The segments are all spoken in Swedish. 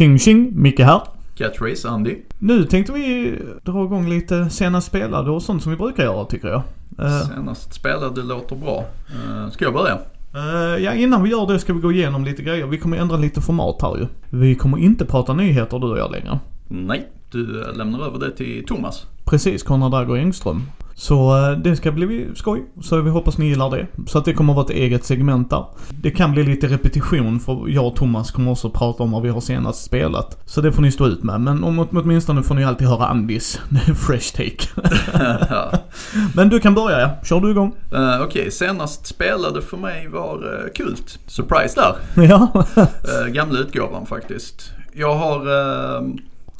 Tjing tjing, Micke här. Catchphrase, Andy. Nu tänkte vi dra igång lite senast spelade och sånt som vi brukar göra tycker jag. Eh, Senast spelade låter bra. Eh, Ska jag börja? eh, ja, innan vi gör det ska vi gå igenom lite grejer. Vi kommer ändra lite format här ju. Vi kommer inte prata nyheter du och jag längre. Nej, du lämnar över det till Thomas. Precis, Konrad Dagger Engström. Så eh, det ska bli skoj. Så vi hoppas ni gillar det. Så att det kommer att vara ett eget segment där. Det kan bli lite repetition för jag och Thomas kommer också prata om vad vi har senast spelat. Så det får ni stå ut med. Men om, åtminstone får ni alltid höra Andis fresh take. Ja. Men du kan börja ja. Kör du igång. Eh, Okej, senast spelade för mig var uh, Kult. Surprise där. Ja. Uh, gamla utgåvan faktiskt. Jag har eh,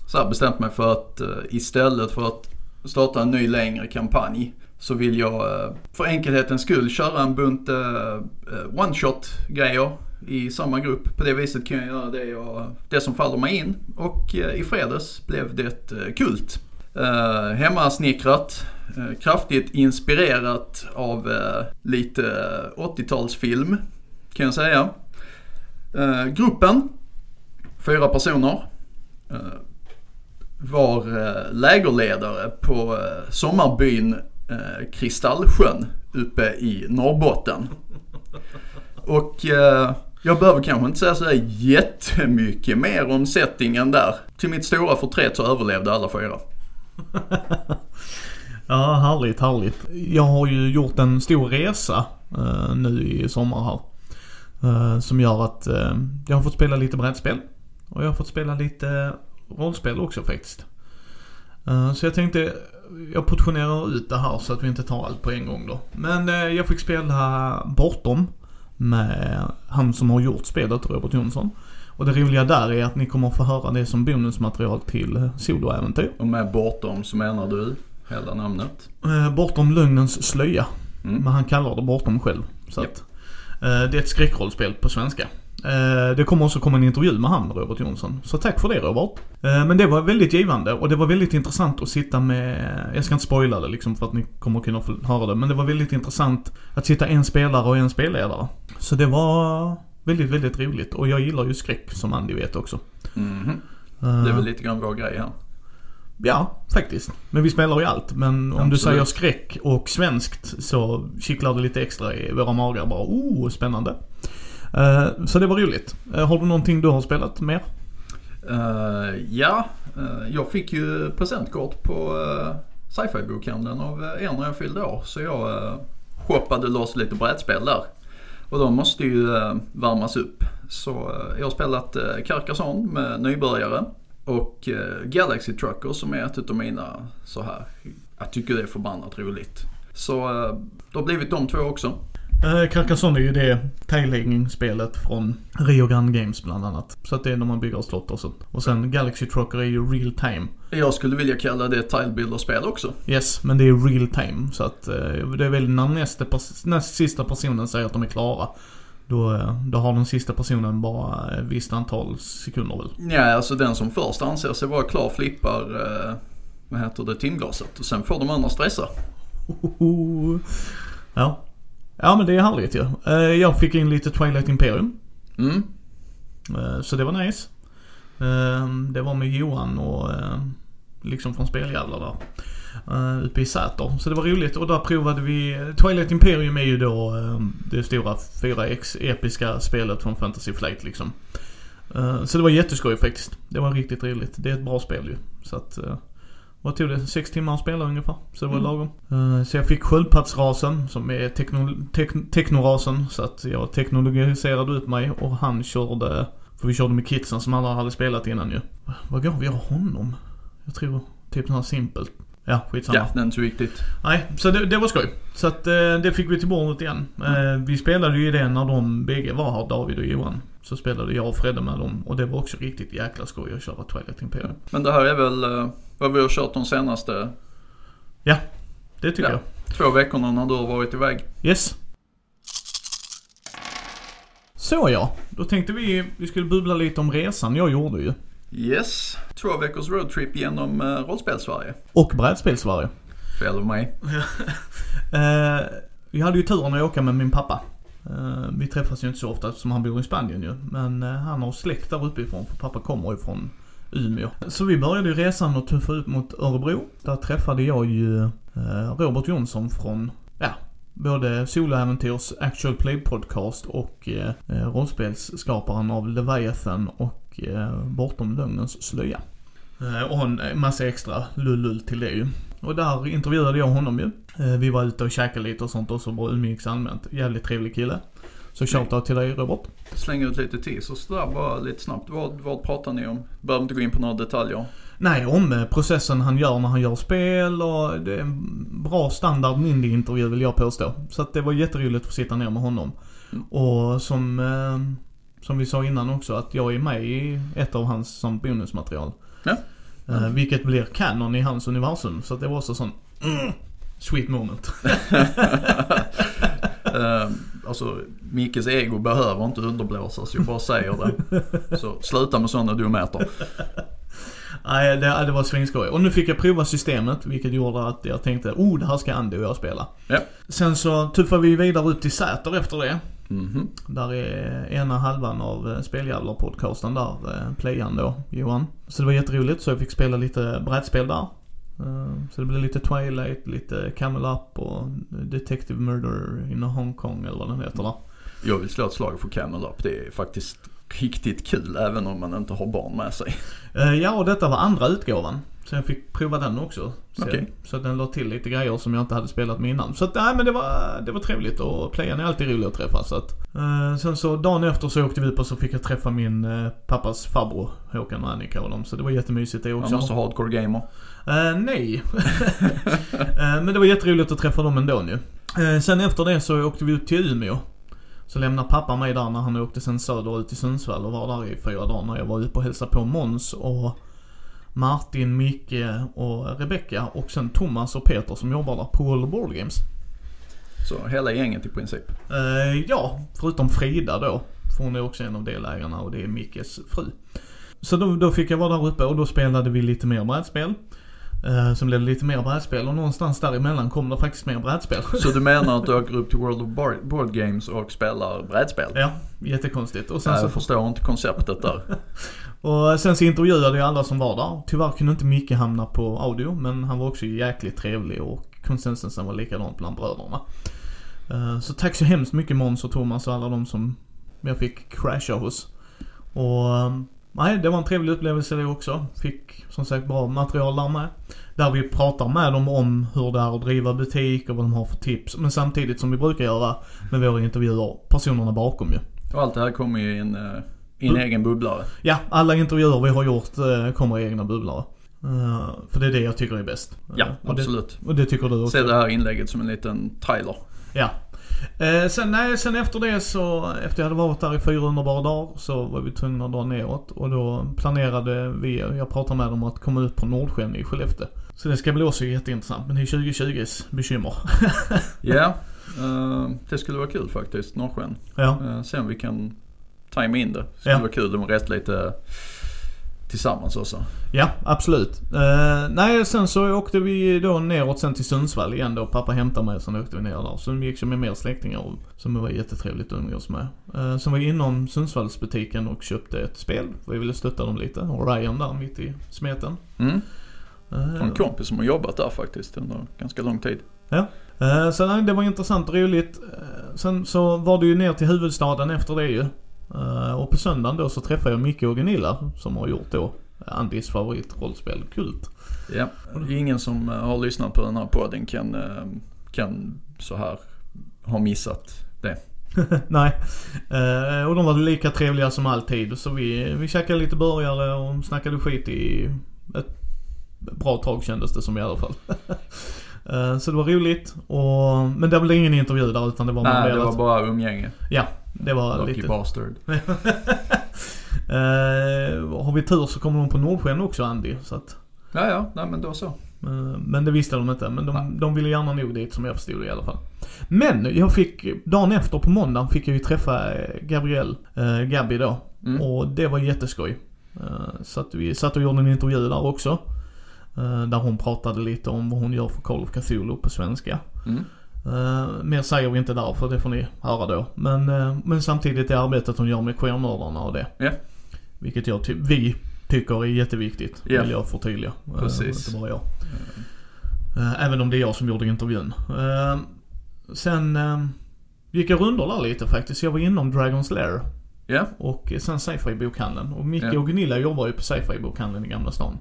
så bestämt mig för att eh, istället för att starta en ny längre kampanj så vill jag eh, för enkelhetens skull köra en bunt eh, eh, one-shot grejer i samma grupp. På det viset kan jag göra det, jag, det som faller mig in. Och i fredags blev det Kult. Hemmasnickrat, kraftigt inspirerat av lite 80-talsfilm kan jag säga. Gruppen, fyra personer, var eh, lägerledare på eh, sommarbyn eh, Kristallsjön uppe i Norrbotten. Och jag behöver kanske inte säga sådär jättemycket mer om settingen där. Till mitt stora förtret så överlevde alla fyra. Ja, härligt, härligt. Jag har ju gjort en stor resa eh, nu i sommar här. Eh, som gör att eh, jag har fått spela lite brädspel. Och jag har fått spela lite rollspel också faktiskt. Eh, så jag tänkte, jag portionerar ut det här så att vi inte tar allt på en gång då. Men eh, jag fick spela Bortom med han som har gjort spelet, Robert Jonsson. Och det roliga där är att ni kommer att få höra det som bonusmaterial till soloäventyr. Och med bortom så menar du hela namnet. Eh, bortom lögnens slöja. Mm. Men han kallar det bortom själv. Så att, det är ett skräckrollspel på svenska. Eh, det kommer också komma en intervju med han, Robert Jonsson. Så tack för det Robert. Eh, men det var väldigt givande och det var väldigt intressant att sitta med, jag ska inte spoila det liksom för att ni kommer kunna få höra det. Men det var väldigt intressant att sitta en spelare och en spelledare. Så det var väldigt, väldigt roligt. Och jag gillar ju skräck som Andy vet också. Eh, Det är väl lite grann vår grej här. Ja, faktiskt. Men vi spelar ju allt. Men om du Absolut. säger skräck och svenskt så kittlar det lite extra i våra magar bara. Oh, spännande. Eh, så det var roligt. Eh, har du någonting du har spelat mer? Uh, ja, uh, jag fick ju presentkort på uh, sci-fi bokhandeln av en er när jag fyllde år. Så jag uh, shoppade loss lite brädspel där. Och de måste ju värmas upp. Så jag har spelat uh, Carcassonne med nybörjare. Och Galaxy Trucker som är ett av mina så här. Jag tycker det är förbannat roligt. Så det har blivit de två också. Uh, Carcassonne är ju det tile-spelet från Rio Grande Games bland annat. Så att det är när man bygger slott och sånt. Och sen Galaxy Trucker är ju real time. Jag skulle vilja kalla det tilebuilder-spel också. Yes, men det är real time. Så att eh, det är väl när nästa näst sista personen säger att de är klara. Då, eh, då har den sista personen bara ett visst antal sekunder väl. Ja, alltså den som först anser sig vara klar flippar, eh, vad heter det, timglaset. Och sen får de andra stressa. Ja. Ja men det är härligt ju. Eh, Jag fick in lite Twilight Imperium. Mm. Eh, Så det var nice. Eh, Det var med Johan och eh, liksom från Speljävlar där. eh, Uppe i Säter. Så det var roligt och där provade vi Twilight Imperium är ju då eh, det stora 4X episka spelet från Fantasy Flight liksom. Så det var jätteskoj faktiskt. Det var riktigt roligt. Det är ett bra spel ju. Så att vad tog det? Sex timmar att spela ungefär. Så det var Mm. lagom. Eh, Så jag fick sköldpaddsrasen som är tekno, tek, teknorasen. Så att jag teknologiserade ut mig och han körde, för vi körde med kidsen som alla hade spelat innan ju. Vad gav vi honom? Jag tror typ något simpelt. Ja, skitsamma. Ja, det är inte så viktigt. Nej, så det, det var skoj. Så att eh, det fick vi till bordet igen. Eh, vi spelade ju det när de bägge var här, David och Johan. Så spelade jag och Fredde med dem och det var också riktigt jäkla skoj att köra Twilight Imperium. Men det här är väl eh, vad vi har kört de senaste Det tycker Ja. jag. två veckorna när du har varit iväg. Yes. Så ja, då tänkte vi vi skulle bubbla lite om resan jag gjorde ju. Yes, två veckors roadtrip genom uh, rollspel-Sverige. Och brädspels-Sverige. Fel av mig. Eh, vi hade ju turen att åka med min pappa. Eh, vi träffas ju inte så ofta eftersom han bor i Spanien ju. Men eh, han har släkt där uppifrån för pappa kommer ifrån Umeå. Så vi började ju resan och tuffa ut mot Örebro. Där träffade jag ju eh, Robert Jonsson från, ja, både Soloäventyrs Actual Play Podcast och eh, eh, rollspelsskaparen av Leviathan och eh, Bortom Lögnens slöja. Eh, och en massa extra lullull till det ju. Och där intervjuade jag honom ju. Eh, vi var ute och käkade lite och sånt också, bara umgicks allmänt. Jävligt trevlig kille. Så shoutout till dig Robert. Slänger ut lite teasers där bara lite snabbt. Vad, vad pratar ni om? Behöver inte gå in på några detaljer. Nej, om eh, processen han gör när han gör spel och det är en bra standard indie-intervju vill jag påstå. Så att det var jätteroligt att få sitta ner med honom. Mm. Och som, eh, som vi sa innan också att jag är med i ett av hans som bonusmaterial. Ja. Eh, vilket blir kanon i hans universum. Så att det var också sån mm, sweet moment. Eh, alltså, Mickes ego behöver inte underblåsas, jag bara säger det. Så sluta med sådana dumheter. Nej, det, det var svinskoj. Och nu fick jag prova systemet, vilket gjorde att jag tänkte, oh, det här ska Andy och jag spela. Ja. Sen så tuffade vi vidare ut till Säter efter det. Mhm. Där är ena halvan av eh, Speljävlar-podcasten där, eh, playan då, Johan. Så det var jätteroligt, så jag fick spela lite brädspel där. Eh, Så det blev lite Twilight, lite Camel Up och Detective Murder in Hongkong eller vad den heter där. Jag vill slå ett slag för Camel Up. Det är faktiskt riktigt kul även om man inte har barn med sig. Eh, Ja, och detta var andra utgåvan. Så jag fick prova den också. Så, Okej. så att den la till lite grejer som jag inte hade spelat med innan. Så att, nej men det var, det var trevligt och playan är alltid rolig att träffa så att. Eh, sen så dagen efter så åkte vi upp och så fick jag träffa min eh, pappas farbror Håkan och Annika och dem. Så det var jättemysigt det också. måste hardcore gamer. Eh, nej. Eh, men det var jätteroligt att träffa dem ändå nu. Eh, sen efter det så åkte vi upp till Umeå. Så lämnade pappa mig där när han åkte sen söderut till Sundsvall och var där i fyra dagar när jag var uppe och hälsade på Måns och Martin, Micke och Rebecca och sen Thomas och Peter som jobbar där på World of Board Games. Så hela gänget i princip. Eh, ja, förutom Frida då. För hon är också en av delägarna och det är Mickes fru. Så då, då fick jag vara där uppe och då spelade vi lite mer brädspel. Eh, sen blev lite mer brädspel och någonstans däremellan kom det faktiskt mer brädspel. Så du menar att du åker upp till World of Board Games och spelar brädspel? ja, jättekonstigt. Och sen, Nej, så, jag förstår inte konceptet där. och sen så intervjuade jag alla som var där. Tyvärr kunde inte Micke hamna på audio men han var också jäkligt trevlig och konsensusen var likadant bland bröderna. Eh, så tack så hemskt mycket Måns och Thomas och alla de som jag fick crasha hos. Och eh, nej, det var en trevlig upplevelse det också. Fick som sagt bra material där med. Där vi pratar med dem om hur det är att driva butik och vad de har för tips. Men samtidigt som vi brukar göra med våra intervjuer, personerna bakom ju. Och allt det här kommer ju i en, eh, i en egen bubblare. Ja, alla intervjuer vi har gjort eh, kommer i egna bubblare. Eh, för det är det jag tycker är bäst. Ja, Eh, och det, absolut. och det tycker du också? Se det här inlägget som en liten trailer. Ja. Eh, sen, nej, sen efter det så, efter jag hade varit där i fyra underbara dagar så var vi tvungna att dra neråt. Och då planerade vi, jag pratade med dem att komma ut på Nordsjön i Skellefteå. Så det ska bli också jätteintressant. Men det är 2020s bekymmer. Ja, eh, det skulle vara kul faktiskt. Norrsken. ja. Uh, se om vi kan tajma in det. Det skulle Ja. vara kul om vi reste lite tillsammans också. Ja, absolut. Eh, nej, sen så åkte vi då neråt sen till Sundsvall igen då. Pappa hämtade mig, sen åkte vi ner där. Så umgicks jag med mer släktingar som det var jättetrevligt att umgås med. Uh, sen var jag inom Sundsvallsbutiken och köpte ett spel. Jag ville stötta dem lite. Orion där mitt i smeten. Mm. Eh, En kompis som har jobbat där faktiskt under ganska lång tid. Eh, så nej, det var intressant och roligt. Eh, sen så var det ju ner till huvudstaden efter det ju. Eh, och på söndagen då så träffade jag Micke och Gunilla som har gjort då Andys favoritrollspel Kult. Ja, ingen som eh, har lyssnat på den här podden kan, eh, kan så här ha missat det. Nej. Eh, och de var lika trevliga som alltid. Så vi, vi käkade lite burgare och snackade skit i ett bra tag kändes det som i alla fall. Eh, så det var roligt. Och, men det blev ingen intervju där utan det var Nej, det var bara umgänge. Ja, det var Lucky lite... bastard. Eh, har vi tur så kommer de på Nordsken också Andy. Så att, Ja, ja, nej men då så. eh, men det visste de inte. Men Nej. de, de ville gärna nog dit som jag förstod det i alla fall. Men jag fick, dagen efter på måndagen fick jag ju träffa Gabrielle, eh, Gabby då. Mm. Och det var jätteskoj. Så att vi satt och gjorde en intervju där också. Eh, där hon pratade lite om vad hon gör för Call of Cthulhu på svenska. Mm. Uh, mer säger vi inte där för det får ni höra då. Men, uh, men samtidigt det arbetet hon gör med queernördarna och det. Ja. Vilket jag ty- vi tycker är jätteviktigt. Ja. Vill jag förtydliga. Uh, Precis. inte bara jag. Uh, även om det är jag som gjorde intervjun. Sen gick jag rundor där lite faktiskt. Jag var inom Dragon's Lair. Ja, Och sen sci-fi bokhandeln. Och Micke och Gunilla jobbar ju på sci-fi bokhandeln i Gamla stan.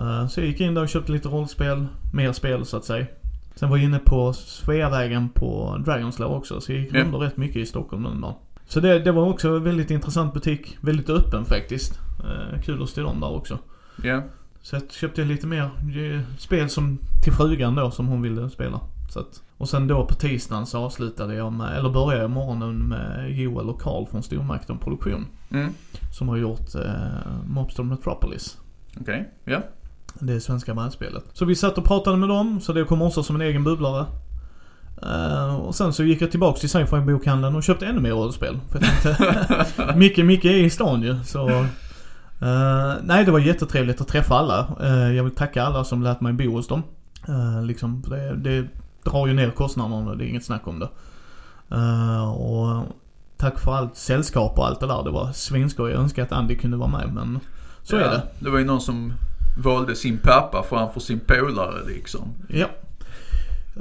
Ja, Eh, Så jag gick in där och köpte lite rollspel, mer spel så att säga. Sen var jag inne på Sveavägen på Dragon's Lair också, så jag gick Ja. runt rätt mycket i Stockholm den dagen. Så det, det var också en väldigt intressant butik. Väldigt öppen faktiskt. Eh, kul att stå dem där också. ja. Så jag köpte lite mer eh, spel som till frugan då som hon ville spela. Så att, och sen då på tisdagen så avslutade jag med, eller började jag morgonen med Joel och Karl från Stormakten Produktion. Mm. Som har gjort eh, Mobster Metropolis. Okej, ja. Det svenska brädspelet. Så vi satt och pratade med dem, så det kom också som en egen bubblare. Eh, och sen så gick jag tillbaks till sci-fi bokhandeln och köpte ännu mer rollspel. För jag Micke, Micke är i stan ju, så... eh, nej, det var jättetrevligt att träffa alla. Eh, jag vill tacka alla som lät mig bo hos dem. Uh, liksom, det, det drar ju ner kostnaderna, det är inget snack om det. Och tack för allt sällskap och allt det där. Det var svinskoj. Jag önskar att Andy kunde vara med, men så ja, är det. Det var ju någon som valde sin pappa framför sin polare liksom. Ja.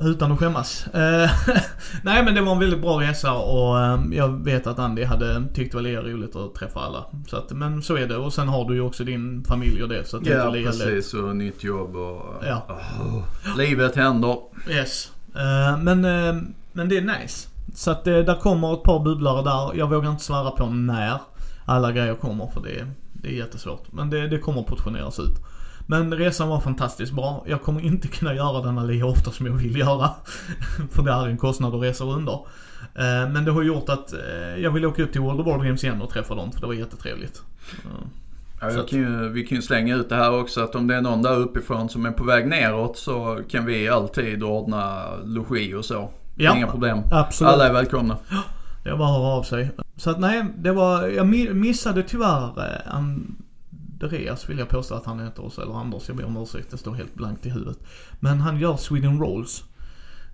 Utan att skämmas. Eh, Nej men det var en väldigt bra resa och eh, jag vet att Andy hade tyckt det var lika roligt att träffa alla. Så att, men så är det och sen har du ju också din familj och det så att det är Ja, lika lätt. precis. Och nytt jobb och... Ja. Åh, livet händer. Yes. Eh, Men, eh, men det är nice. Så att det, där kommer ett par bubblare där. Jag vågar inte svära på när alla grejer kommer för det, det är jättesvårt. Men det, det kommer portioneras ut. Men resan var fantastiskt bra. Jag kommer inte kunna göra denna lika ofta som jag vill göra. för det är en kostnad att resa under. Eh, Men det har gjort att eh, jag vill åka upp till World of Wargames igen och träffa dem för det var jättetrevligt. Ja, jag kan ju, vi kan ju slänga ut det här också att om det är någon där uppifrån som är på väg neråt så kan vi alltid ordna logi och så. Ja. Inga problem. Absolut. Alla är välkomna. Det är bara att höra av sig. Så att nej, det var, jag mi- missade tyvärr eh, Andreas vill jag påstå att han heter också, eller Anders, jag ber om ursäkt, det står helt blankt i huvudet. Men han gör Sweden Rolls,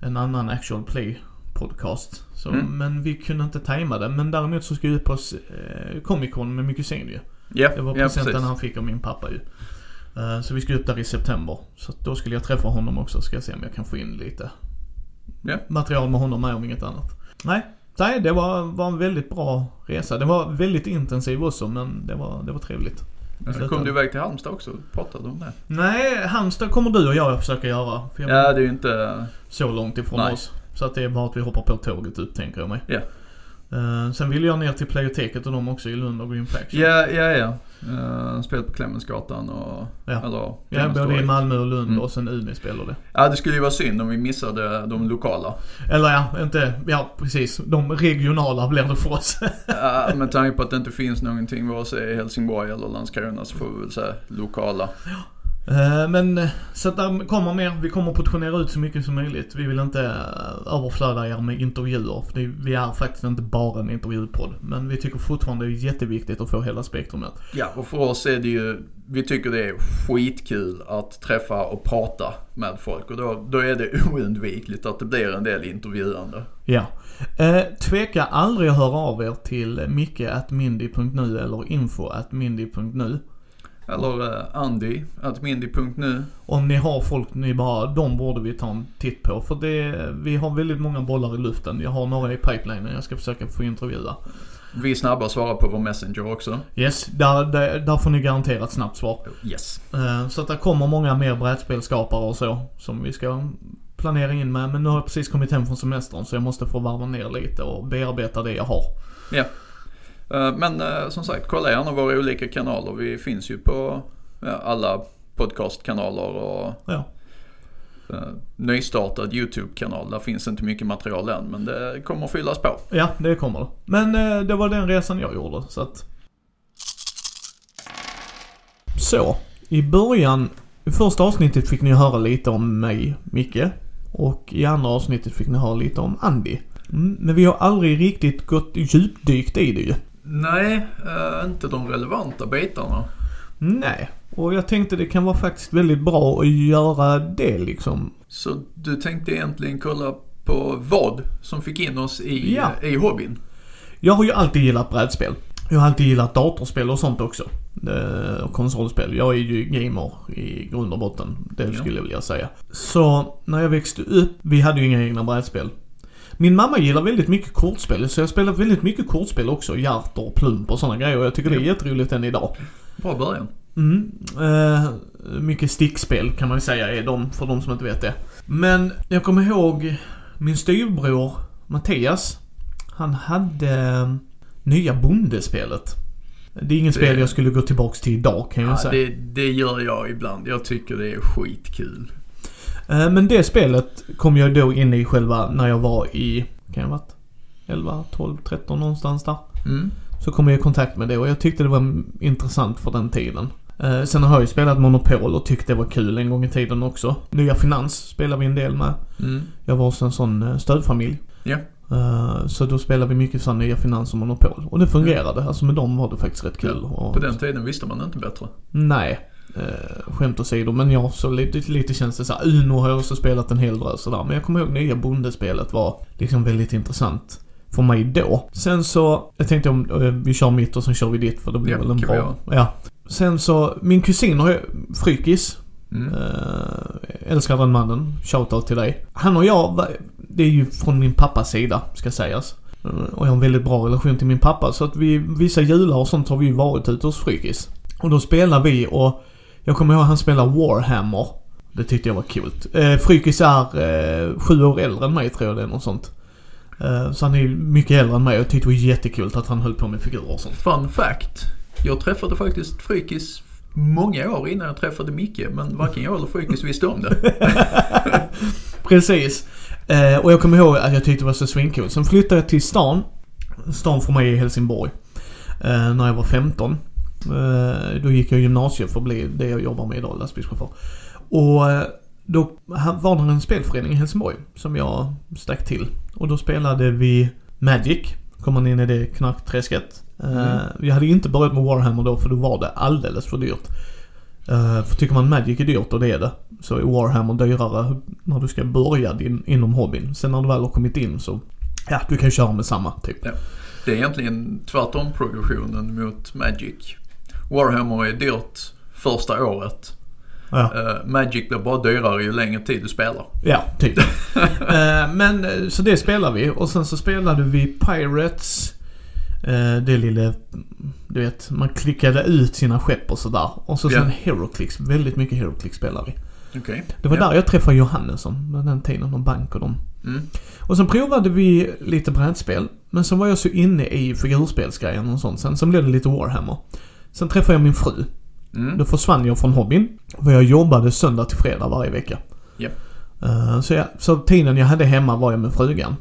en annan actual play podcast. Så, Mm. Men vi kunde inte tajma det. Men däremot så ska vi ut på eh, Comic Con med Mykosen ju. Ja, Det var presenten precis. han fick av min pappa ju. Eh, så vi ska upp där i september. Så då skulle jag träffa honom också, ska jag se om jag kan få in lite Ja. material med honom med om inget annat. Nej, nej det var, var en väldigt bra resa. Det var väldigt intensiv också men det var, det var trevligt. Sen kom du iväg till Halmstad också pratade om det. Nej, Halmstad kommer du och jag försöka göra. För jag Ja, det är ju inte... så långt ifrån Nej. oss. Så att det är bara att vi hoppar på tåget upp tänker jag mig. Ja. Eh, sen ville jag ner till Playoteket och de också i Lund och Green Faction. Ja, ja, ja. Uh, spelat på Clemensgatan och... Ja. Eller Ja, både i Malmö och Lund Mm. och sen Umeå spelar det. Ja, det skulle ju vara synd om vi missade de lokala. Eller ja, inte, ja precis. De regionala blir det för oss. Ja, med tanke på att det inte finns någonting vare sig i Helsingborg eller Landskrona så får vi väl säga lokala. Eh, Men eh, så att där kommer mer. Vi kommer portionera ut så mycket som möjligt. Vi vill inte eh, överflöda er med intervjuer. För det, vi är faktiskt inte bara en intervjupodd. Men vi tycker fortfarande det är jätteviktigt att få hela spektrumet. Ja, och för oss är det ju, vi tycker det är skitkul att träffa och prata med folk och då, då är det oundvikligt att det blir en del intervjuande. Ja. Eh, tveka aldrig att höra av er till micke.mindy.nu eller info.mindy.nu. Eller uh, Andy, att mindy.nu. Om ni har folk ni bara, de borde vi ta en titt på. För det, vi har väldigt många bollar i luften. Jag har några i pipelinen jag ska försöka få intervjua. Vi är snabba att svara på vår Messenger också. Yes, där, där, där får ni garanterat snabbt svar. Yes. Eh, Så att det kommer många mer brädspelskapare och så som vi ska planera in med. Men nu har jag precis kommit hem från semestern så jag måste få varva ner lite och bearbeta det jag har. Ja. Eh, Men eh, som sagt, kolla gärna våra olika kanaler. Vi finns ju på alla podcastkanaler och Ja. uh, nystartad YouTube-kanal. Där finns inte mycket material än men det kommer att fyllas på. Ja, det kommer det. Men eh, det var den resan jag gjorde så att... Så. I början, i första avsnittet fick ni höra lite om mig, Micke. Och i andra avsnittet fick ni höra lite om Andy. Mm, men vi har aldrig riktigt gått djupdykt i det ju. Nej, eh, inte de relevanta bitarna. Nej. Och jag tänkte det kan vara faktiskt väldigt bra att göra det liksom. Så du tänkte egentligen kolla på vad som fick in oss i, Ja. i hobbyn. Jag har ju alltid gillat brädspel. Jag har alltid gillat datorspel och sånt också. Eh, Och konsolspel. Jag är ju gamer i grund och botten. Det skulle jag vilja säga. Så när jag växte upp, vi hade ju inga egna brädspel. Min mamma gillar väldigt mycket kortspel, så jag spelar väldigt mycket kortspel också. Hjärtor, plump och sådana grejer. Jag tycker det är jätteroligt än idag. Bra början. Mm. Eh, mycket stickspel kan man säga är de, för de som inte vet det. Men jag kommer ihåg min styvbror Mattias. Han hade eh, nya bondespelet. Det är ingen Det- spel jag skulle gå tillbaks till idag kan jag Ja, säga. det, det gör jag ibland. Jag tycker det är skitkul. Eh, Men det spelet kom jag då in i själva när jag var i, kan jag ha varit 11, 12, 13 någonstans där. Mm. Så kom jag i kontakt med det och jag tyckte det var intressant för den tiden. Eh, sen har jag ju spelat Monopol och tyckte det var kul en gång i tiden också. Nya Finans spelar vi en del med. Mm. Jag var hos en sån eh, stödfamilj. Ja. Eh, så då spelade vi mycket sån Nya Finans och Monopol. Och det fungerade. Alltså med dem var det faktiskt rätt kul. Och, På den tiden visste man inte bättre. Nej. Uh, skämt åsido. Men ja, så lite, lite känns det så här. Uno har jag också spelat en hel drös sådär. Men jag kommer ihåg nya bondespelet var liksom väldigt intressant. För mig då. Sen så, jag tänkte om eh, vi kör mitt och sen kör vi ditt för det blir Ja, väl en bra. Ja. Sen så, min kusin har ju, Frykis. Mm. Uh, älskar den mannen. Shoutout till dig. Han och jag, det är ju från min pappas sida, ska sägas. Eh, och jag har en väldigt bra relation till min pappa. Så att vi, vissa jular och sånt har vi ju varit ute hos Frykis. Och då spelar vi och jag kommer ihåg att han spelar Warhammer. Det tyckte jag var kul. Uh, Frykis är eh, sju år äldre än mig tror jag det är något sånt. Eh, så han är mycket äldre än mig och tyckte det var jättekul att han höll på med figurer och sånt. Fun fact. Jag träffade faktiskt Frykis många år innan jag träffade Micke. Men varken jag eller Frykis visste om det. Precis. Eh, och jag kommer ihåg att jag tyckte det var så svinkul. Sen flyttade jag till stan. Stan för mig är Helsingborg. Eh, när jag var 15. Eh, då gick jag gymnasiet för att bli det jag jobbar med idag, lastbilschaufför. Och eh, då var det en spelförening i Helsingborg som jag stack till. Och då spelade vi Magic. Kom man in i det knarkträsket. Eh, Mm. Jag hade inte börjat med Warhammer då för då var det alldeles för dyrt. För tycker man Magic är dyrt och det är det. Så är Warhammer dyrare när du ska börja din, inom hobbyn. Sen när du väl har kommit in så, ja du kan köra med samma typ. Det är egentligen tvärtom progressionen mot Magic. Warhammer är dyrt första året. Ja, Eh, Magic blir bara dyrare ju längre tid du spelar. ja typ. Eh, men eh, så det spelar vi och sen så spelade vi Pirates. Uh, det lilla, du vet, man klickade ut sina skepp och sådär. Och så Ja. sen Heroclix, väldigt mycket Heroclix spelar vi. Okej. Det var Ja. där jag träffade Johannesson, med den tiden, och bank och dem. Mm. Och sen provade vi lite brädspel. Men så var jag så inne i figurspelsgrejen och sånt. Sen, sen blev det lite Warhammer. Sen träffade jag min fru. Mm. Då försvann jag från hobbyn. För jag jobbade söndag till fredag varje vecka. Ja. Eh, så, jag, så tiden jag hade hemma var jag med frugan.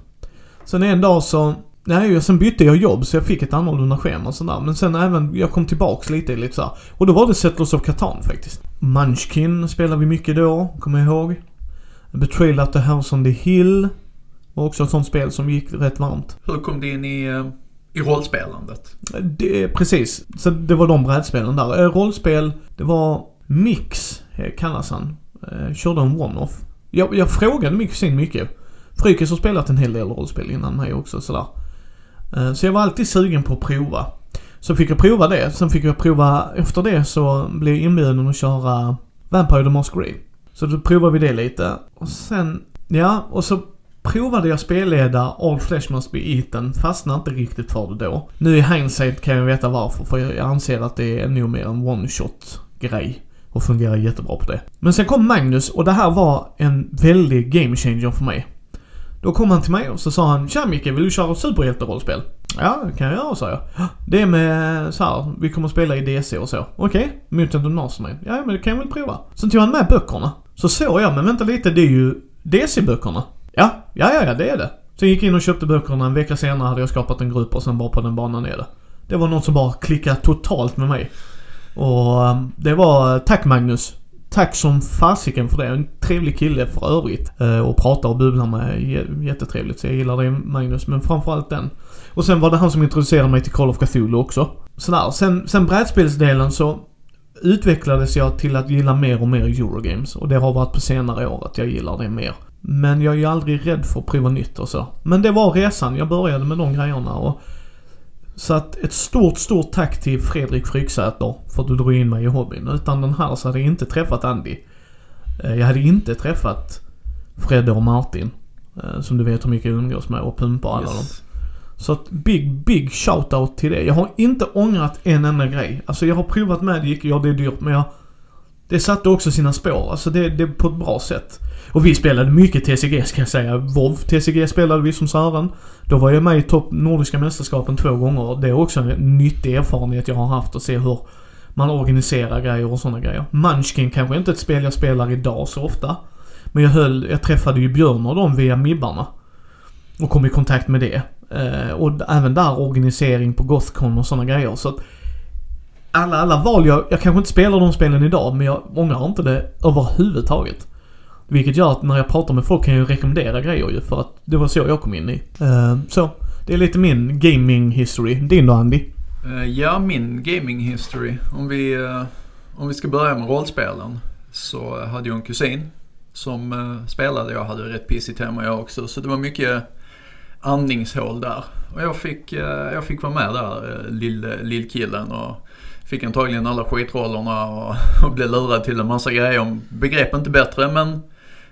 Sen en dag så... Nej, sen bytte jag jobb så jag fick ett annorlunda schema och sådär. Men sen även, jag kom tillbaks lite lite så här. Och då var det Settlers of Catan faktiskt. Munchkin spelade vi mycket då, kommer jag ihåg. Betrayal at the House on the Hill. Var också ett sånt spel som gick rätt varmt. Hur kom du in i, eh, i rollspelandet? Det, precis. Så det var de brädspelen där. Eh, rollspel, det var Mix, eh, kallas han. Eh, körde en one-off. Jag, jag frågade min kusin mycket. Frykis har spelat en hel del rollspel innan mig också sådär. Så jag var alltid sugen på att prova. Så fick jag prova det. Sen fick jag prova, efter det så blev jag inbjuden att köra Vampire the Masquerade. Så då provade vi det lite. Och sen, ja, och så provade jag spelleda All Flesh Must Be Eaten. Fastnade inte riktigt för det då. Nu i hindsight kan jag veta varför. För jag anser att det är nog mer en one-shot grej. Och fungerar jättebra på det. Men sen kom Magnus och det här var en väldig game changer för mig. Då kom han till mig och så sa han Tja Micke, vill du köra superhjälterollspel? Ja, det kan jag göra, sa jag. Det är med så här, vi kommer att spela i DC och så. Okej, okay. Mutant och Mastermind. Ja, men det kan jag väl prova. Sen tog han med böckerna. Så såg jag, men vänta lite, det är ju DC-böckerna. Ja, ja, ja, ja, det är det. Så jag gick in och köpte böckerna. En vecka senare hade jag skapat en grupp och sen bara på den banan är det. Det var något som bara klickade totalt med mig. Och ehm, det var, eh, tack Magnus. Tack som fasiken för det. En trevlig kille för övrigt. Eh, och pratar och bubblar med. Jättetrevligt. Så jag gillar det Magnus. Men framförallt den. Och sen var det han som introducerade mig till Call of Cthulhu också. Sådär. Sen, sen brädspelsdelen så utvecklades jag till att gilla mer och mer Eurogames. Och det har varit på senare år att jag gillar det mer. Men jag är ju aldrig rädd för att prova nytt och så. Men det var resan. Jag började med de grejerna och så att ett stort, stort tack till Fredrik Fryksäter för att du drog in mig i hobbyn. Utan den här så hade jag inte träffat Andy. Eh, Jag hade inte träffat Fredde och Martin. eh, Som du vet hur mycket jag umgås med och pumpar alla dem. Yes. Så att big, big shout-out till det. Jag har inte ångrat en enda grej. Alltså jag har provat Magic, ja det är dyrt men jag... Det satte också sina spår. Alltså det, det på ett bra sätt. Och vi spelade mycket TCG ska jag säga. WoW TCG spelade vi som Sören. Då var jag med i topp Nordiska mästerskapen två gånger. Det är också en nyttig erfarenhet jag har haft att se hur man organiserar grejer och sådana grejer. Munchkin kanske inte är ett spel jag spelar idag så ofta. Men jag höll, jag träffade ju Björn och dem via Mibbarna. Och kom i kontakt med det. Eh, och även där organisering på Gothcon och sådana grejer. Så att alla, alla val jag, jag kanske inte spelar de spelen idag men jag ångrar inte det överhuvudtaget. Vilket gör att när jag pratar med folk kan jag ju rekommendera grejer ju för att det var så jag kom in i. Uh, så, det är lite min gaming history. Din då Andy? Uh, Ja, min gaming history. Om vi, uh, om vi ska börja med rollspelen. Så hade jag en kusin som spelade. Jag hade rätt pissigt hemma jag också. Så det var mycket andningshål där. Och jag fick, jag fick vara med där, eh, lill- lillkillen. Och fick antagligen alla skitrollerna och, och blev lurad till en massa grejer. Begrep inte bättre men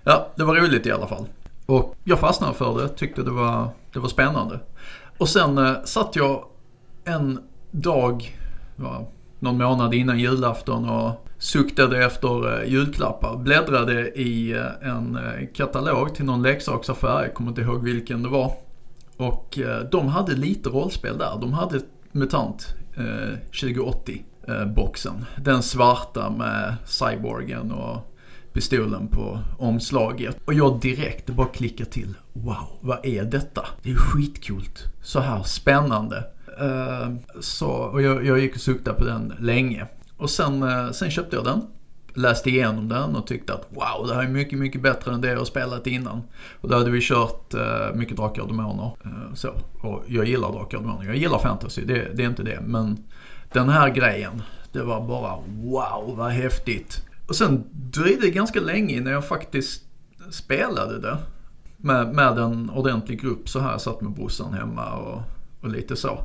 ja, det var roligt i alla fall. Och jag fastnade för det, tyckte det var, det var spännande. Och sen eh, satt jag en dag, ja, någon månad innan julafton och suktade efter eh, julklappar. Bläddrade i eh, en eh, katalog till någon leksaksaffär, jag kommer inte ihåg vilken det var. Och eh, de hade lite rollspel där. De hade MUTANT eh, 2080 Eh, boxen. Den svarta med cyborgen och pistolen på omslaget. Och jag direkt bara klickar till. Wow, vad är detta? Det är skitcoolt. Så här spännande. Eh, så, och jag, jag gick och suktade på den länge. Och sen, eh, sen köpte jag den. Läste igenom den och tyckte att wow, det här är mycket, mycket bättre än det jag spelat innan. Och då hade vi kört uh, mycket Drakar och Demoner. Så. Och jag gillar Drakar och Demoner. Jag gillar fantasy, det, det är inte det. Men den här grejen, det var bara wow, vad häftigt. Och sen dröjde det ganska länge innan jag faktiskt spelade det. Med, med en ordentlig grupp så här. Jag satt med brorsan hemma och, och lite så.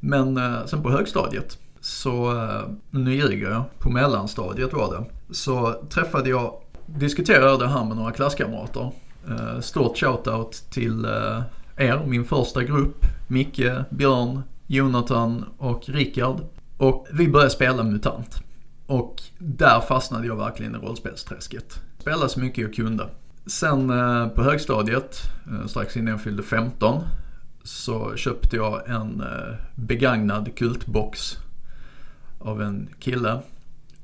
Men eh, sen på högstadiet så, eh, nu ljuger jag, på mellanstadiet var det. Så träffade jag, diskuterade det här med några klasskamrater. Eh, stort shoutout till eh, er, min första grupp. Micke, Björn, Jonathan och Rickard. Och vi började spela MUTANT. Och där fastnade jag verkligen i rollspelsträsket. Spelade så mycket jag kunde. Sen eh, på högstadiet, eh, strax innan jag fyllde 15, så köpte jag en eh, begagnad kultbox av en kille.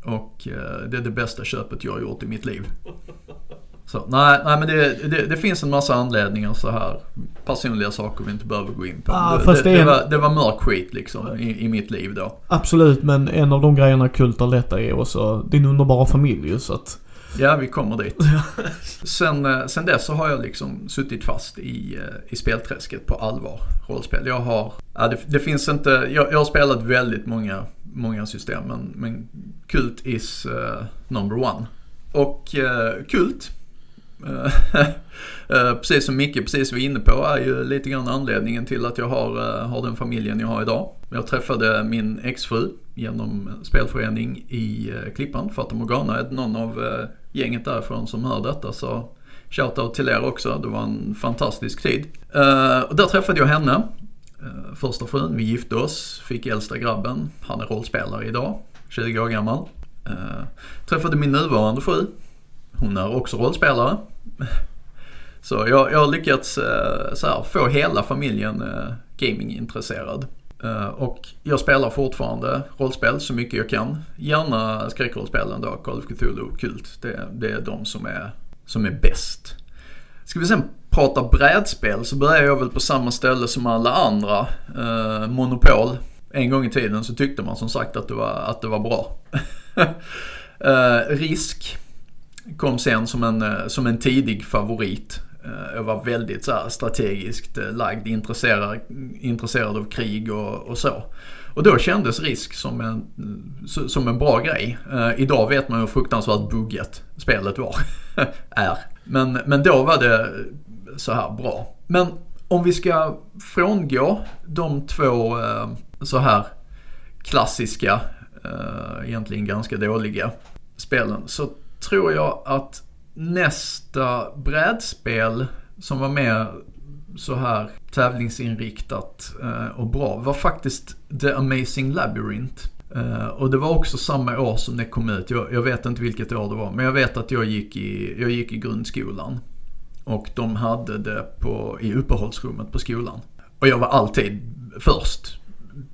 Och det är det bästa köpet jag har gjort i mitt liv. Så, nej, nej men det, det, det finns en massa anledningar så här. Personliga saker vi inte behöver gå in på. Ah, det, det, en- var, det var mörk skit liksom i, i mitt liv då. Absolut, men en av de grejerna Kult har lätta är också din underbara familj ju, så att... Ja, vi kommer dit. Sen, eh, sen dess så har jag liksom suttit fast i, eh, i spelträsket på allvar. Rollspel. Jag har, ja, det, det finns inte, jag, jag har spelat väldigt många, många system men, men Kult is eh, number one. Och eh, Kult, Eh, eh, precis som Micke precis var inne på, är ju lite grann anledningen till att jag har, eh, har den familjen jag har idag. Jag träffade min exfru genom spelförening i Klippan, Fata Morgana. Är det någon av gänget därifrån som hör detta så shoutout till er också. Det var en fantastisk tid. Och där träffade jag henne. Första frun, vi gifte oss, fick äldsta grabben. Han är rollspelare idag, 20 år gammal. Träffade min nuvarande fru. Hon är också rollspelare. Så jag, jag har lyckats eh, så här, få hela familjen eh, gamingintresserad. Eh, och jag spelar fortfarande rollspel så mycket jag kan. Gärna skräckrollspelen då, Call of Cthulhu och Kult. Det, det är de som är, som är bäst. Ska vi sen prata brädspel så börjar jag väl på samma ställe som alla andra. Eh, Monopol. En gång i tiden så tyckte man som sagt att det var, att det var bra. eh, risk kom sen som en, eh, som en tidig favorit. Eh, jag var väldigt så här, strategiskt eh, lagd, intresserad, intresserad av krig och, och så. Och då kändes risk som en, som en bra grej. Eh, idag vet man hur fruktansvärt buggat spelet var. är. Men, men då var det så här bra. Men om vi ska frångå de två eh, så här klassiska, eh, egentligen ganska dåliga spelen. Så tror jag att nästa brädspel som var mer så här tävlingsinriktat eh, och bra var faktiskt The Amazing Labyrinth. Eh, och det var också samma år som det kom ut. Jag, jag, vet inte vilket år det var. Men jag vet att jag gick i, jag gick i grundskolan. Och de hade det på, i uppehållsrummet på skolan. Och jag var alltid först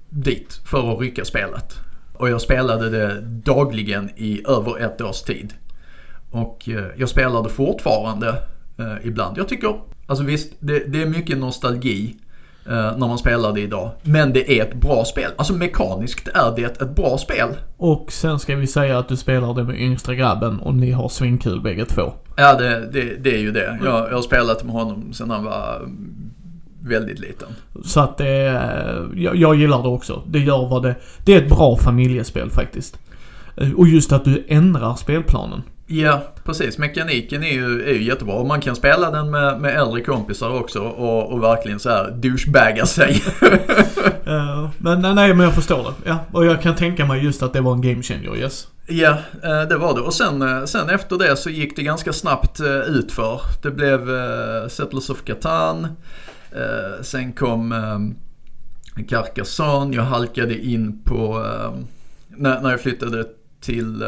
dit för att rycka spelet. Och jag spelade det dagligen i över ett års tid. Och uh, jag spelade fortfarande uh, ibland. Jag tycker, alltså visst, det, det är mycket nostalgi när man spelar det idag. Men det är ett bra spel. Alltså mekaniskt är det ett bra spel. Och sen ska vi säga att du spelar det med yngsta grabben och ni har svinkul bägge två. Ja, det, det, det är ju det. Jag, jag har spelat med honom sedan han var väldigt liten. Så att det, jag, jag gillar det också. Det gör vad det, det är ett bra familjespel faktiskt. Och just att du ändrar spelplanen. Ja, precis. Mekaniken är ju, är ju jättebra. Och man kan spela den med, med äldre kompisar också och, och verkligen så här douchebagga sig. uh, men nej, men jag förstår det. Ja, och jag kan tänka mig just att det var en game changer, yes. Ja, det var det. Och sen, sen efter det så gick det ganska snabbt utför. Det blev Settlers of Catan. Sen kom Carcassonne. Jag halkade in på, när, när jag flyttade till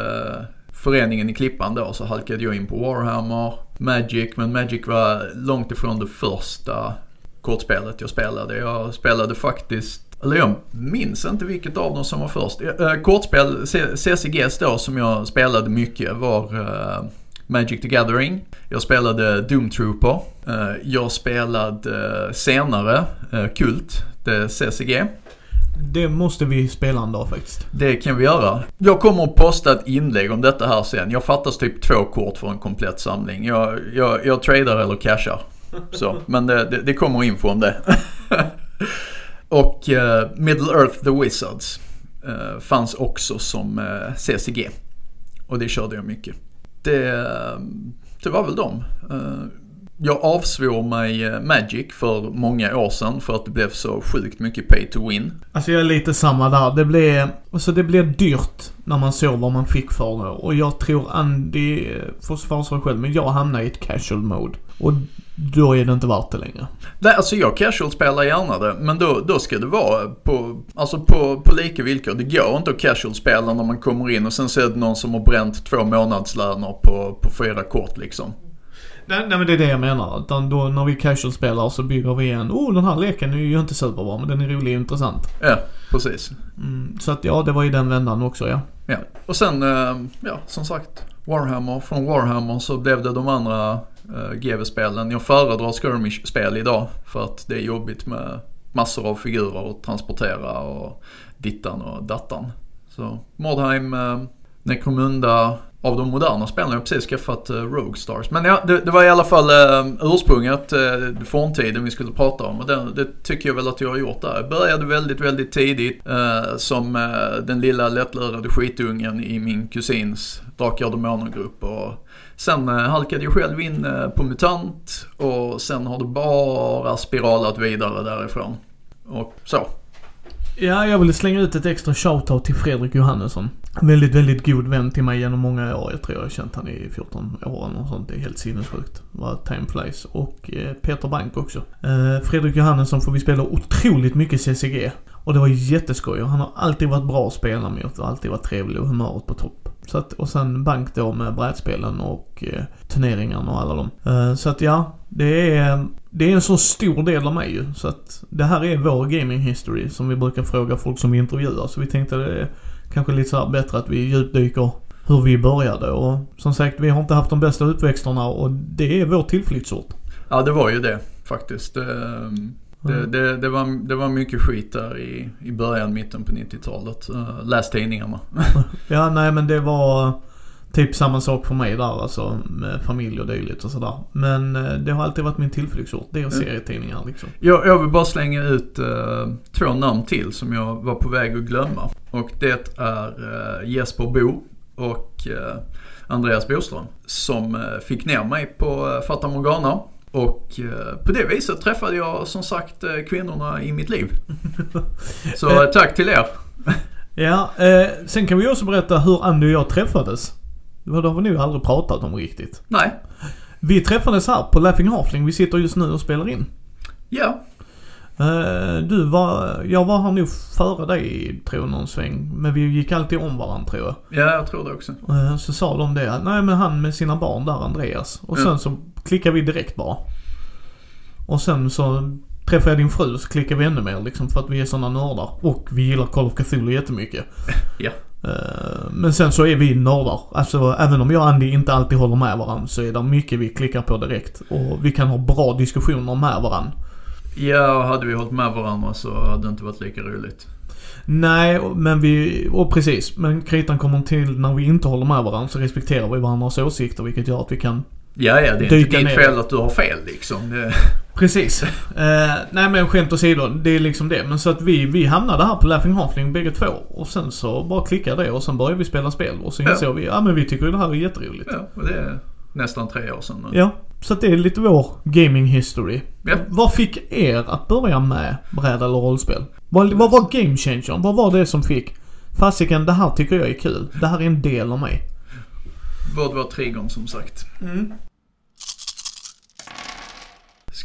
föreningen i Klippan då så halkade jag in på Warhammer, Magic, men Magic var långt ifrån det första kortspelet jag spelade. Jag spelade faktiskt eller jag minns inte vilket av dem som var först. Eh, eh, kortspel, CCGs då som jag spelade mycket var eh, Magic the Gathering. Jag spelade Doom Trooper. Jag spelade senare Kult, det CCG. Det måste vi spela en dag faktiskt. Det kan vi göra. Jag kommer att posta ett inlägg om detta här sen. Jag fattas typ två kort för en komplett samling. Jag, jag, jag tradar eller cashar. Så, men det, det, det kommer info om det. Och uh, Middle Earth The Wizards uh, fanns också som eh, uh, CCG. Och det körde jag mycket. Det, det var väl dem jag avsvor mig eh, Magic för många år sedan för att det blev så sjukt mycket pay to win. Alltså jag är lite samma där. Det blev, alltså det blev dyrt när man såg vad man fick för det. Och jag tror Andy eh, får svara sig själv, men jag hamnade i ett casual mode. Och då är det inte värt det längre. Nej, alltså jag casual spelar gärna det. Men då, då ska det vara på, alltså på, på lika villkor. Det går inte att casual spela när man kommer in och sen ser det någon som har bränt två månadslöner på, på fyra kort liksom. Nej, nej men det är det jag menar. Utan då när vi casual-spelar så bygger vi en, oh den här leken är ju inte superbra men den är rolig och intressant. Ja, precis. Mm, så att ja, det var i den vändan också ja. Ja, och sen, eh, ja som sagt, Warhammer. Från Warhammer så blev det de andra uh, GV-spelen. Jag föredrar skirmish-spel idag för att det är jobbigt med massor av figurer att transportera och dittan och dattan. Så Mordheim, uh, Necromunda, av de moderna spelen. Jag har precis skaffat uh, eh, Rogue Stars. Men ja, det, det var i alla fall uh, ursprunget, uh, forntiden vi skulle prata om. Och det, det tycker jag väl att jag har gjort där. Jag började väldigt, väldigt tidigt uh, som uh, den lilla lättlurade skitungen i min kusins Drakar och Demoner-grupp. Och sen uh, halkade jag själv in uh, på MUTANT och sen har det bara spiralat vidare därifrån. Och så. Ja, jag vill slänga ut ett extra shoutout till Fredrik Johannesson. Väldigt, väldigt god vän till mig genom många år. Jag tror jag har känt han i 14 år eller något sånt. Det är helt sinnessjukt vad time flies. Och eh, Peter Bank också. Eh, Fredrik Johannesson får vi spela otroligt mycket CCG. Och det var jätteskoj. Och han har alltid varit bra att spela med och alltid varit trevlig och humöret på topp. Så att, och sen Bank då med brädspelen och eh, turneringarna och alla dem. Eh, så att ja, det är, det är en så stor del av mig ju. Så att det här är vår gaming history som vi brukar fråga folk som vi intervjuar. Så vi tänkte det är kanske lite så bättre att vi djupdyker hur vi började. Och som sagt, vi har inte haft de bästa uppväxterna och det är vår tillflyktsort. Ja, det var ju det faktiskt. Det, det, det, det, var, det var mycket skit där i, i början, mitten på 90-talet. Läs tidningarna. ja, nej men det var typ samma sak för mig där alltså med familj och dylikt och sådär. Men eh, det har alltid varit min tillflyktsort. Det och mm. serietidningar liksom. Jag, jag vill bara slänga ut uh, två namn till som jag var på väg att glömma. Och det är uh, Jesper Bo och eh, Andreas Boström som eh, fick ner mig på eh, Fata Morgana. Och eh, på det viset träffade jag som sagt eh, kvinnorna i mitt liv. Så eh, tack till er. Ja, eh, sen kan vi också berätta hur Andy och jag träffades. Det har vi nog aldrig pratat om riktigt. Nej, Vi träffades här på Laughing Halfling. Vi sitter just nu och spelar in. ja, Eh, du var, jag var här nog före dig tror jag någon sväng. Men vi gick alltid om varandra tror jag. ja jag tror det också. Eh, så sa de det, nej men han med sina barn där, Andreas. Och sen Ja. så klickade vi direkt bara. Och sen så träffade jag din fru så klickade vi ännu mer liksom för att vi är sådana nördar. Och vi gillar Call of Cthulhu jättemycket. Ja. Eh, Men sen så är vi nördar. Alltså även om jag och Andy inte alltid håller med varandra så är det mycket vi klickar på direkt. Och vi kan ha bra diskussioner med varandra. Ja, hade vi hållit med varandra så hade det inte varit lika roligt. Nej, men vi... Och precis. Men kritan kommer till när vi inte håller med varandra så respekterar vi varandras åsikter vilket gör att vi kan... Ja, ja, det är inte ditt ner. fel att du har fel liksom. Precis. Eh, nej men skämt åsido, det är liksom det. Men så att vi, vi hamnade här på Laughing Halfling bägge två. Och sen så bara klickade det och sen började vi spela spel. Och så Ja. insåg vi, ja men vi tycker ju det här är jätteroligt. ja, och det är nästan tre år sedan nu. Ja. Så att det är lite vår gaming history. Ja. Vad fick er att börja med bräd eller rollspel? Vad, vad var game changern? Vad var det som fick? Fasiken, det här tycker jag är kul. Det här är en del av mig. Vad var trigon som sagt? Mm.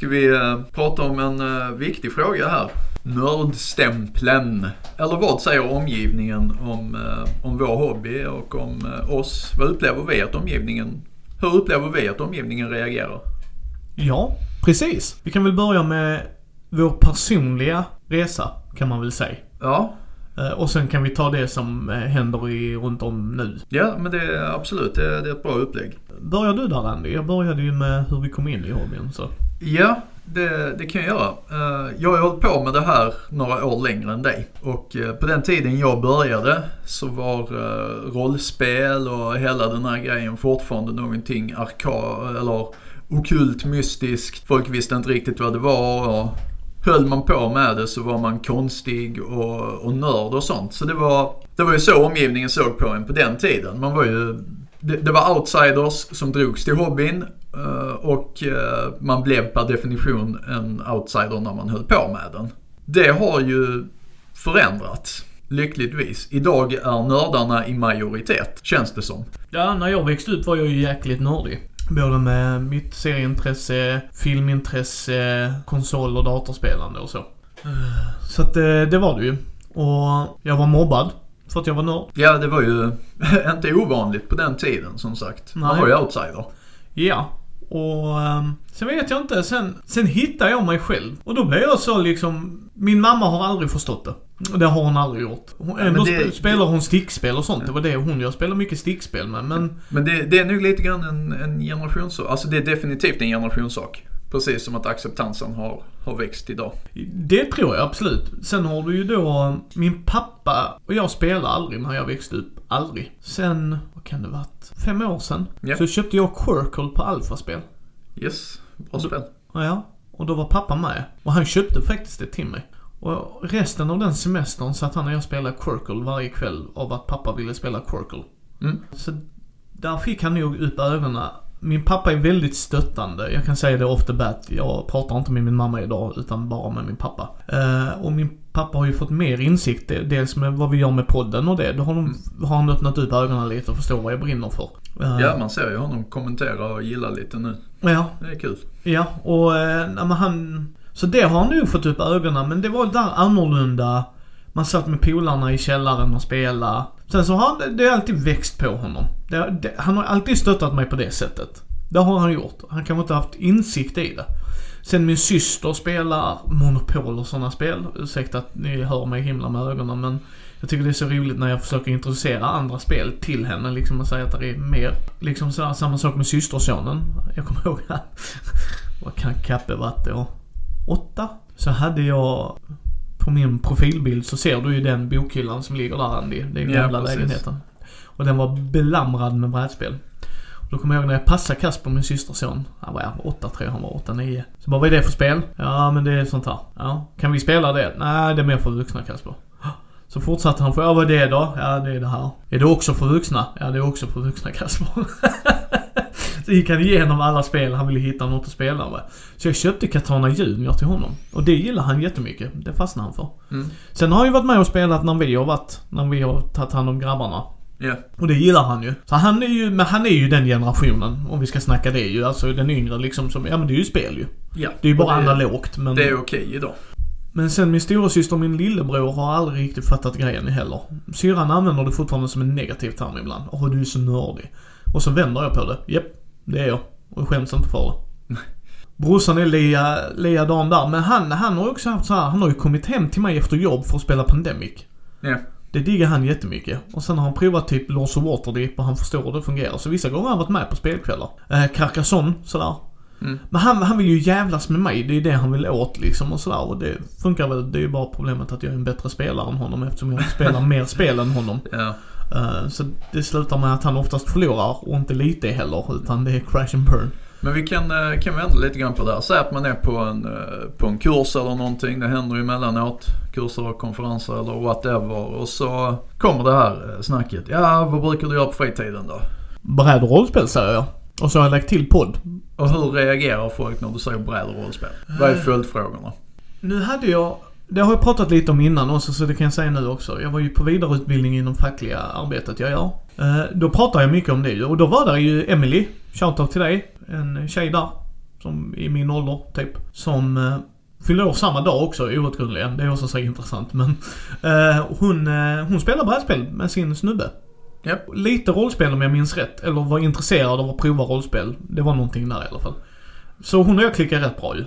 Ska vi eh, prata om en eh, viktig fråga här? Nördstämpeln. Eller vad säger omgivningen om, eh, om vår hobby och om oss? Vad upplever vi att omgivningen, hur upplever vi att omgivningen reagerar? Ja, precis. Vi kan väl börja med vår personliga resa, kan man väl säga. Ja, Och sen kan vi ta det som händer i, runt om nu. ja men det är absolut, det, är- det är ett bra upplägg. Börjar du där Andy? Jag började ju med hur vi kom in i hobbyn så. Ja, det, det kan jag göra. Eh, jag har ju hållit på med det här några år längre än dig. Och eh, på den tiden jag började så var eh, rollspel och hela den här grejen fortfarande någonting arka eller okult mystiskt. Folk visste inte riktigt vad det var och höll man på med det så var man konstig och, och nörd och sånt. Så det var, det var ju så omgivningen såg på en på den tiden. Man var ju det, det var outsiders som drogs till hobbyn eh, och eh, man blev per definition en outsider när man höll på med den. Det har ju förändrats, lyckligtvis. Idag är nördarna i majoritet, känns det som. Ja, när jag växte upp var jag ju jäkligt nördig. Både med mitt serieintresse, filmintresse, konsol och datorspelande och så. Eh, så att det, det var det ju. Och jag var mobbad för att jag var nörd. Ja, det var ju inte ovanligt på den tiden som sagt. Man Nej. var ju outsider. Ja. Och um, sen vet jag inte, sen, sen hittade jag mig själv. Och då blev jag så liksom, min mamma har aldrig förstått det. Och det har hon aldrig gjort. Hon, men ändå det- sp- spelar hon stickspel och sånt. Det var det hon, jag spelar mycket stickspel med. Men Men det, det är nog lite grann en, en generationssak. Alltså det är definitivt en generationssak. Precis som att acceptansen har, har växt idag. det tror jag absolut. Sen har du ju då, min pappa och jag spelade aldrig när jag växte upp. Aldrig. Sen, vad kan det varit? Fem år sedan. Ja. Så köpte jag Quirkle på Alfaspel. Yes, bra spel. Ja, och då var pappa med. Och han köpte faktiskt det till mig. Och resten av den semestern satt han och jag spelade Quirkle varje kväll av att pappa ville spela Quirkle. Mm. Så där fick han nog upp ögonen. Min pappa är väldigt stöttande. Jag kan säga det off the bat. Jag pratar inte med min mamma idag utan bara med min pappa. Eh, och min pappa har ju fått mer insikt. de- Dels med vad vi gör med podden och det. Då har, de, har han öppnat upp ögonen lite och förstår vad jag brinner för. Eh, Ja, man ser ju honom kommentera och gilla lite nu. ja, Det är kul. Ja, och men han... Så det har han nog fått upp ögonen, men det var där annorlunda. Man satt med polarna i källaren och spelade. Sen så har han, det har alltid växt på honom. Det, det, han har alltid stöttat mig på det sättet. Det har han gjort. Han kanske inte haft insikt i det. Sen min syster spelar Monopol och sådana spel. Ursäkta att ni hör mig himla med ögonen men jag tycker det är så roligt när jag försöker introducera andra spel till henne. Liksom och säga att det är mer. Liksom så, samma sak med systersonen. Jag kommer ihåg han. Vad kan Kappe varit då? Åtta? Så hade jag på min profilbild så ser du ju den bokhyllan som ligger där Andy. Den Ja, gamla precis. lägenheten. Och den var belamrad med brädspel. Och Då kommer jag ihåg när jag passade Kasper, min systerson. Han var åtta tror jag han var, åtta, nio. Så bara, vad är det för spel? Ja, men det är sånt här. Ja, kan vi spela det? Nej, det är mer för vuxna Kasper. Så fortsatte han för, ja vad är det då? Ja det är det här. Är det också för vuxna? Ja det är också för vuxna Kasper. så gick han igenom alla spel han ville hitta något att spela med. Så jag köpte Katana Junior till honom. Och det gillar han jättemycket. Det fastnade han för. Mm. Sen har han ju varit med och spelat när vi har varit, när vi har tagit hand om grabbarna. Ja. Och det gillar han ju. Så han är ju, men han är ju den generationen, om vi ska snacka det ju. Alltså den yngre liksom som, ja men det är ju spel ju. ja. Det är ju bara det, analogt men... Det är okej idag. Men sen min storasyster och min lillebror har aldrig riktigt fattat grejen heller. Syrran använder det fortfarande som en negativ term ibland. Åh, du är så nördig. Och så vänder jag på det. Japp, det är jag. Och skäms inte för det. Brorsan är lia, liadan där, men han, han har också haft så här, han har ju kommit hem till mig efter jobb för att spela Pandemic. Ja. Det diggar han jättemycket. Och sen har han provat typ Lords of Waterdeep och han förstår hur det fungerar. Så vissa gånger har han varit med på spelkvällar. Eh, Carcassonne, sådär. Mm. Men han, han vill ju jävlas med mig. Det är det han vill åt liksom och sådär. Och det funkar väl. Det är ju bara problemet att jag är en bättre spelare än honom eftersom jag spelar mer spel än honom. Ja. Eh, så det slutar med att han oftast förlorar och inte lite heller. Utan det är crash and burn. Men vi kan, eh, kan vända lite grann på det här. Säg att man är på en, eh, på en kurs eller någonting. Det händer ju emellanåt. Kurser och konferenser eller whatever. Och så kommer det här snacket. Ja, vad brukar du göra på fritiden då? Bräd och rollspel säger jag. Och så har jag lagt till podd. Och hur reagerar folk när du säger bräd och rollspel? Vad är följdfrågorna? Nu hade jag, det har jag pratat lite om innan också så det kan jag säga nu också. Jag var ju på vidareutbildning inom fackliga arbetet jag gör. Eh, Då pratar jag mycket om det och då var det ju Emily, shoutout till dig, en tjej där. Som i min ålder typ. Som eh, fyllde år samma dag också outgrundligen. Det är också så intressant men. eh, hon, hon spelar brädspel med sin snubbe. Japp. Lite rollspel om jag minns rätt. Eller var intresserad av att prova rollspel. Det var någonting där i alla fall. Så hon och jag klickar rätt bra ju.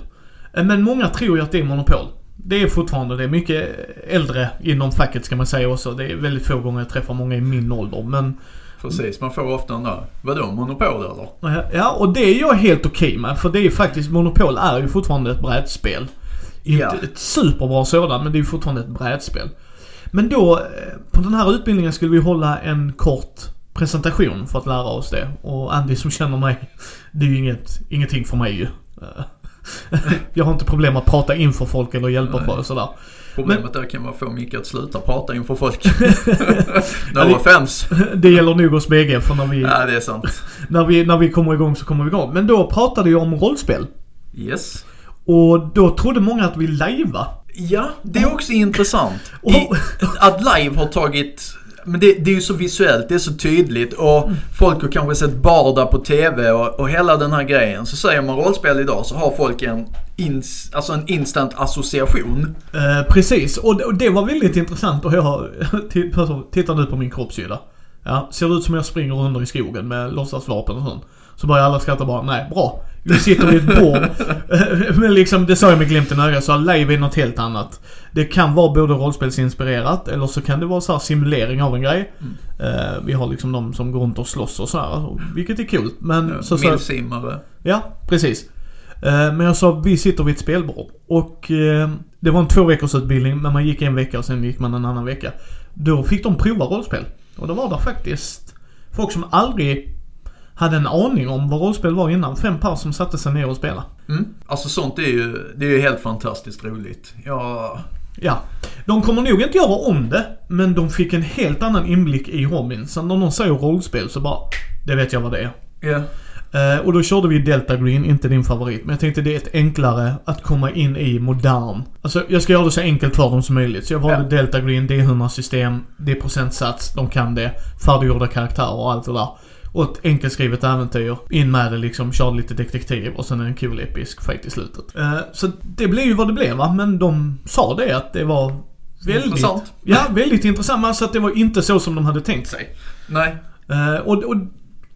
Men många tror ju att det är monopol. Det är fortfarande det. är Mycket äldre inom facket ska man säga också. Det är väldigt få gånger jag träffar många i min ålder. Men Precis, man får ofta den där. Vadå, monopol eller? eh, ja, och det är jag helt okej med. För det är faktiskt, monopol är ju fortfarande ett brädspel. Inte Ja. ett superbra sådant, men det är ju fortfarande ett brädspel. Men då, eh, på den här utbildningen skulle vi hålla en kort presentation för att lära oss det. Och Andy som känner mig, det är ju inget, ingenting för mig ju. Jag har inte problem att prata inför folk eller hjälpa Nej. folk och sådär. Problemet där kan vara att få Micke att sluta prata inför folk. Ja, no det- offense. Det gäller nog oss bägge för när vi, Ja, det är sant. när vi, när vi kommer igång så kommer vi igång. Men då pratade jag om rollspel. Yes. Och då trodde många att vi lajva. Ja, det är också intressant. I, att live har tagit... Men det, det är ju så visuellt, det är så tydligt och folk har kanske sett Barda på TV och, och hela den här grejen. Så säger man rollspel idag så har folk en, ins, alltså en instant association. Eh, precis, och, och det var väldigt intressant och jag t- tittar nu på min kroppshydda. Ja, ser det ut som jag springer under i skogen med låtsasvapen och sånt. Så börjar alla skratta bara, nej bra. Vi sitter vid ett bord. Men liksom, det sa jag med glimten i ögat, så live är något helt annat. Det kan vara både rollspelsinspirerat eller så kan det vara så här simulering av en grej. Eh, vi har liksom de som går runt och slåss och så här, vilket är kul. Men så, så, Millsimmare. Ja, precis. Eh, Men jag sa, vi sitter vid ett spelbord. Och eh, det var en två veckors utbildning, men man gick en vecka och sen gick man en annan vecka. Då fick de prova rollspel. Och då var det faktiskt folk som aldrig hade en aning om vad rollspel var innan. Fem par som satte sig ner och spelade. Mm. Alltså sånt är ju, det är ju helt fantastiskt roligt. Ja, Ja. De kommer nog inte göra om det, men de fick en helt annan inblick i. Så när någon säger rollspel så bara, det vet jag vad det är. Eh, och då körde vi Delta Green, inte din favorit. Men jag tänkte det är ett enklare att komma in i modern. Alltså jag ska göra det så enkelt för dem som möjligt. Så jag valde Ja. Delta Green, det är 100 system, det är procentsats, de kan det. Färdiggjorda karaktärer och allt det där. Och ett enkelskrivet äventyr. In med det liksom, kör lite detektiv och sen en kul episk fight i slutet. Eh, så det blev ju vad det blev va. Men de sa det att det var väldigt... Intressant. Ja, väldigt intressant. Alltså att det var inte så som de hade tänkt sig. Nej. Eh, och, och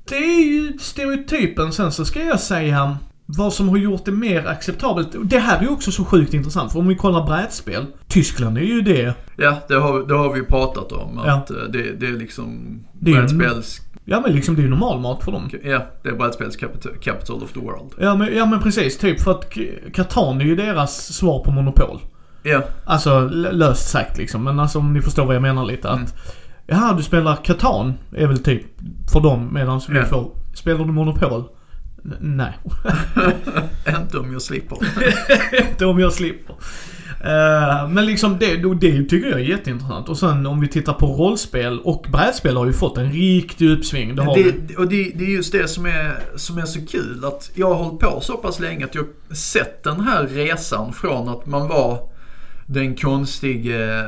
det är ju stereotypen. Sen så ska jag säga vad som har gjort det mer acceptabelt. Det här är ju också så sjukt intressant. För om vi kollar brädspel. Tyskland är ju det. Ja, det har, det har vi pratat om. Ja. Att eh, det, det är liksom Det är brädspels... Ja men liksom det är ju normalmat för dem. Ja, det är brädspels capital, of the world. Ja men, ja men precis. Typ för att Catan är ju deras svar på Monopol. Ja, Alltså löst sagt liksom. Men alltså om ni förstår vad jag menar lite. Att Mm. Jaha, du spelar Catan är väl typ för dem medan vi Ja. får Spelar du Monopol? N- nej. inte om jag slipper. Inte om jag slipper. Eh, men liksom det, det tycker jag är jätteintressant. Och sen om vi tittar på rollspel och brädspel har ju fått en riktig uppsving. Det. Det, och det, det är just det som är, som är så kul. Att jag har hållit på så pass länge att jag sett den här resan från att man var den konstige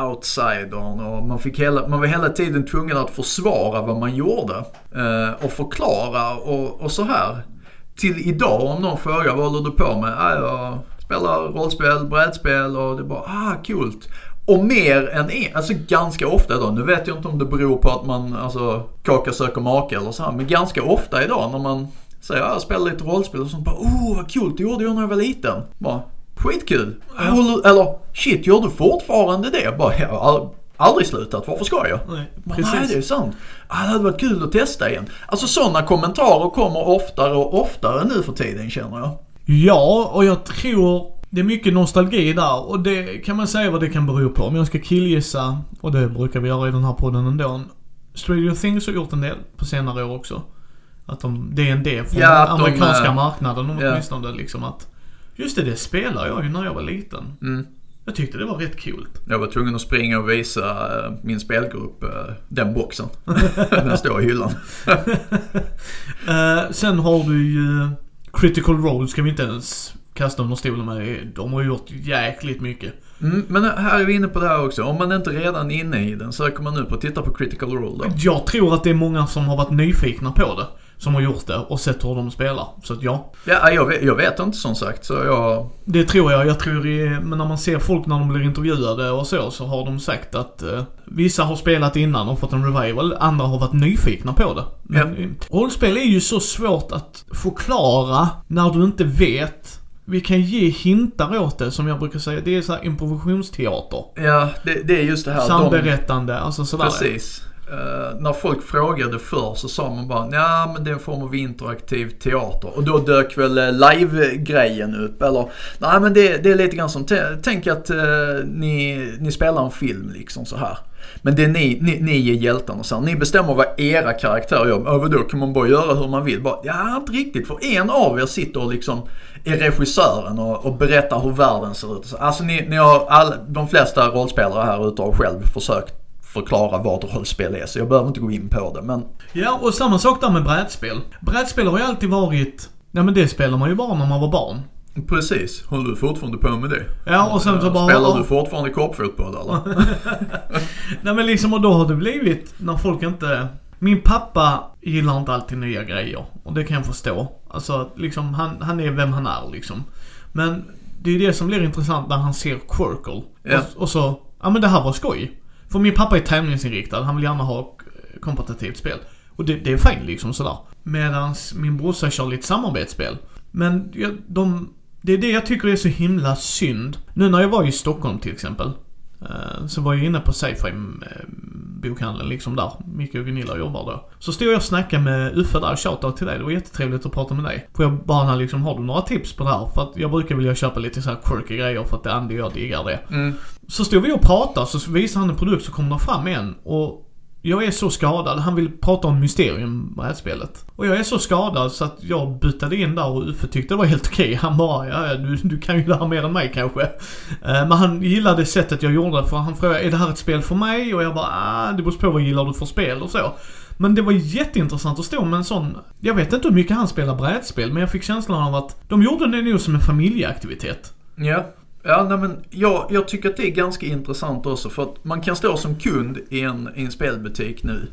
outsidern och man, fick hela, man var hela tiden tvungen att försvara vad man gjorde. Eh, och förklara och, och så här. Till idag om någon frågar vad håller du på med? Ah, jag spelar rollspel, brädspel och det är bara ah coolt. Och mer än en, alltså ganska ofta idag, nu vet jag inte om det beror på att man, alltså kaka söker make eller så här, men ganska ofta idag när man säger ah, jag spelar lite rollspel och sånt bara oh vad coolt, det gjorde jag när jag var liten. Bara, Skitkul! Håller, eller shit, gör du fortfarande det? Bara, jag har ald- aldrig slutat, varför ska jag? Nej, Bara, precis. Nej, det är sant. Ah, det hade varit kul att testa igen. Alltså sådana kommentarer kommer oftare och oftare nu för tiden känner jag. Ja, och jag tror det är mycket nostalgi där och det kan man säga vad det kan bero på. Om jag ska killgissa, och det brukar vi göra i den här podden ändå. Stranger Things har gjort en del på senare år också. Att de, det är en del från Ja, den de, amerikanska eh, marknaden ja. åtminstone liksom att Just det, det spelar jag ju när jag var liten. Mm. Jag tyckte det var rätt kul. Jag var tvungen att springa och visa eh, min spelgrupp eh, den boxen. den står i hyllan. Eh, sen har du ju Critical Role ska vi inte ens kasta under stolen med. De har gjort jäkligt mycket. Mm, men här är vi inne på det här också. Om man inte redan är inne i den, söker man nu på att titta på Critical Role då. Jag tror att det är många som har varit nyfikna på det. Som har gjort det och sett hur de spelar. Så att ja. Ja, jag vet, jag vet inte som sagt, så jag... Det tror jag. Jag tror det, men när man ser folk när de blir intervjuade och så, så har de sagt att eh, vissa har spelat innan och fått en revival, andra har varit nyfikna på det. Men eh, rollspel är ju så svårt att förklara när du inte vet. Vi kan ge hintar åt det, som jag brukar säga. Det är så här improvisationsteater. Ja, det, det är just det här. de- Samberättande, alltså sådär. Precis. Eh, när folk frågade förr så sa man bara ja men det är en form av interaktiv teater. Och då dök väl eh, live-grejen upp. Eller nej men det, det är lite grann som, tänk att eh, ni, ni spelar en film liksom så här. Men det är ni, ni, ni är hjältarna så här. Ni bestämmer vad era karaktärer gör. Över då kan man bara göra hur man vill. Bara, ja, inte riktigt. För en av er sitter och liksom är regissören och, och berättar hur världen ser ut. Alltså ni, ni har all, de flesta rollspelare här ute har själv försökt förklara vad rollspel är. Så jag behöver inte gå in på det. Men Ja, och samma sak där med brädspel. Brädspel har ju alltid varit, ja men det spelar man ju bara när man var barn. precis, håller du fortfarande på med det? Ja, och sen så bara... Spelar du fortfarande korpfotboll eller? Nej men liksom och då har det blivit när folk inte... Min pappa gillar inte alltid nya grejer. Och det kan jag förstå. Alltså liksom han, han är vem han är liksom. Men det är det som blir intressant när han ser Quirkle. Ja. Och, och så, ja men det här var skoj. För min pappa är tävlingsinriktad. Han vill gärna ha kompetitivt spel. Och det, det är fint liksom sådär. Medans min brorsa kör lite samarbetsspel. Men ja, de, det är det jag tycker är så himla synd. Nu när jag var i Stockholm till exempel. Eh, så var jag inne på Safeframe eh, bokhandeln liksom där. Micke och Gunilla jobbar då. Så stod jag och snackade med Uffe där, shoutout till dig. Det var jättetrevligt att prata med dig. Får jag bara liksom, har du några tips på det här? För att jag brukar vilja köpa lite så här quirky grejer för att det är Andy och jag diggar det. Mm. Så stod vi och pratade, så visade han en produkt så kom det fram en och jag är så skadad. Han vill prata om Mysterium, brädspelet. Och jag är så skadad så att jag bytte in där och Uffe tyckte det var helt okej. Han bara, ja, ja, du, du kan ju det här mer än mig kanske. Eh, men han gillade sättet jag gjorde det för han frågade, är det här ett spel för mig? Och jag bara, ah, det beror på vad gillar du för spel och så. Men det var jätteintressant att stå med en sån, jag vet inte hur mycket han spelar brädspel, men jag fick känslan av att de gjorde det nog som en familjeaktivitet. Ja. Ja, nej, men jag, jag tycker att det är ganska intressant också för att man kan stå som kund i en, i en spelbutik nu.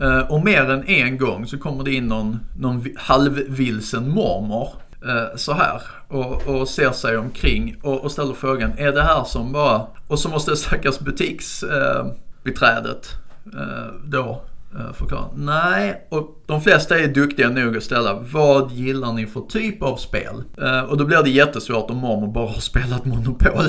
Eh, och mer än en gång så kommer det in någon, någon halvvilsen mormor eh, så här och, och ser sig omkring och, och ställer frågan, är det här som bara... Och så måste stackars butiksbiträdet eh, eh, då eh, förklara. Nej, och de flesta är duktiga nog att ställa vad gillar ni för typ av spel? Eh, och då blir det jättesvårt om mormor bara har spelat Monopol.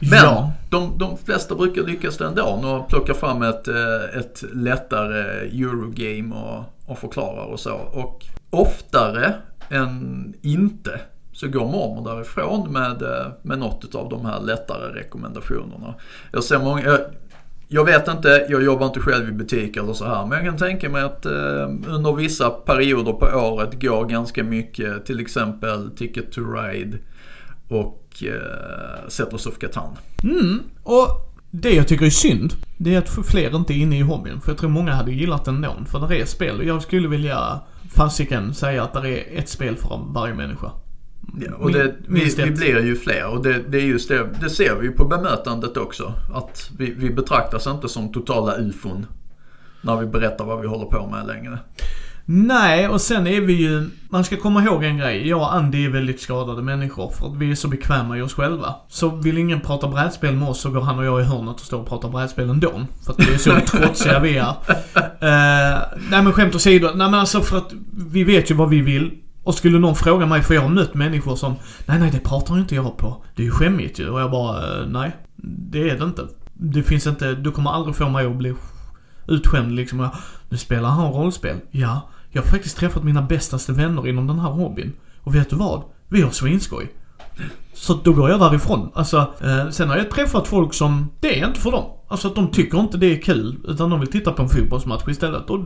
Men Ja. de, de flesta brukar lyckas ändå och plocka fram ett, eh, ett lättare Eurogame och, och förklarar och så. Och oftare än inte så går mormor därifrån med, eh, med något av de här lättare rekommendationerna. Jag ser många, jag, jag vet inte, jag jobbar inte själv i butik eller så här, men jag kan tänka mig att eh, under vissa perioder på året går ganska mycket, till exempel Ticket to Ride och eh, Settlers of Catan. Mm, och det jag tycker är synd, det är att fler inte är inne i hobbyn. För jag tror många hade gillat den ändå. För det är spel och jag skulle vilja fasiken säga att det är ett spel för varje människa. Ja, och det, vi, vi blir ju fler och det, det, är just det, det ser vi på bemötandet också. Att vi, vi betraktas inte som totala ufon när vi berättar vad vi håller på med längre. Nej, och sen är vi ju, man ska komma ihåg en grej. Jag och Andy är väldigt skadade människor för att vi är så bekväma i oss själva. Så vill ingen prata brädspel med oss så går han och jag i hörnet och står och pratar brädspel ändå. För att vi är så trotsiga vi är. Uh, nej men skämt åsido. Nej men alltså för att vi vet ju vad vi vill. Och skulle någon fråga mig, för jag har mött människor som Nej, nej, det pratar inte jag på. Det är ju skämmigt ju. Och jag bara, eh, nej. Det är det inte. Det finns inte, du kommer aldrig få mig att bli utskämd liksom. Nu spelar han rollspel. Ja, jag har faktiskt träffat mina bästaste vänner inom den här hobbyn. Och vet du vad? Vi har svinskoj. Så då går jag därifrån. Alltså, eh, sen har jag träffat folk som, det är inte för dem. Alltså att de tycker inte det är kul, utan de vill titta på en fotbollsmatch istället. Och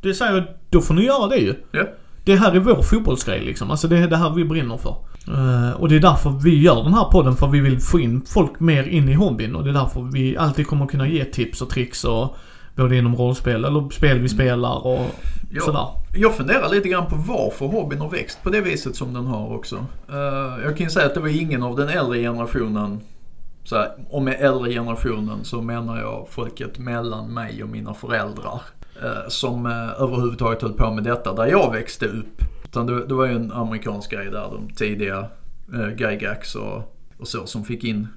det säger jag, då får ni göra det ju. Ja. Det här är vår fotbollsgrej liksom. Alltså det är det här vi brinner för. Uh, och det är därför vi gör den här podden, för vi vill få in folk mer in i hobbyn. Och det är därför vi alltid kommer kunna ge tips och tricks och både inom rollspel eller spel vi spelar och jag, sådär. Jag funderar lite grann på varför hobbyn har växt på det viset som den har också. Uh, jag kan ju säga att det var ingen av den äldre generationen så här, och med äldre generationen så menar jag folket mellan mig och mina föräldrar. Eh, som eh, överhuvudtaget höll på med detta där jag växte upp. Utan det, det var ju en amerikansk grej där, de tidiga eh, Gygax och, och så som fick in,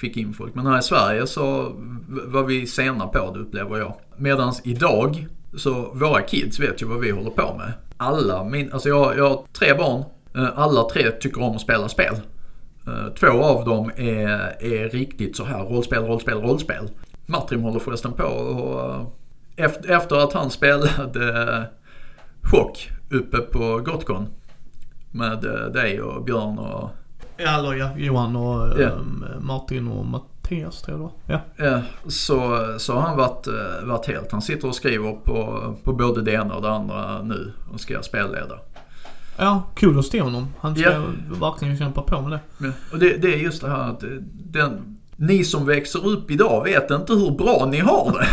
fick in folk. Men här i Sverige så var vi sena på det upplever jag. Medan idag så våra kids vet ju vad vi håller på med. Alla min, alltså jag, jag har tre barn. Eh, alla tre tycker om att spela spel. Två av dem är, är riktigt så här rollspel, rollspel, rollspel. Matrim håller förresten på och efter, att han spelade Chock uppe på Gotcon med eh, dig och Björn och... Eller ja, Johan och um, Martin och Mattias tror jag det var. Ja. Så, så har han varit, eh, varit helt. Han sitter och skriver på, på både det ena och det andra nu och ska spelleda. Ja, kul att se honom. Han ska ja. verkligen kämpa på med det. Ja. Och det, det är just det här att den, ni som växer upp idag vet inte hur bra ni har det.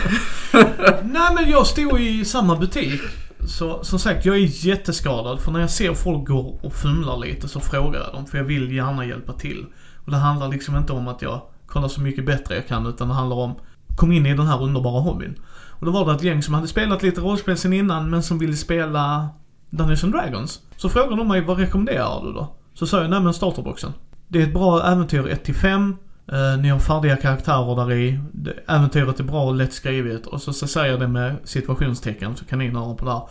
Nej men jag stod i samma butik. Så som sagt, jag är jätteskadad. För när jag ser folk gå och fumlar lite så frågar jag dem. För jag vill gärna hjälpa till. Och det handlar liksom inte om att jag kollar så mycket bättre jag kan. Utan det handlar om, kom in i den här underbara hobbyn. Och då var det ett gäng som hade spelat lite rollspel sen innan men som ville spela Dungeons and Dragons. Så frågade de mig, vad rekommenderar du då? Så sa jag, nej men starterboxen. Det är ett bra äventyr 1-5. Uh, ni har färdiga karaktärer där i. Äventyret är bra och lätt skrivet. Och så, så säger jag det med situationstecken så kan ni höra på det här.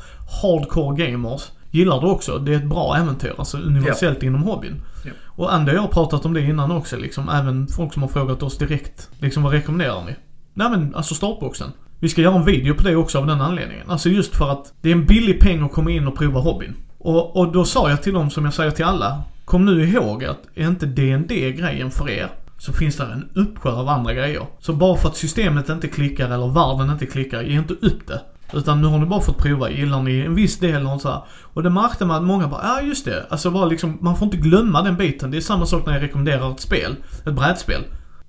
Hardcore gamers gillar det också. Det är ett bra äventyr. Alltså universellt yeah. inom hobbyn. Yeah. Och Andy och jag har pratat om det innan också liksom. Även folk som har frågat oss direkt. Liksom vad rekommenderar ni? Nej men alltså startboxen. Vi ska göra en video på det också av den anledningen. Alltså just för att det är en billig peng att komma in och prova hobbyn. Och, och då sa jag till dem som jag säger till alla. Kom nu ihåg att är inte DND grejen för er så finns det en uppsjö av andra grejer. Så bara för att systemet inte klickar eller världen inte klickar, ge inte upp det. Utan nu har ni bara fått prova, gillar ni en viss del och så här. Och det märkte man att många bara, ja just det. Alltså bara liksom, man får inte glömma den biten. Det är samma sak när jag rekommenderar ett spel, ett brädspel.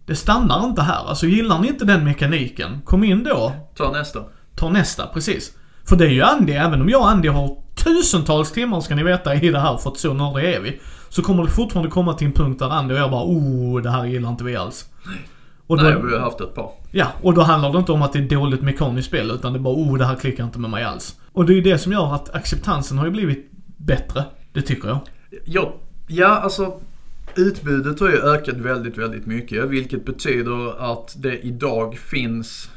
Det stannar inte här. Alltså gillar ni inte den mekaniken, kom in då. Ta nästa. Ta nästa, precis. För det är ju Andy, även om jag och Andy har tusentals timmar ska ni veta i det här, för att så nördiga är vi. Så kommer det fortfarande komma till en punkt där Andy och jag bara oh, det här gillar inte vi alls. Och då, Nej, vi har haft ett par. Ja, och då handlar det inte om att det är dåligt mekaniskt spel utan det är bara oh, det här klickar inte med mig alls. Och det är ju det som gör att acceptansen har ju blivit bättre. Det tycker jag. Ja, ja alltså utbudet har ju ökat väldigt, väldigt mycket. Vilket betyder att det idag finns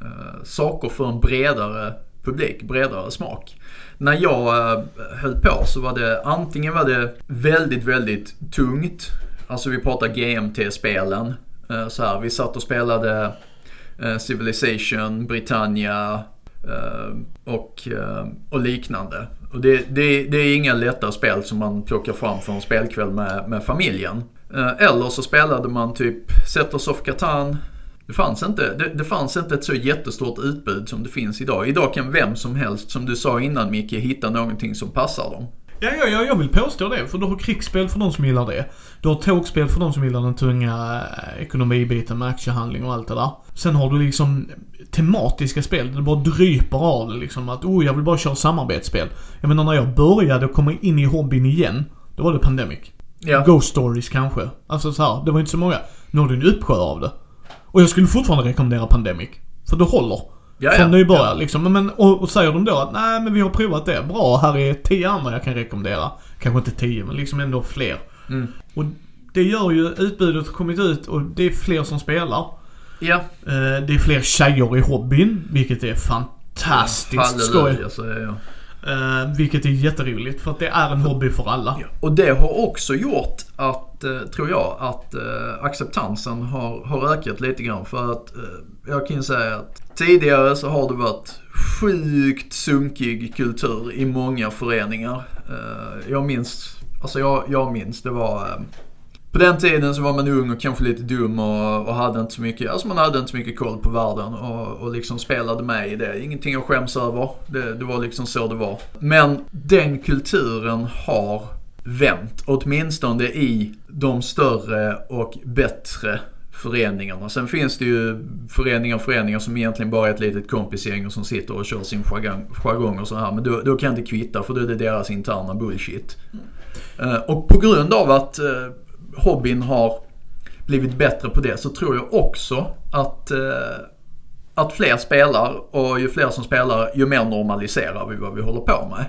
eh, saker för en bredare publik, bredare smak när jag eh, höll på så var det antingen var det väldigt, väldigt tungt. Alltså vi pratar GMT-spelen. Eh, så här, vi satt och spelade eh, Civilization, Britannia och, och liknande. Och det, det, det är inga lätta spel som man plockar fram för en spelkväll med, med familjen. Eller så spelade man typ Settlers of Catan, det fanns, inte, det, det, fanns inte ett så jättestort utbud som det finns idag. Idag kan vem som helst, som du sa innan Micke, hitta någonting som passar dem. Ja, ja, ja, jag vill påstå det. För du har krigsspel för de som gillar det. Du har tågspel för de som gillar den tunga eh, ekonomibiten med aktiehandling och allt det där. Sen har du liksom tematiska spel. Det bara dryper av det liksom. Att oh, jag vill bara köra samarbetsspel. Jag menar när jag började komma in i hobbyn igen. Då var det Pandemic. Ja. Ghost Stories kanske. Alltså så här, det var inte så många. Nu har du en uppsjö av det. Och jag skulle fortfarande rekommendera Pandemic. För det håller. Ja, Från ja. nybörjare liksom. Men, och, och säger de då att nej men vi har provat det. Bra, här är tio andra jag kan rekommendera. Kanske inte tio, men liksom ändå fler. Mm. Och det gör ju utbudet har kommit ut och det är fler som spelar. Ja. Eh, det är fler tjejer i hobbyn, vilket är fantastiskt skoj. Jag. Eh, vilket är jätteroligt för att det är en hobby för alla. Och det har också gjort att, Eh, tror jag, att eh, acceptansen har, har ökat lite grann. För att eh, jag kan ju säga att tidigare så har det varit sjukt sunkig kultur i många föreningar. Jag minns, alltså jag, jag minns, det var på den tiden så var man ung och kanske lite dum och, och hade inte så mycket, alltså man hade inte så mycket koll på världen och, och liksom spelade med i det. Ingenting att skäms över. Det, det var liksom så det var. Men den kulturen har vänt, åtminstone i de större och bättre föreningarna. Sen finns det ju föreningar och föreningar som egentligen bara är ett litet kompisgäng och som sitter och kör sin jargong, jargong och så här. Men då, då kan det kvitta för då är det deras interna bullshit. Eh, och på grund av att eh, hobbyn har blivit bättre på det så tror jag också att, eh, att fler spelar och ju fler som spelar ju mer normaliserar vi vad vi håller på med.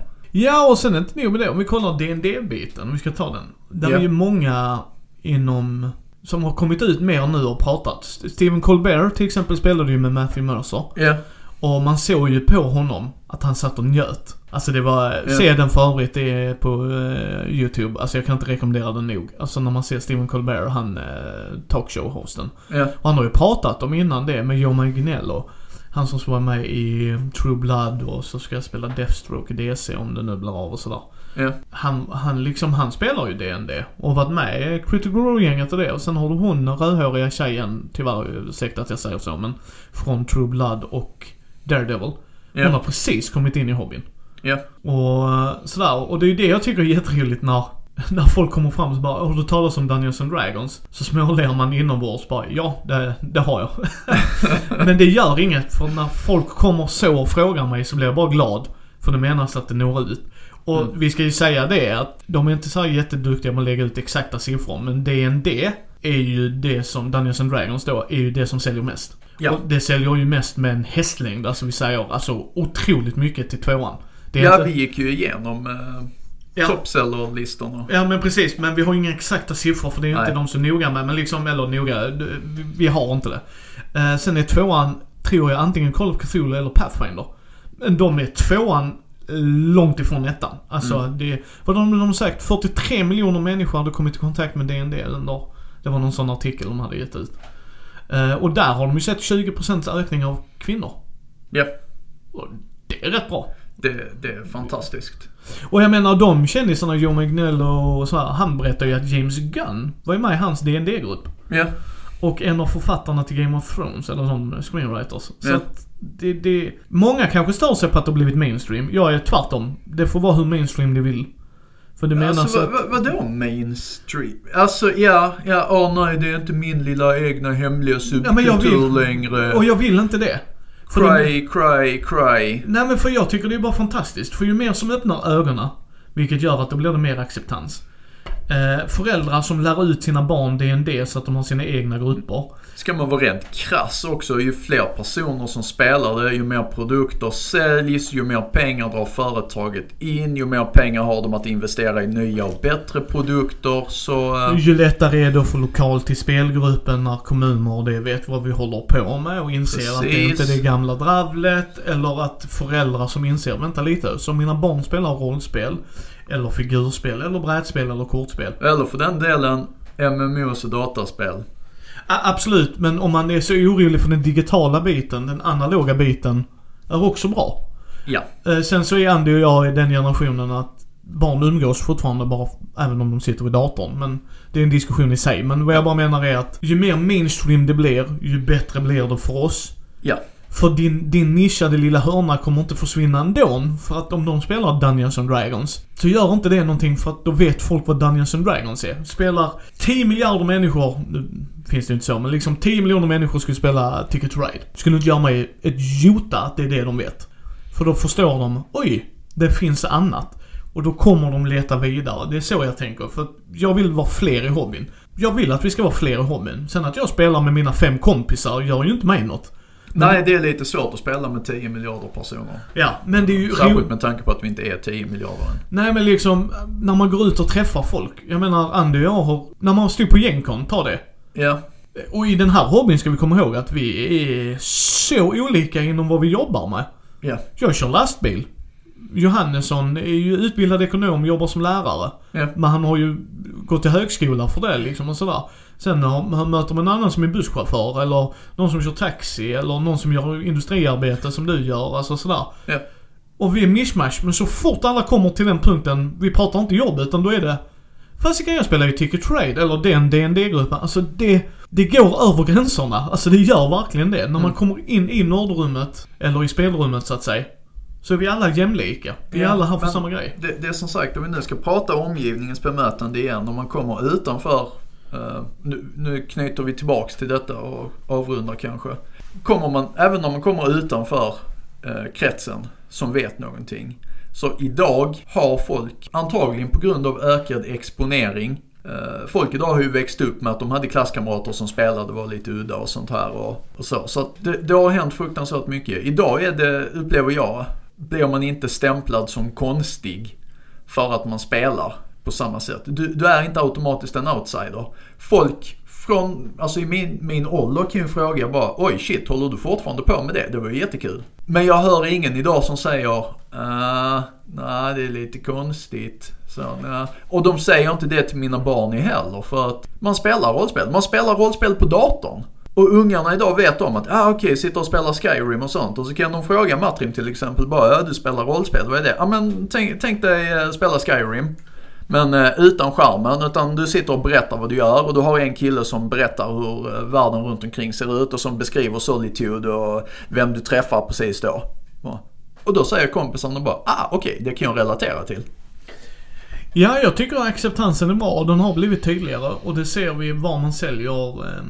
Ja, och sen inte nog med det. Om vi kollar dd biten om vi ska ta den. Där Ja. är ju många inom, som har kommit ut mer nu och pratat. Stephen Colbert till exempel spelade ju med Matthew Mercer. Ja, Och man såg ju på honom att han satt och njöt. Alltså det var, Ja. se den för övrigt, det är på eh, YouTube. Alltså jag kan inte rekommendera den nog. Alltså när man ser Stephen Colbert, han uh, talkshow-hosten. ja, Och han har ju pratat om innan det med Joe Manganiello. Han som ska vara med i True Blood och så ska jag spela Deathstroke i DC om det nu blir av och sådär. ja, Han, han liksom, han spelar ju DND och har varit med i Critical Role-gänget och det. Och sen har du hon den rödhåriga tjejen, tyvärr ursäkta att jag säger så men, från True Blood och Daredevil. Hon har ja, precis kommit in i hobbyn. ja, Och eh, sådär. Och det är ju det jag tycker är jätteroligt när, när folk kommer fram och bara Har du talat om Dungeons and Dragons? Så småler man inombords bara Ja, det, det har jag. Men det gör inget för när folk kommer så och frågar mig så blir jag bara glad. För det menas att det når ut. Och Mm. vi ska ju säga det att de är inte så jätteduktiga på att lägga ut exakta siffror. Men DND är ju det som, Dungeons and Dragons då, är ju det som säljer mest. Ja. Och det säljer ju mest med en hästlängd, alltså vi säger alltså otroligt mycket till tvåan. Ja inte- vi gick ju igenom eh, Ja. topseller-listorna. Ja men precis, men vi har inga exakta siffror för det är inte Nej. de så noga med. Men liksom, eller noga, vi- har inte det. Eh, sen är tvåan, tror jag, antingen Call of Cthulhu eller Pathfinder. Men de är tvåan långt ifrån ettan. Alltså Mm. det, vad de, de sagt, 43 miljoner människor hade kommit i kontakt med DND under, det var någon sån artikel de hade gett ut. Eh, och där har de ju sett 20% ökning av kvinnor. Ja, Och det är rätt bra. det, det är fantastiskt. Och jag menar de kändisarna, Joe Magnell och så här, han berättar ju att James Gunn var ju med i hans dd grupp Ja, Och en av författarna till Game of Thrones, eller de screenwriters. Så Ja. att det, det, många kanske stör sig på att det har blivit mainstream. Jag är tvärtom. Det får vara hur mainstream de vill. För det menas alltså att... vad, vad, vadå mainstream? Alltså ja, ja, åh nej det är inte min lilla egna hemliga Ja, men jag subkultur längre. Och jag vill inte det. Det- Cry, cry, cry. Nej men för jag tycker det är bara fantastiskt. För ju mer som öppnar ögonen, vilket gör att då blir det mer acceptans. Eh, föräldrar som lär ut sina barn DND så att de har sina egna grupper. Ska man vara rent krass också, ju fler personer som spelar det, ju mer produkter säljs, ju mer pengar drar företaget in, ju mer pengar har de att investera i nya och bättre produkter. Så eh, Ju lättare är det att få lokal till spelgruppen när kommuner och det vet vad vi håller på med och inser att det är inte Precis. det gamla dravlet. Eller att föräldrar som inser, vänta lite, så mina barn spelar rollspel. Eller figurspel, eller brädspel, eller kortspel. eller för den delen MMOs och dataspel. Absolut, men om man är så orolig för den digitala biten, den analoga biten, är också bra. Ja, Eh, sen så är Andy och jag i den generationen att barn umgås fortfarande bara, även om de sitter vid datorn. Men det är en diskussion i sig. Men vad jag bara menar är att ju mer mainstream det blir, ju bättre blir det för oss. ja, för din, din nischade lilla hörna kommer inte försvinna ändå. För att om de spelar Dungeons and Dragons, så gör inte det någonting för att då vet folk vad Dungeons and Dragons är. Spelar 10 miljarder människor, nu finns det inte så, men liksom 10 miljoner människor skulle spela Ticket to Ride. Skulle inte göra mig ett jota att det är det de vet. För då förstår de, oj, det finns annat. Och då kommer de leta vidare. Det är så jag tänker. För jag vill vara fler i hobbyn. Jag vill att vi ska vara fler i hobbyn. Sen att jag spelar med mina fem kompisar gör ju inte mig något. Nej, det är lite svårt att spela med 10 miljarder personer. Ja, men det är ju Särskilt med tanke på att vi inte är 10 miljarder än. Nej men liksom, när man går ut och träffar folk. Jag menar, Andy och jag har, när man stod på Gencon, ta det. Ja, Och i den här hobbyn ska vi komma ihåg att vi är så olika inom vad vi jobbar med. ja, Jag kör lastbil. Johannesson är ju utbildad ekonom, jobbar som lärare. ja. Men han har ju gått till högskola för det liksom och sådär. Sen han möter man en annan som är busschaufför eller någon som kör taxi eller någon som gör industriarbete som du gör, alltså sådär. Ja. Och vi är mishmash, men så fort alla kommer till den punkten, vi pratar inte jobb utan då är det Fasiken jag spelar ju Ticket Trade eller den DND-gruppen. Alltså det, det går över gränserna. Alltså det gör verkligen det. När man Mm. kommer in i nördrummet, eller i spelrummet så att säga. Så är vi alla jämlika. Vi är Ja, alla här för samma grej. Det, det är som sagt, om vi nu ska prata omgivningens bemötande igen, om man kommer utanför, Eh, nu, nu knyter vi tillbaks till detta och avrundar kanske. Kommer man, även om man kommer utanför eh, kretsen som vet någonting, så idag har folk, antagligen på grund av ökad exponering, eh, folk idag har ju växt upp med att de hade klasskamrater som spelade, var lite udda och sånt här och, och så. Så att det, det har hänt fruktansvärt mycket. Idag är det, upplever jag, blir man inte stämplad som konstig för att man spelar på samma sätt. Du, du är inte automatiskt en outsider. Folk från, alltså i min, min ålder kan ju fråga bara oj shit, håller du fortfarande på med det? Det var ju jättekul. Men jag hör ingen idag som säger uh, nej det är lite konstigt. Så, nej. Och de säger inte det till mina barn heller för att man spelar rollspel. Man spelar rollspel på datorn. Och ungarna idag vet om att, ah okej, sitter och spelar Skyrim och sånt. Och så kan de fråga Matrim till exempel bara, ja du spelar rollspel, vad är det? Ja men tänk, tänk dig eh, spela Skyrim. Men eh, utan skärmen, utan du sitter och berättar vad du gör och du har en kille som berättar hur eh, världen runt omkring ser ut och som beskriver Solitude och vem du träffar precis då. Och då säger kompisarna bara, ah okej, det kan jag relatera till. Ja, jag tycker att acceptansen är bra och den har blivit tydligare och det ser vi var man säljer eh,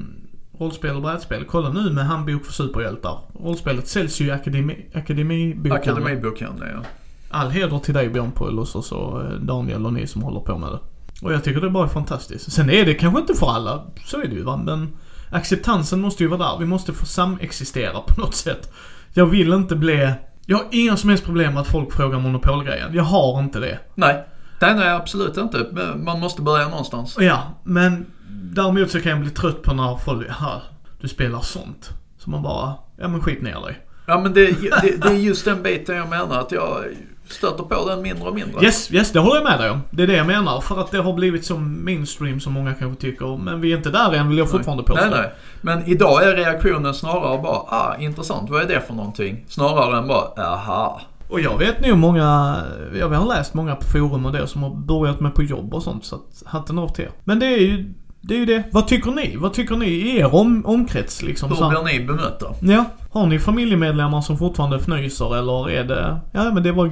rollspel och brädspel. Kolla nu med Handbok för superhjältar. Rollspelet säljs ju i akademi, akademibokhandeln. Akademibokhandeln ja. All heder till dig Björn Paulus och så eh, Daniel och ni som håller på med det. Och jag tycker det bara är fantastiskt. Sen är det kanske inte för alla, så är det ju va, men acceptansen måste ju vara där. Vi måste få samexistera på något sätt. Jag vill inte bli... Jag har inga som helst problem med att folk frågar monopolgrejen. Jag har inte det. Nej, nej, nej absolut inte. Man måste börja någonstans. Ja, men däremot så kan jag bli trött på när folk, här, du spelar sånt. Så man bara, ja men skit ner dig. Ja men det, det, det är just den biten jag menar att jag stöter på den mindre och mindre. Yes, yes, det håller jag med dig om. Det är det jag menar. För att det har blivit som mainstream som många kanske tycker. Men vi är inte där än vill jag fortfarande påstå. Nej, nej. Men idag är reaktionen snarare bara, ah intressant, vad är det för någonting? Snarare än bara, aha. Och jag vet nog många, jag har läst många på forum och det som har börjat med på jobb och sånt. Så att hatten av till er. Men det är ju, det är ju det. Vad tycker ni? Vad tycker ni i er om, omkrets liksom? Så Hur blir ni bemötta? Ja. Har ni familjemedlemmar som fortfarande fnyser eller är det, ja men det var...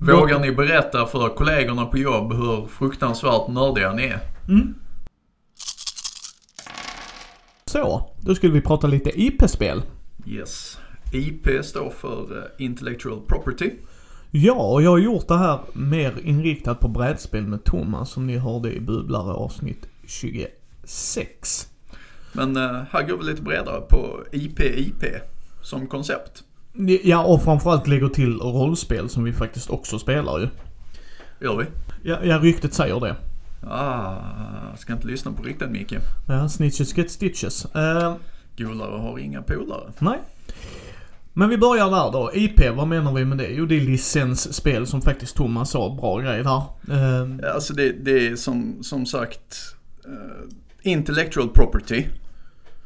Vågar ni berätta för kollegorna på jobb hur fruktansvärt nördiga ni är? Mm. Så, då skulle vi prata lite IP-spel. Yes. IP står för eh, Intellectual Property. Ja, och jag har gjort det här mer inriktat på brädspel med Thomas som ni hörde i Bubblare avsnitt 26. Men eh, här går vi lite bredare på IP-IP som koncept. Ja, och framförallt lägger till rollspel som vi faktiskt också spelar ju. Gör vi? Ja, ja ryktet säger det. Ah, ska inte lyssna på rykten Micke. Ja, snitches get stitches. Eh, Golare har inga polare. nej. Men vi börjar där då. IP, vad menar vi med det? Jo, det är licensspel som faktiskt Thomas sa. Bra grej där. Eh, Alltså det, det är som, som sagt eh, Intellectual property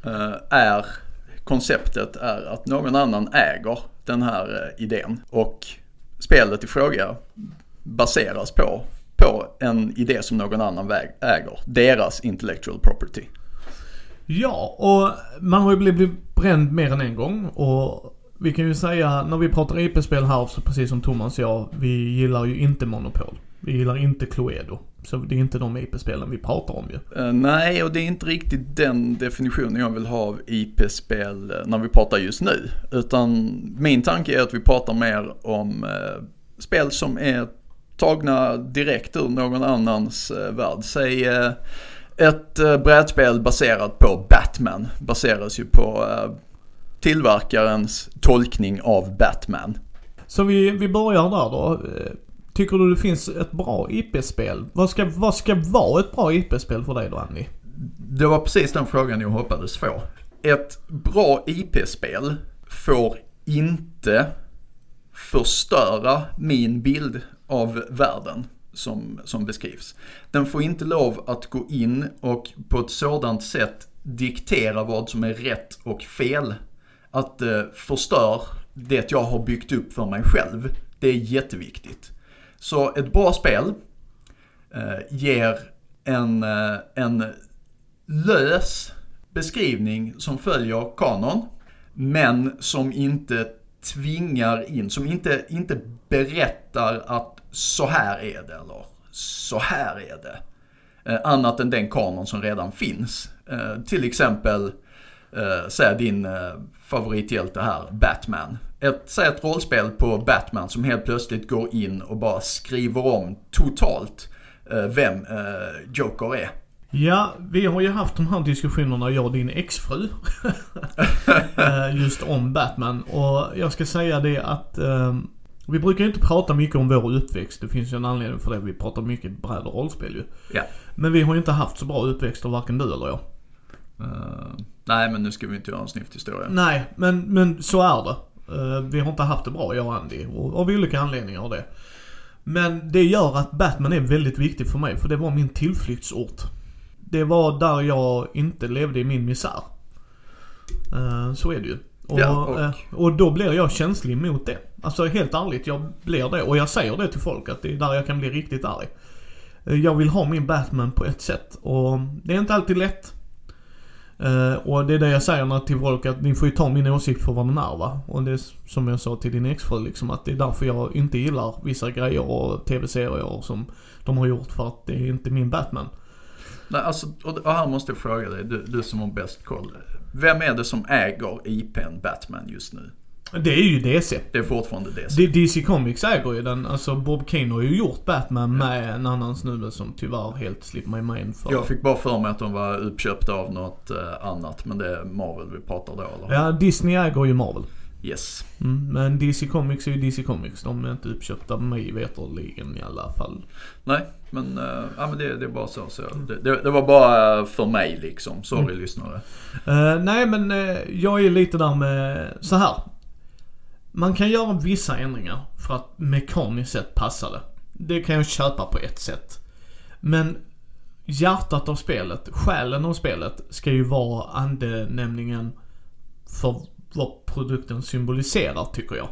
eh, är konceptet är att någon annan äger den här eh, idén och spelet i fråga baseras på, på en idé som någon annan äger. Deras intellectual property. Ja, och man har ju blivit bränd mer än en gång och Vi kan ju säga, när vi pratar IP-spel här, så precis som Thomas och jag, vi gillar ju inte Monopol. Vi gillar inte Cluedo. Så det är inte de IP-spelen vi pratar om ju. Uh, nej, och det är inte riktigt den definitionen jag vill ha av IP-spel uh, när vi pratar just nu. Utan min tanke är att vi pratar mer om uh, spel som är tagna direkt ur någon annans värld. Säg ett brädspel baserat på Batman baseras ju på tillverkarens tolkning av Batman. Så vi, vi börjar där då. Tycker du det finns ett bra IP-spel? Vad ska, vad ska vara ett bra IP-spel för dig då Andy? Det var precis den frågan jag hoppades få. Ett bra IP-spel får inte förstöra min bild av världen som, som beskrivs. Den får inte lov att gå in och på ett sådant sätt diktera vad som är rätt och fel. Att eh, det förstör det jag har byggt upp för mig själv. Det är jätteviktigt. Så ett bra spel eh, ger en, eh, en lös beskrivning som följer kanon, men som inte tvingar in, som inte, inte berättar att så här är det eller så här är det. Eh, annat än den kanon som redan finns. Eh, till exempel, eh, säg din eh, favorithjälte här, Batman ett, säg ett rollspel på Batman som helt plötsligt går in och bara skriver om totalt eh, vem eh, Joker är. Ja, vi har ju haft de här diskussionerna, jag och din exfru. Eh, just om Batman. Och jag ska säga det att eh, vi brukar inte prata mycket om vår uppväxt. Det finns ju en anledning för det. Vi pratar mycket bräd och rollspel ju. Ja. Men vi har ju inte haft så bra uppväxter, varken du eller jag. Uh, nej, men nu ska vi inte göra en snyfthistoria. Nej, men, men så är det. Eh, vi har inte haft det bra jag och Andy. Och av olika anledningar av det. Men det gör att Batman är väldigt viktig för mig. För det var min tillflyktsort. Det var där jag inte levde i min misär. Eh, så är det ju. Och, ja, och... Och då blir jag känslig mot det. Alltså helt ärligt, jag blir det. Och jag säger det till folk att det är där jag kan bli riktigt arg. Jag vill ha min Batman på ett sätt. Och det är inte alltid lätt. Uh, och det är det jag säger till folk att ni får ju ta min åsikt för vad den är va. Och det är som jag sa till din exfru liksom att det är därför jag inte gillar vissa grejer och tv-serier som de har gjort för att det är inte min Batman. Nej alltså, och här måste jag fråga dig, du, du som har bäst koll. Vem är det som äger IPn Batman just nu? Det är ju DC. Det är fortfarande DC. DC Comics äger ju den. Alltså Bob Kane har ju gjort Batman med en annan snubbe som tyvärr helt slipper my mind för. Jag fick bara för mig att de var uppköpta av något uh, annat. Men det är Marvel vi pratar då eller? Ja, Disney äger ju Marvel. Yes. Mm, men DC Comics är ju DC Comics. De är inte uppköpta mig veterligen i alla fall. Nej, men, uh, ja, men det, det är bara så. så det, det, det, var bara för mig liksom. Sorry mm. lyssnare. Uh, nej men uh, jag är lite där med, så här. Man kan göra vissa ändringar för att mekaniskt sett passa det. Det kan jag köpa på ett sätt. Men hjärtat av spelet, själen av spelet, ska ju vara andenämningen för vad produkten symboliserar tycker jag.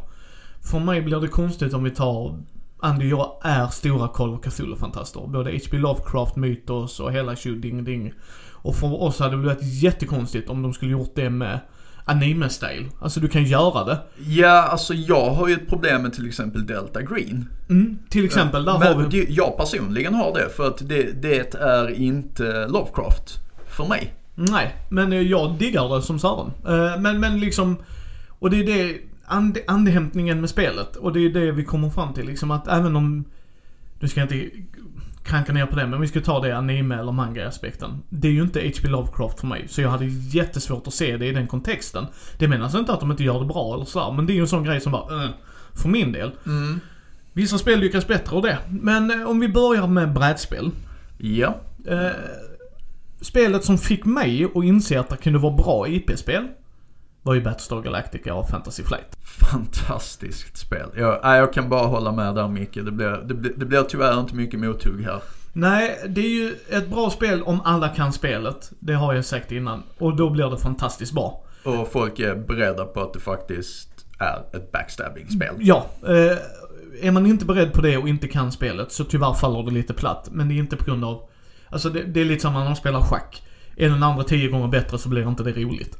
För mig blir det konstigt om vi tar Andy och jag är stora Call of Cthulhu-fantaster. Både H.P. Lovecraft, Mythos och hela tjo ding Och för oss hade det blivit jättekonstigt om de skulle gjort det med anime-style. Alltså du kan göra det. Ja, alltså jag har ju ett problem med till exempel Delta Green. Mm, till exempel, där Men har vi... jag personligen har det för att det, det är inte Lovecraft för mig. Nej, men jag diggar det som Sören. Eh, men, men liksom, och det är det, and, andehämtningen med spelet. Och det är det vi kommer fram till liksom att även om, nu ska jag inte kranka ner på det, men vi ska ta det anime eller manga-aspekten. Det är ju inte H.P. Lovecraft för mig, så jag hade jättesvårt att se det i den kontexten. Det menas inte att de inte gör det bra eller sådär, men det är ju en sån grej som bara, äh, för min del. Mm. Vissa spel lyckas bättre och det. Men eh, om vi börjar med brädspel. Ja. Eh, spelet som fick mig att inse att det kunde vara bra IP-spel var ju Battlestar Galactica och Fantasy Flight. Fantastiskt spel. Jag, jag kan bara hålla med där Micke. Det blir, det, blir, det blir tyvärr inte mycket mothugg här. Nej, det är ju ett bra spel om alla kan spelet. Det har jag sagt innan. Och då blir det fantastiskt bra. Och folk är beredda på att det faktiskt är ett backstabbing-spel. Ja. Eh, är man inte beredd på det och inte kan spelet så tyvärr faller det lite platt. Men det är inte på grund av... Alltså det, det är lite som när man spelar schack. Är den andra tio gånger bättre så blir inte det roligt.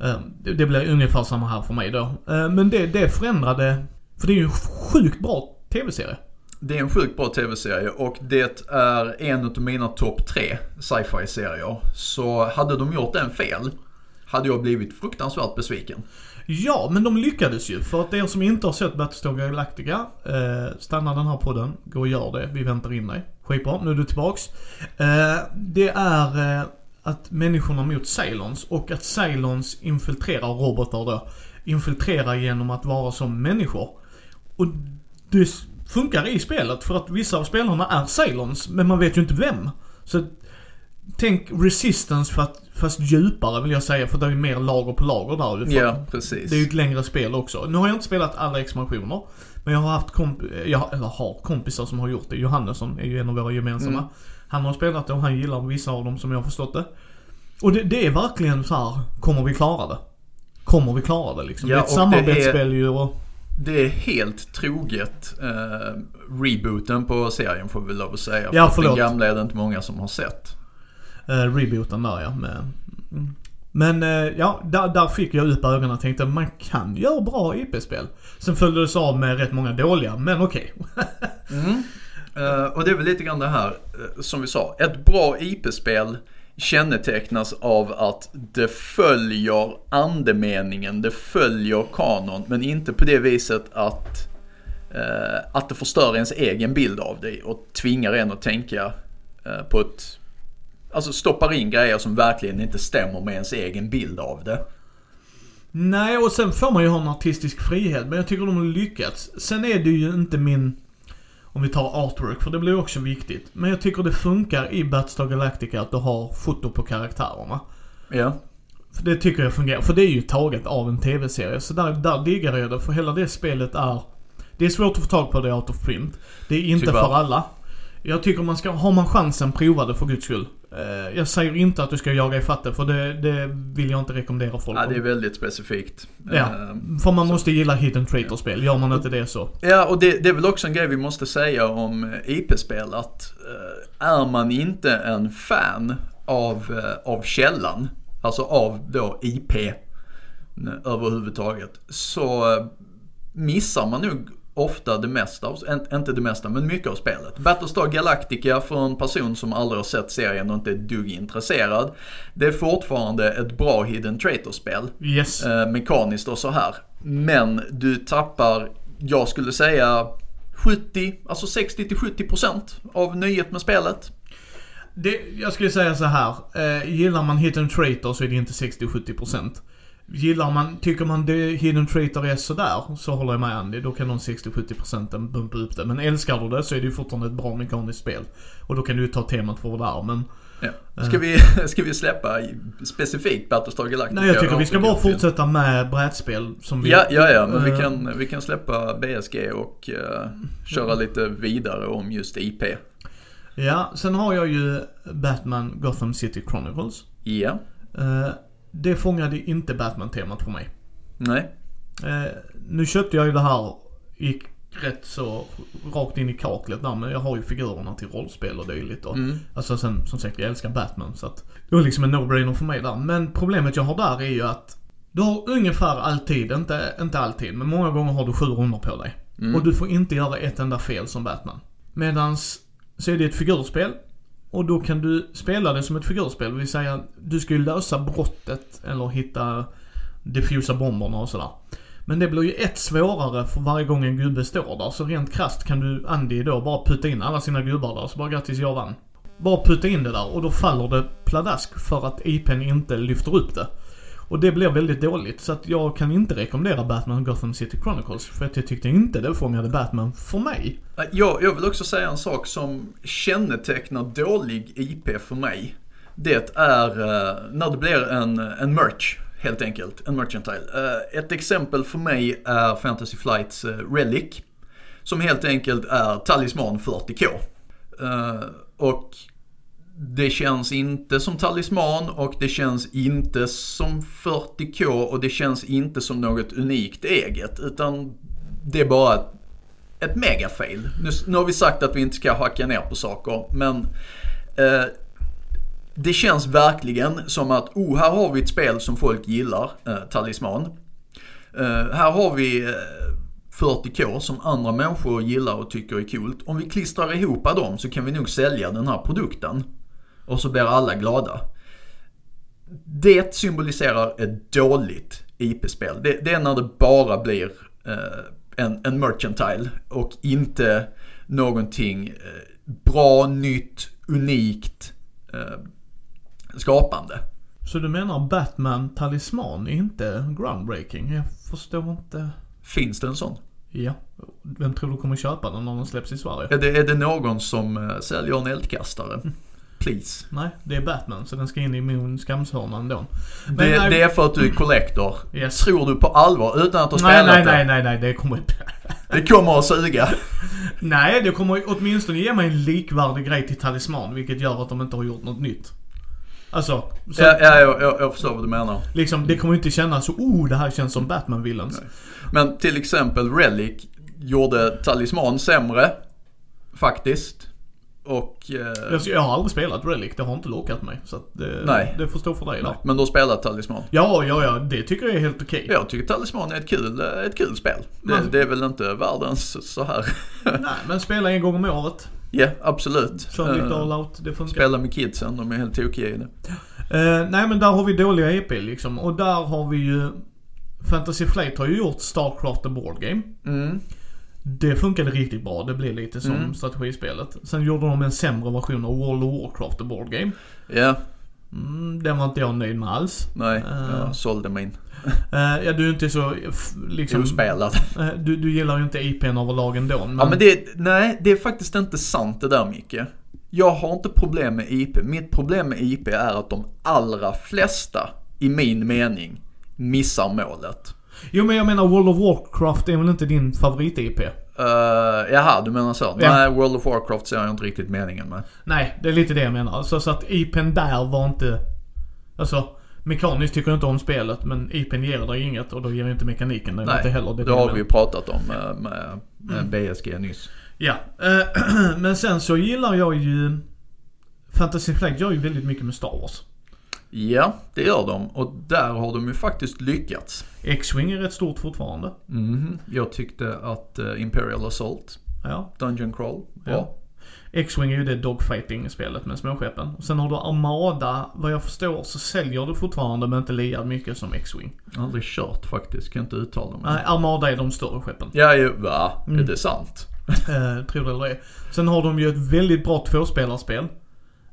Eh, det, blir ungefär samma här för mig då. Eh, men det, det förändrade, för det är ju en sjukt bra tv-serie. Det är en sjukt bra tv-serie och det är en av mina topp tre sci-fi serier. Så hade de gjort den fel hade jag blivit fruktansvärt besviken. Ja, men de lyckades ju. För att er som inte har sett Battlestar Galactica, eh, stanna den här podden, gå och gör det. Vi väntar in dig. Skitbra, nu är du tillbaks. Eh, det är eh, att människorna mot Cylons och att Cylons infiltrerar robotar då. Infiltrerar genom att vara som människor. Och det funkar i spelet för att vissa av spelarna är Cylons, men man vet ju inte vem. Så tänk Resistance fast, fast djupare vill jag säga, för det är mer lager på lager där. Ja, precis. Det är ju ett längre spel också. Nu har jag inte spelat alla expansioner. Men jag har haft komp jag, eller har kompisar som har gjort det. Johannesson är ju en av våra gemensamma. Mm. Han har spelat det och han gillar vissa av dem som jag har förstått det. Och det, det är verkligen så här, kommer vi klara det? Kommer vi klara det liksom? Ja, det är ett samarbetsspel ju och... Det är helt troget eh, rebooten på serien får vi lov att säga. Ja, För förlåt. Den gamla är det inte många som har sett. Eh, rebooten där ja. Med, mm. Men eh, ja, där, där fick jag upp ögonen och tänkte man kan göra bra IP-spel. Sen följdes av med rätt många dåliga, men okej. Mm. Eh, och det är väl lite grann det här, eh, som vi sa. Ett bra IP-spel kännetecknas av att det följer andemeningen, det följer kanon, men inte på det viset att, eh, att det förstör ens egen bild av dig och tvingar en att tänka eh, på ett, alltså stoppar in grejer som verkligen inte stämmer med ens egen bild av det. Nej, och sen får man ju ha en artistisk frihet, men jag tycker de har lyckats. Sen är det ju inte min... Om vi tar artwork, för det blir också viktigt. Men jag tycker det funkar i Battlestar Galactica att du har foto på karaktärerna. Ja. För det tycker jag fungerar. För det är ju taget av en TV-serie. Så där, där diggar jag det. För hela det spelet är... Det är svårt att få tag på det out of print. Det är inte Tyvärr. för alla. Jag tycker man ska, har man chansen, prova det för guds skull. Eh, Jag säger inte att du ska jaga ifatt det, för det, det vill jag inte rekommendera folk. ja, det är väldigt specifikt. Ja, Eh, för man måste gilla hidden traitor-spel. Gör man inte det så. Ja, och det, det är väl också en grej vi måste säga om eh, IP-spel att är man inte en fan av, av källan, alltså av då IP överhuvudtaget, så missar man nog ofta det mesta, av, inte det mesta, men mycket av spelet. Battlestar Galactica för en person som aldrig har sett serien och inte är dugg intresserad. Det är fortfarande ett bra Hidden Traitor-spel Yes. eh, mekaniskt och så här. Men du tappar, jag skulle säga 70, alltså 60-70% av nöjet med spelet. Det, jag skulle säga så här. Eh, gillar man hidden traitor så är det inte 60-70%. Gillar man, tycker man det hidden traitor är sådär, så håller jag med Andy. Då kan de 60-70% bumpa upp det. Men älskar du det så är det ju fortfarande ett bra mekaniskt spel. Och då kan du ju ta temat för vad det är, men... Ja. Ska, vi, ska vi släppa specifikt Battlestar Galactica? Nej jag tycker vi ska bara fortsätta med brädspel som vi... Ja, ja, ja, men vi Eh, kan, vi kan släppa BSG och eh, köra lite vidare om just IP. Ja, sen har jag ju Batman Gotham City Chronicles. Ja, Eh, det fångade inte Batman-temat för mig. nej, Eh, nu köpte jag ju det här, gick rätt så rakt in i kaklet där, men jag har ju figurerna till rollspel och dylikt och, Mm. Alltså sen, som sagt, jag älskar Batman så att det var liksom en no-brainer för mig där. Men problemet jag har där är ju att du har ungefär alltid, inte, inte alltid, men många gånger har du sju rundor på dig. Mm. Och du får inte göra ett enda fel som Batman. Medans så är det ett figurspel. Och då kan du spela det som ett figurspel, det vill säga du ska ju lösa brottet eller hitta diffusa bomberna och sådär. Men det blir ju ett svårare för varje gång en gubbe står där. Så rent krasst kan du, Andy då, bara putta in alla sina gubbar där. Så bara grattis, jag vann. Bara putta in det där och då faller det pladask för att IPn inte lyfter upp det. Och det blir väldigt dåligt. Så att jag kan inte rekommendera Batman Gotham City Chronicles. För att jag tyckte inte det fångade Batman för mig. Eh, jag, jag vill också säga en sak som kännetecknar dålig IP för mig. Det är uh, när det blir en, en merch, helt enkelt. En merchantile. Uh, eh, ett exempel för mig är Fantasy Flights uh, Relic. Som helt enkelt är talisman 40K. Och det känns inte som talisman och det känns inte som 40K och det känns inte som något unikt eget. Utan det är bara ett megafail. Nu, nu har vi sagt att vi inte ska hacka ner på saker, men eh, det känns verkligen som att, oh, här har vi ett spel som folk gillar, eh, Talisman. Eh, här har vi eh, 40K som andra människor gillar och tycker är coolt. Om vi klistrar ihop dem så kan vi nog sälja den här produkten. Och så blir alla glada. Det symboliserar ett dåligt IP-spel. Det, det, är när det bara blir eh, en, en merchantile och inte någonting eh, bra, nytt, unikt, eh, skapande. Så du menar Batman Talisman är inte groundbreaking? Jag förstår inte. Finns det en sån? Ja. Vem tror du kommer köpa den när den släpps i Sverige? Är det, är det någon som uh, säljer en eldkastare? Please. Nej, det är Batman så den ska in i min skamshörna ändå. Men, det, nej, det är för att du är collector. Yes. Tror du på allvar utan att ha nej, spelat nej, det? Nej, nej, nej, det kommer Det kommer att suga. nej, det kommer åtminstone ge mig en likvärdig grej till Talisman vilket gör att de inte har gjort något nytt. Alltså. Så, ja, ja jag, jag, jag förstår vad du menar. Liksom, det kommer inte kännas så, oh det här känns som Batman Villains. Men till exempel Relic gjorde Talisman sämre. Faktiskt. Och... Eh, jag, har aldrig spelat Relic, det har inte lockat mig. Så det, nej. det får stå för dig där. Men du har spelat Talisman? Ja, ja, ja. Det tycker jag är helt okej. Okay. Jag tycker Talisman är ett kul, ett kul spel. Det, men, det är väl inte världens så här. nej, men spela en gång om året. Ja, yeah, absolut. Kör lite all out, det funkar. Spela med kidsen, de är helt tokiga i det. Uh, nej men där har vi dåliga EP liksom. Och där har vi ju Fantasy Flight har ju gjort Starcraft the Board Game. Mm. Det funkade riktigt bra. Det blev lite som mm. strategispelet. Sen gjorde de en sämre version av World of Warcraft the Board Game. Ja. Yeah. Mm, den var inte jag nöjd med alls. Nej, uh, jag sålde min. uh, ja, du är inte så liksom... Ospelad. Uh, du, du gillar ju inte IPn överlag ändå. Men... Ja men det, nej det är faktiskt inte sant det där Micke. Jag har inte problem med IP. Mitt problem med IP är att de allra flesta, i min mening, missar målet. Jo men jag menar World of Warcraft är väl inte din favorit-IP? Uh, jaha, du menar så? Ja. Nej, World of Warcraft ser jag inte riktigt meningen med. Nej, det är lite det jag menar. Alltså, så att IPn där var inte... Alltså, mekaniskt tycker jag inte om spelet men IPn ger dig inget och då ger inte mekaniken dig inte heller. Det, det har vi ju pratat om med, med, med mm. BSG nyss. Ja, uh, men sen så gillar jag ju... Fantasy Flight gör ju väldigt mycket med Star Wars. Ja, det gör de. Och där har de ju faktiskt lyckats. X-Wing är rätt stort fortfarande. Mm, jag tyckte att uh, Imperial Assault, ja. Dungeon Crawl, bra. Ja. X-Wing är ju det dogfighting-spelet med småskeppen. Sen har du Armada, vad jag förstår så säljer du fortfarande men inte lika mycket som X-Wing. Aldrig kört faktiskt, kan inte uttala mig. Nej, Armada är de större skeppen. Ja, ju, va? Mm. Är det sant? eh, tror det eller ej. Sen har de ju ett väldigt bra tvåspelarspel.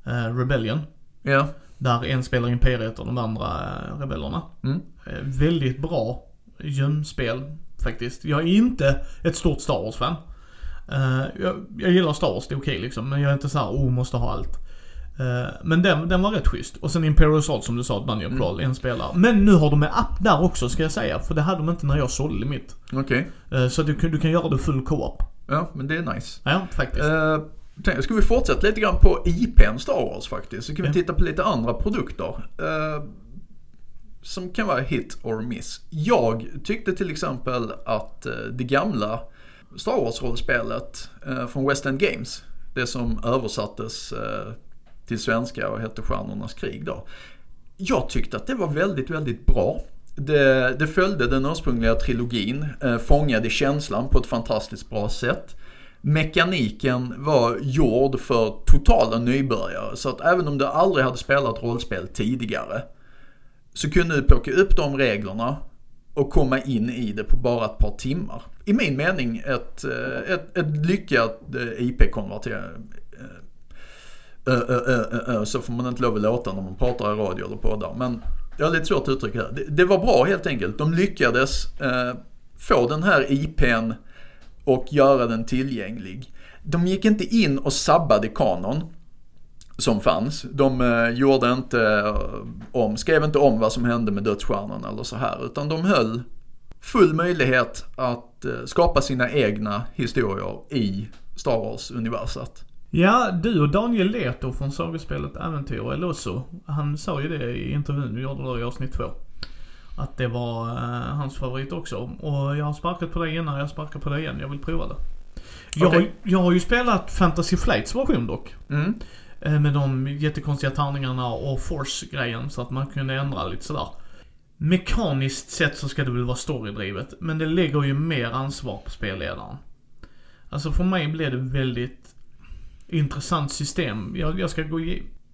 Eh, Rebellion. Ja. Där en spelar Imperiet och de andra eh, rebellerna. Mm. Eh, väldigt bra gömspel faktiskt. Jag är inte ett stort Star Wars-fan. Uh, jag, jag, gillar Star Wars, det är okej okay, liksom. Men jag är inte såhär, oh, måste ha allt. Men den, den var rätt schysst. Och sen Imperial Assault som du sa, Dungeon mm. Crawl, en spelare. Men nu har de en app där också ska jag säga. För det hade de inte när jag sålde mitt. Okej. Okay. Så du, du kan göra det full co-op. Ja, men det är nice. Ja, faktiskt. Uh, ska vi fortsätta lite grann på IPn Star Wars faktiskt. Så kan vi titta på lite andra produkter. Uh, som kan vara hit or miss. Jag tyckte till exempel att uh, det gamla Star Wars-rollspelet uh, från West End Games, det som översattes till svenska och hette Stjärnornas krig då. Jag tyckte att det var väldigt, väldigt bra. Det, det följde den ursprungliga trilogin, eh, fångade känslan på ett fantastiskt bra sätt. Mekaniken var gjord för totala nybörjare, så att även om du aldrig hade spelat rollspel tidigare så kunde du plocka upp de reglerna och komma in i det på bara ett par timmar. I min mening ett, eh, ett, ett lyckat eh, IP-konvertering. Eh, så får man inte lov att låta när man pratar i radio eller poddar. Men jag har lite svårt att uttrycka det. det. Var bra helt enkelt. De lyckades få den här IPn och göra den tillgänglig. De gick inte in och sabbade kanon som fanns. De eh, gjorde inte eh, om, skrev inte om vad som hände med dödsstjärnan eller så här. Utan de höll full möjlighet att eh, skapa sina egna historier i Star Wars-universat. Ja, du och Daniel Leto från sagospelet Äventyr eller så. Han sa ju det i intervjun vi gjorde då i avsnitt två. Att det var uh, hans favorit också. Och jag har sparkat på det innan, jag sparkar på det igen. Jag vill prova det. Jag, okay. jag har ju spelat Fantasy Flights version dock. Mm. Eh, med de jättekonstiga tärningarna och force-grejen så att man kunde ändra lite sådär. Mekaniskt sett så ska det väl vara storydrivet, men det lägger ju mer ansvar på spelledaren. Alltså för mig blev det väldigt intressant system. Jag, jag ska gå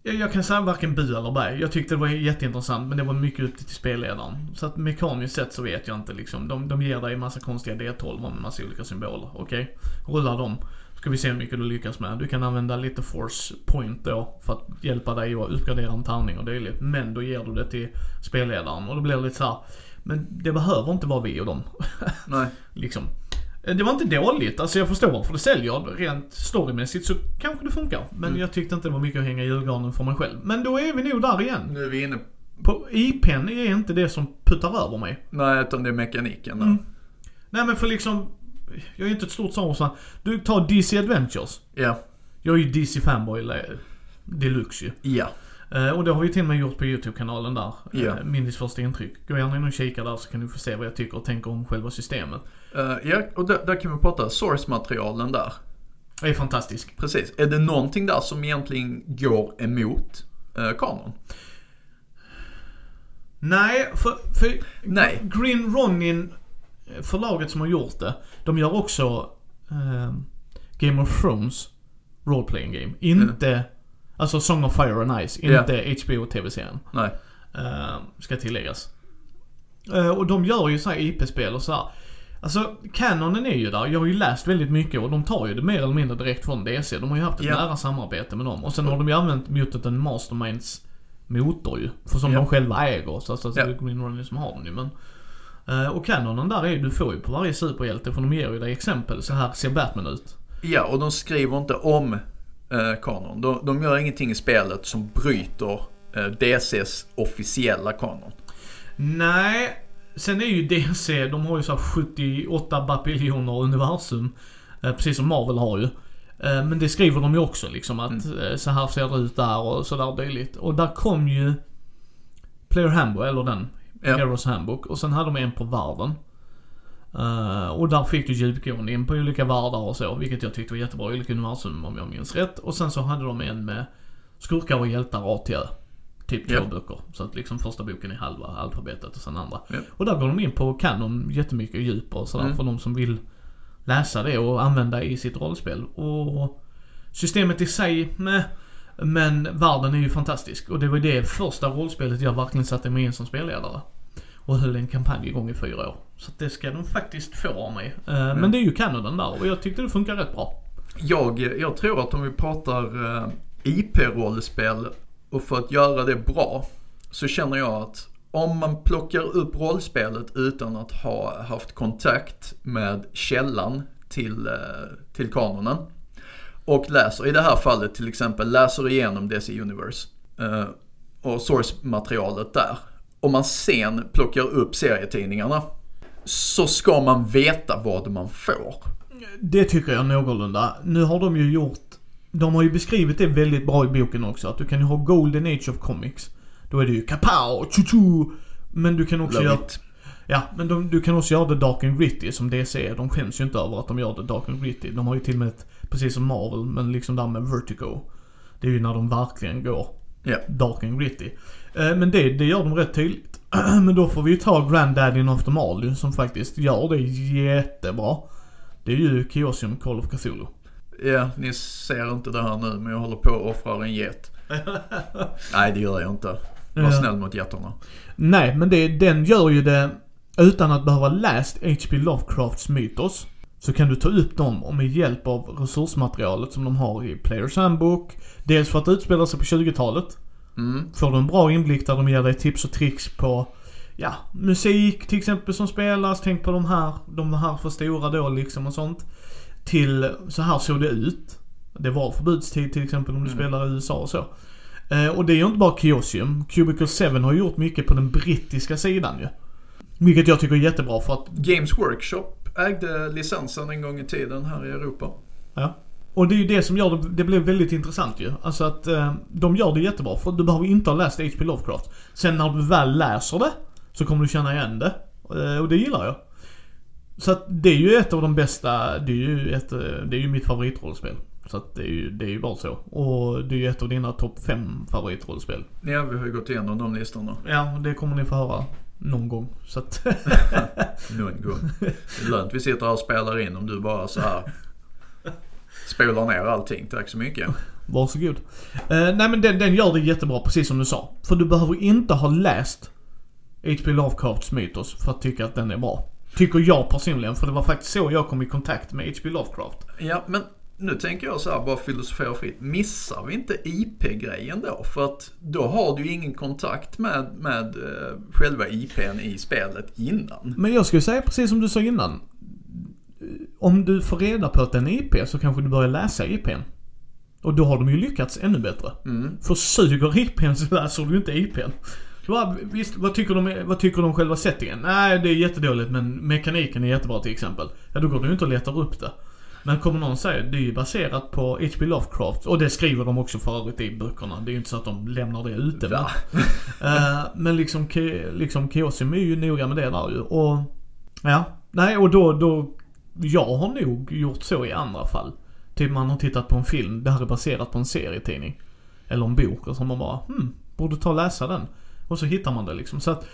jag, jag kan säga varken bu eller bä. Jag tyckte det var jätteintressant men det var mycket upp till spelledaren. Så att mekaniskt sett så vet jag inte liksom. De, de ger dig en massa konstiga D12 med massa olika symboler. Okej? Okay? Rulla dem. Ska vi se hur mycket du lyckas med. Du kan använda lite force point då för att hjälpa dig att uppgradera en tärning och dylikt. Men då ger du det till spelledaren och då blir det lite så här, Men det behöver inte vara vi och dem. Nej. liksom. Eh, det var inte dåligt, alltså jag förstår varför det säljer. Rent storymässigt så kanske det funkar. Men mm. jag tyckte inte det var mycket att hänga i julgranen för mig själv. Men då är vi nog där igen. Nu är vi inne på IPn är inte det som puttar över mig. Nej, utan det är mekaniken där. Mm. Nej men för liksom, jag är inte ett stort sån Du tar DC Adventures. Ja. Jag är ju DC fanboy deluxe ju. Ja. Uh, och det har vi till och med gjort på YouTube-kanalen där. Uh, Mindys första intryck. Gå gärna in och kika där så kan du få se vad jag tycker och tänker om själva systemet. Uh, ja, och där, där, kan vi prata source-materialen där. Det är fantastisk. Precis. Är det någonting där som egentligen går emot uh, kanon? Nej, för, för Nej. Green Ronin, förlaget som har gjort det, de gör också uh, Game of Thrones Role Playing Game. Inte, mm. alltså Song of Fire and Ice, inte yeah. HBO-tv-serien. Nej. Uh, ska tilläggas. Uh, och de gör ju såhär IP-spel och så här. Alltså, Canonen är ju där. Jag har ju läst väldigt mycket och de tar ju det mer eller mindre direkt från DC. De har ju haft ett yeah. nära samarbete med dem. Och sen har de ju använt Mutant Masterminds motor ju. För som yeah. de själva äger. Så alltså, yeah. det Green Running som har den ju. Men, uh, och Canonen där är ju, du får ju på varje superhjälte. För de ger ju dig exempel. Så här ser Batman ut. Ja, och de skriver inte om uh, kanon. De, de gör ingenting i spelet som bryter uh, DCs officiella kanon. Nej, Sen är ju DC, de har ju så 78 bapiljoner universum. Eh, precis som Marvel har ju. Eh, men det skriver de ju också liksom att mm. Eh, så här ser det ut där och sådär dylikt. Och där kom ju Player Handbook, eller den. Ja. Heroes Handbook. Och sen hade de en på världen. Uh, och där fick du djupgående in på olika världar och så, vilket jag tyckte var jättebra. Olika universum om jag minns rätt. Och sen så hade de en med skurkar och hjältar A till Ö. Typ två yep. böcker. Så att liksom första boken är halva alfabetet och sen andra. Yep. Och där går de in på kanon jättemycket djup och sådär mm. för de som vill läsa det och använda i sitt rollspel. Och systemet i sig, med, men världen är ju fantastisk. Och det var det första rollspelet jag verkligen satte mig in som spelledare. Och höll en kampanj igång i fyra år. Så det ska de faktiskt få av mig. Mm. Men det är ju kanonen där och jag tyckte det funkar rätt bra. Jag, jag tror att om vi pratar uh, IP-rollspel och för att göra det bra så känner jag att om man plockar upp rollspelet utan att ha haft kontakt med källan till, eh, till kanonen och läser, i det här fallet till exempel, läser igenom DC Universe eh, och source-materialet där. Om man sen plockar upp serietidningarna så ska man veta vad man får. Det tycker jag någorlunda. Nu har de ju gjort de har ju beskrivit det väldigt bra i boken också. Att du kan ju ha Golden Age of Comics. Då är det ju kapow, tju Men du kan också Love göra... It. Ja, men de, du kan också göra det Dark and Gritty som DC. De skäms ju inte över att de gör det Dark and Gritty. De har ju till och med ett, precis som Marvel, men liksom där med Vertigo. Det är ju när de verkligen går yeah. Dark and Gritty. Eh, men det, det gör de rätt tydligt. men då får vi ju ta Granddaddy of the Mali som faktiskt gör det jättebra. Det är ju Chaosium Call of Cthulhu. Ja, ni ser inte det här nu men jag håller på att offra en get. Nej, det gör jag inte. Var ja. snäll mot getterna. Nej, men det, den gör ju det utan att behöva läst H.P. Lovecrafts mytos. Så kan du ta upp dem och med hjälp av resursmaterialet som de har i Players Handbook. Dels för att utspela sig på 20-talet. Mm. Får du en bra inblick där de ger dig tips och tricks på Ja, musik till exempel som spelas. Tänk på de här, de här för stora då liksom och sånt till så här såg det ut. Det var förbudstid till exempel om du mm. spelar i USA och så. Eh, och det är ju inte bara Kiosium. Cubicle 7 har gjort mycket på den brittiska sidan ju. Vilket jag tycker är jättebra för att... Games Workshop ägde licensen en gång i tiden här i Europa. Ja. Och det är ju det som gör det, det blev väldigt intressant ju. Alltså att eh, de gör det jättebra för du behöver inte ha läst H.P. Lovecraft. Sen när du väl läser det så kommer du känna igen det. Eh, och det gillar jag. Så att det är ju ett av de bästa, det är ju, ett, det är ju mitt favoritrollspel. Så att det är ju, det är ju bara så. Och det är ju ett av dina topp fem favoritrollspel. Ja, vi har ju gått igenom de listorna. Ja, det kommer ni få höra någon gång. Så att Någon gång. Det är lönt vi sitter här och spelar in om du bara så här spolar ner allting. Tack så mycket. Varsågod. Uh, nej men den, den gör det jättebra, precis som du sa. För du behöver inte ha läst H.P. Lovecrafts Mythos för att tycka att den är bra. Tycker jag personligen, för det var faktiskt så jag kom i kontakt med H.P. Lovecraft. Ja, men nu tänker jag så här, bara filosofera fritt. Missar vi inte IP-grejen då? För att då har du ju ingen kontakt med, med uh, själva IPn i spelet innan. Men jag skulle säga precis som du sa innan. Om du får reda på att den är IP så kanske du börjar läsa IPn. Och då har de ju lyckats ännu bättre. Mm. För suger IPn så läser du inte IPn. Bara, visst, vad tycker, de, vad tycker de om själva settingen? Nej, det är jättedåligt men mekaniken är jättebra till exempel. Ja, då går du ju inte och letar upp det. Men kommer någon säga, det är ju baserat på H.P. Lovecraft. Och det skriver de också för övrigt i böckerna. Det är ju inte så att de lämnar det ute. Men? Eh, men liksom, liksom Kiosium är ju noga med det där ju. Och, ja. Nej, och då, då, jag har nog gjort så i andra fall. Typ man har tittat på en film, det här är baserat på en serietidning. Eller en bok och så har man bara, hmm, borde ta och läsa den. Och så hittar man det liksom. Så att,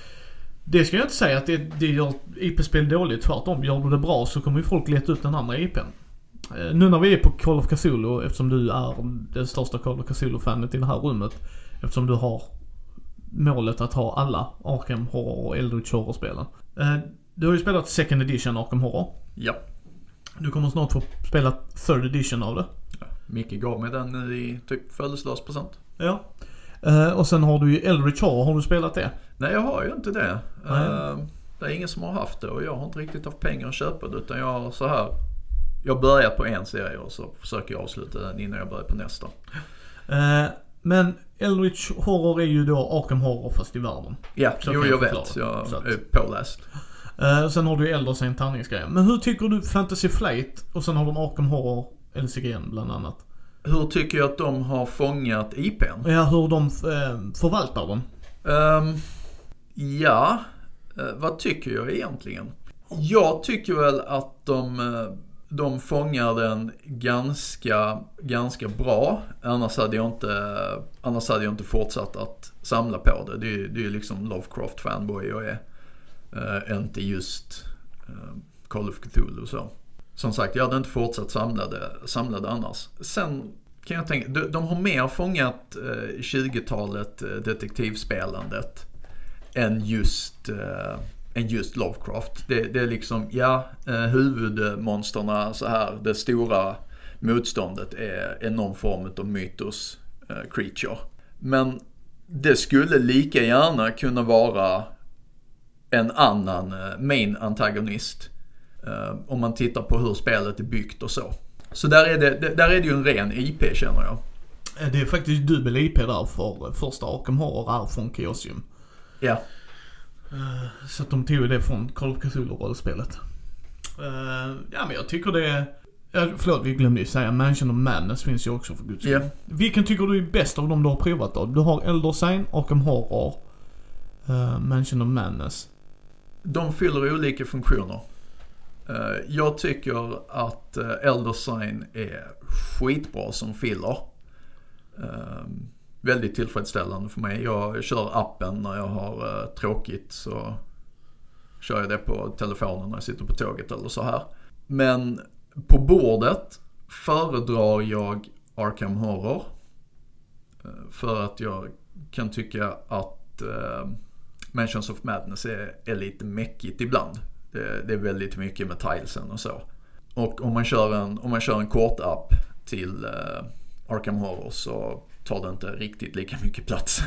det ska jag inte säga att det, det gör IP-spel dåligt. Tvärtom, gör du det bra så kommer ju folk leta upp den andra IPn. Eh, Nu när vi är på Call of Cthulhu, eftersom du är det största Call of Cthulhu-fanet i det här rummet. Eftersom du har målet att ha alla Arkham Horror och Eldritch Horror-spelen. Eh, Du har ju spelat second edition Arkham Horror. Ja. Du kommer snart få spela third edition av det. Micke gav mig den i typ födelsedagspresent. Ja. Eh, Och sen har du ju Eldritch Horror, har du spelat det? Nej, jag har ju inte det. Eh, det är ingen som har haft det och jag har inte riktigt haft pengar att köpa det utan jag har så här. Jag har börjat på en serie och så försöker jag avsluta den innan jag börjar på nästa. Eh, Men Eldritch Horror är ju då Arkham Horror fast i världen. Ja, Så jo jag jag vet. Jag Så att- är påläst. Eh, Sen har du ju Elder Saint tärningsgrejen. Men hur tycker du Fantasy Flight och sen har de Arkham Horror LCGN bland annat. Hur tycker jag att de har fångat IPn? Ja, hur de eh, förvaltar den. Ehm, ja, eh, vad tycker jag egentligen? Jag tycker väl att de, eh, de fångar den ganska, ganska bra. Annars hade jag inte, annars hade jag inte fortsatt att samla på det. Det är, ju liksom Lovecraft-fanboy jag är. Eh, inte just eh, Call of Cthulhu och så. Som sagt, jag hade inte fortsatt samla det, annars. Sen kan jag tänka, de, de har mer fångat eh, 20-talet eh, detektivspelandet än just, eh, än just Lovecraft. Det, det är liksom, ja, eh, huvudmonsterna så här, det stora motståndet är, är någon form av mytos eh, creature. Men det skulle lika gärna kunna vara en annan eh, main antagonist. Eh, om man tittar på hur spelet är byggt och så. Så där är det, där är det ju en ren IP känner jag. Eh, Det är faktiskt dubbel IP där för första Arkham Horror är från Chaosium. Ja, Så att de tog det från Call of Cthulhu-rollspelet. Eh, ja men jag tycker det är... Ja, förlåt, vi glömde ju säga Mansion of Madness finns ju också för guds skull. Ja. Vilken tycker du är bäst av dem du har provat då? Du har Elder Sign, Arkham Horror, uh, Mansion of Madness. de fyller olika funktioner. Eh, jag tycker att eh, Elder Sign är skitbra som filler. Ehm, väldigt tillfredsställande för mig. Jag kör appen när jag har eh, tråkigt så kör jag det på telefonen när jag sitter på tåget eller så här. Men på bordet föredrar jag Arkham Horror. För att jag kan tycka att Mansions of Madness är, är lite mäckigt ibland. Det, det är väldigt mycket med tilesen och så. Och om man kör en, om man kör en kort app till eh, Arkham Horror så tar det inte riktigt lika mycket plats.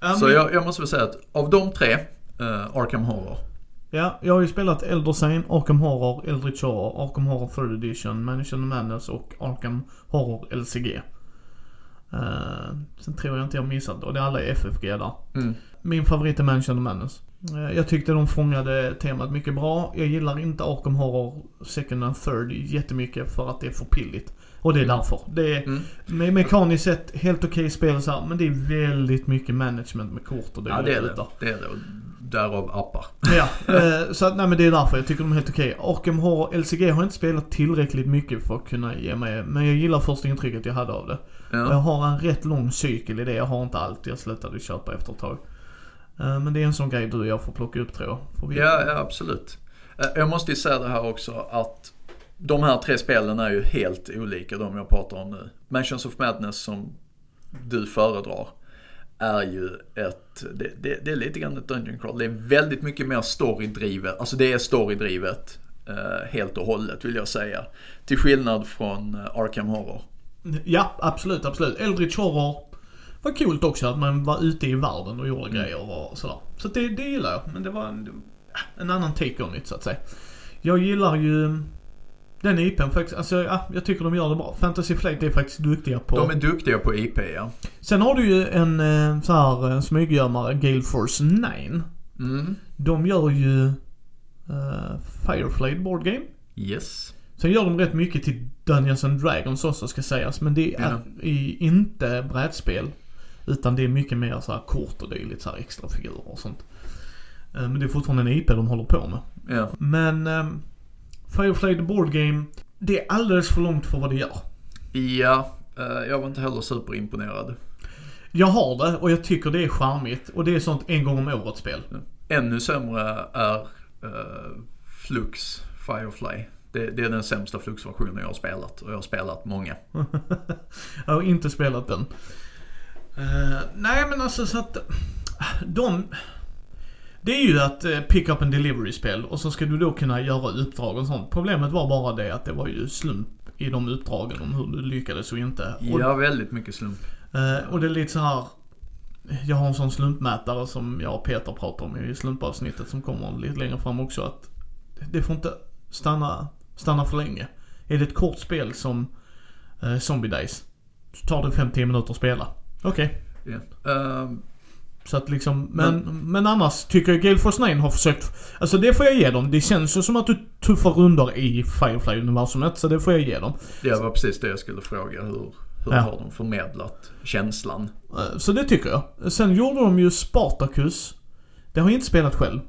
Ja, så jag, jag måste väl säga att av de tre, eh, Arkham Horror. Ja, jag har ju spelat Elder Sign, Arkham Horror, Eldritch Horror, Arkham Horror 3rd Edition, Mansion of Madness och Arkham Horror LCG. Eh, sen tror jag inte jag missat och det är alla i FFG där. Mm. Min favorit är Mansion of Madness. Eh, Jag tyckte de fångade temat mycket bra. Jag gillar inte Arkham Horror Second and Third jättemycket för att det är för pilligt. Och det är därför. Det är Mm. me- mekaniskt sett helt okej spel så här, men det är väldigt mycket management med kort och det Ja det är det. där. Det är det. Därav appar. Ja, eh, så att, nej men det är därför jag tycker de är helt okej. Arkham Horror LCG har jag inte spelat tillräckligt mycket för att kunna ge mig, men jag gillar första intrycket jag hade av det. Och Jag Ja. har en rätt lång cykel i det, jag har inte allt. Jag slutade köpa efter ett tag. Eh, Men det är en sån grej du och jag får plocka upp tror jag. Ja, ja, absolut. Eh, Jag måste ju säga det här också att de här tre spelen är ju helt olika de jag pratar om nu. Mansions of Madness som du föredrar är ju ett, det, det, det är lite grann ett Dungeon Crawl. Det är väldigt mycket mer storydrivet, alltså det är storydrivet eh, helt och hållet vill jag säga. Till skillnad från eh, Arkham Horror. Ja, absolut, absolut. Eldritch Horror var coolt också att man var ute i världen och gjorde grejer och sådär. Så det, det gillar jag. Men det var en, en annan take on it så att säga. Jag gillar ju den IPn faktiskt. Alltså ja, jag tycker de gör det bra. Fantasy Flight är faktiskt duktiga på. De är duktiga på IP ja. Sen har du ju en eh, så här eh, smyggömmare, Gale Force 9. Mm. De gör ju uh, Fireflade Board Game. Yes. Sen gör de rätt mycket till Dungeons and Dragons också ska sägas. Men det är Ja. i, inte brädspel. Utan det är mycket mer så här kort och dylikt, så här extra figurer och sånt. Eh, Men det är fortfarande en IP de håller på med. Ja. Men um, Firefly the Board Game, det är alldeles för långt för vad det gör. Ja, eh, jag var inte heller superimponerad. Jag har det och jag tycker det är charmigt. Och det är sånt en gång om året spel. Ännu sämre är eh, Flux Firefly. Det, det är den sämsta Flux-versionen jag har spelat och jag har spelat många. Jag har inte spelat den. Eh, nej men alltså så att de... Det är ju att uh, pick up and delivery-spel och så ska du då kunna göra uppdrag och sånt. Problemet var bara det att det var ju slump i de uppdragen om hur du lyckades och inte. Och, Ja, väldigt mycket slump. eh, och det är lite så här. Jag har en sån slumpmätare som jag och Peter pratar om i slumpavsnittet som kommer lite längre fram också. Att det får inte stanna, stanna för länge. Är det ett kort spel som uh, Zombie Days så tar det 5-10 minuter att spela. Okej. Ja. Eh, Så att liksom, men, men annars tycker jag Gale Force 9 har försökt, alltså det får jag ge dem. Det känns ju som att du tuffar rundor i Firefly-universumet, så det får jag ge dem. det var precis det jag skulle fråga. Hur, hur Ja. har de förmedlat känslan? Eh, Så det tycker jag. Sen gjorde de ju Spartacus. Det har jag inte spelat själv.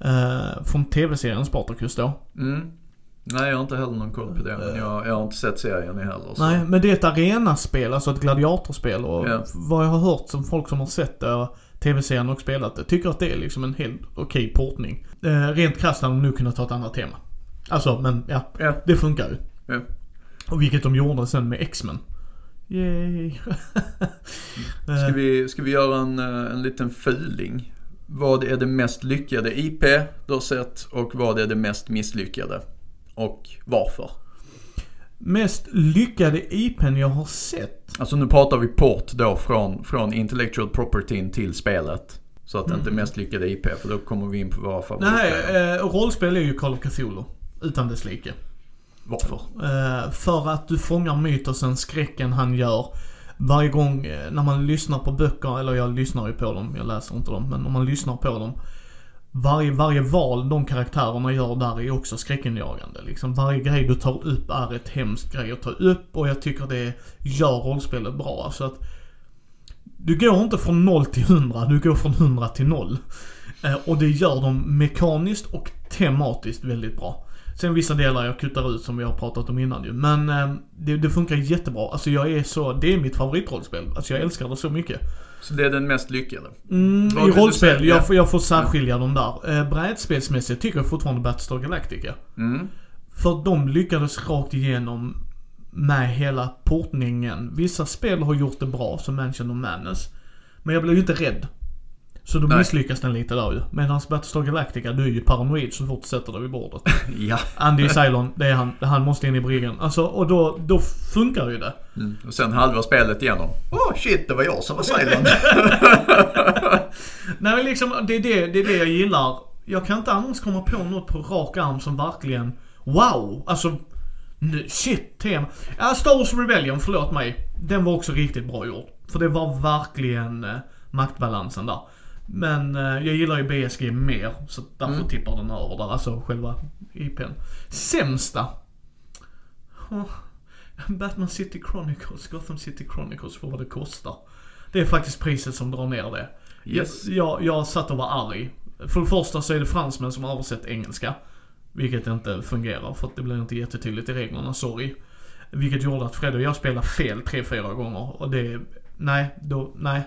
Eh, från tv-serien Spartacus då. Mm. Nej, jag har inte heller någon koll på det. Men jag, jag har inte sett serien heller. Så. Nej, men det är ett arenaspel, alltså ett gladiatorspel. Och Ja. vad jag har hört som folk som har sett det, tv-serien och spelat det, tycker att det är liksom en helt okej portning. Eh, rent krasst hade de nog kunnat ta ett annat tema. Alltså, men ja. Ja. Det funkar ju. Ja. Och vilket de gjorde sen med X-Men. Yay. Ska vi, ska vi göra en, eh, en liten fuling? Vad är det mest lyckade IP du har sett och vad är det mest misslyckade? Och varför? Mest lyckade IPn jag har sett. Alltså nu pratar vi port då från, från intellectual property till spelet. Så att det inte är mest lyckade IP för då kommer vi in på våra Nej, favoritspel. eh, rollspel är ju Call of Cthulhu. Utan dess like. Varför? Eh, för att du fångar mytosen, skräcken han gör. Varje gång eh, när man lyssnar på böcker, eller jag lyssnar ju på dem, jag läser inte dem, men om man lyssnar på dem. Varje, varje val de karaktärerna gör där är också skräckinjagande. Liksom varje grej du tar upp är ett hemskt grej att ta upp och jag tycker det gör rollspelet bra. Så att du går inte från 0 till 100, du går från 100 till 0. Eh, och det gör de mekaniskt och tematiskt väldigt bra. Sen vissa delar jag kuttar ut som vi har pratat om innan ju. Men eh, det, det funkar jättebra. Alltså jag är så, det är mitt favoritrollspel. Alltså jag älskar det så mycket. Så det är den mest lyckade? Mm, I rollspel, jag, får, jag får särskilja dem där. Eh, brädspelsmässigt tycker jag fortfarande Battlestar Galactica. Mm. För de lyckades rakt igenom med hela portningen. Vissa spel har gjort det bra, som Mansion of Madness. Men jag blev ju inte rädd. Så då Nej. misslyckas den lite där ju. Medan Battlestar Galactica, du är ju paranoid så fort du sätter dig vid bordet. Ja. Andy Cylon, det är han. Han måste in i bryggan. Alltså, och då, då funkar ju det. Mm. Och sen halva spelet igenom. Åh oh, shit, det var jag som var silent. Nej men liksom, det är det, det är det jag gillar. Jag kan inte annars komma på något på rak arm som verkligen, wow! Alltså, nu, shit, tema. Ja, Star Wars Rebellion, förlåt mig. Den var också riktigt bra gjord. För det var verkligen eh, maktbalansen där. Men eh, jag gillar ju BSG mer, så därför Mm. tippar den över där, alltså själva IPn. Sämsta? Oh, Batman City Chronicles, Gotham City Chronicles för vad det kostar. Det är faktiskt priset som drar ner det. Yes. Jag, jag satt och var arg. För det första så är det fransmän som har översatt engelska. Vilket inte fungerar för att det blir inte jättetydligt i reglerna, sorry. Vilket gjorde att Fred och jag spelade fel tre, fyra gånger och det, nej, då, nej.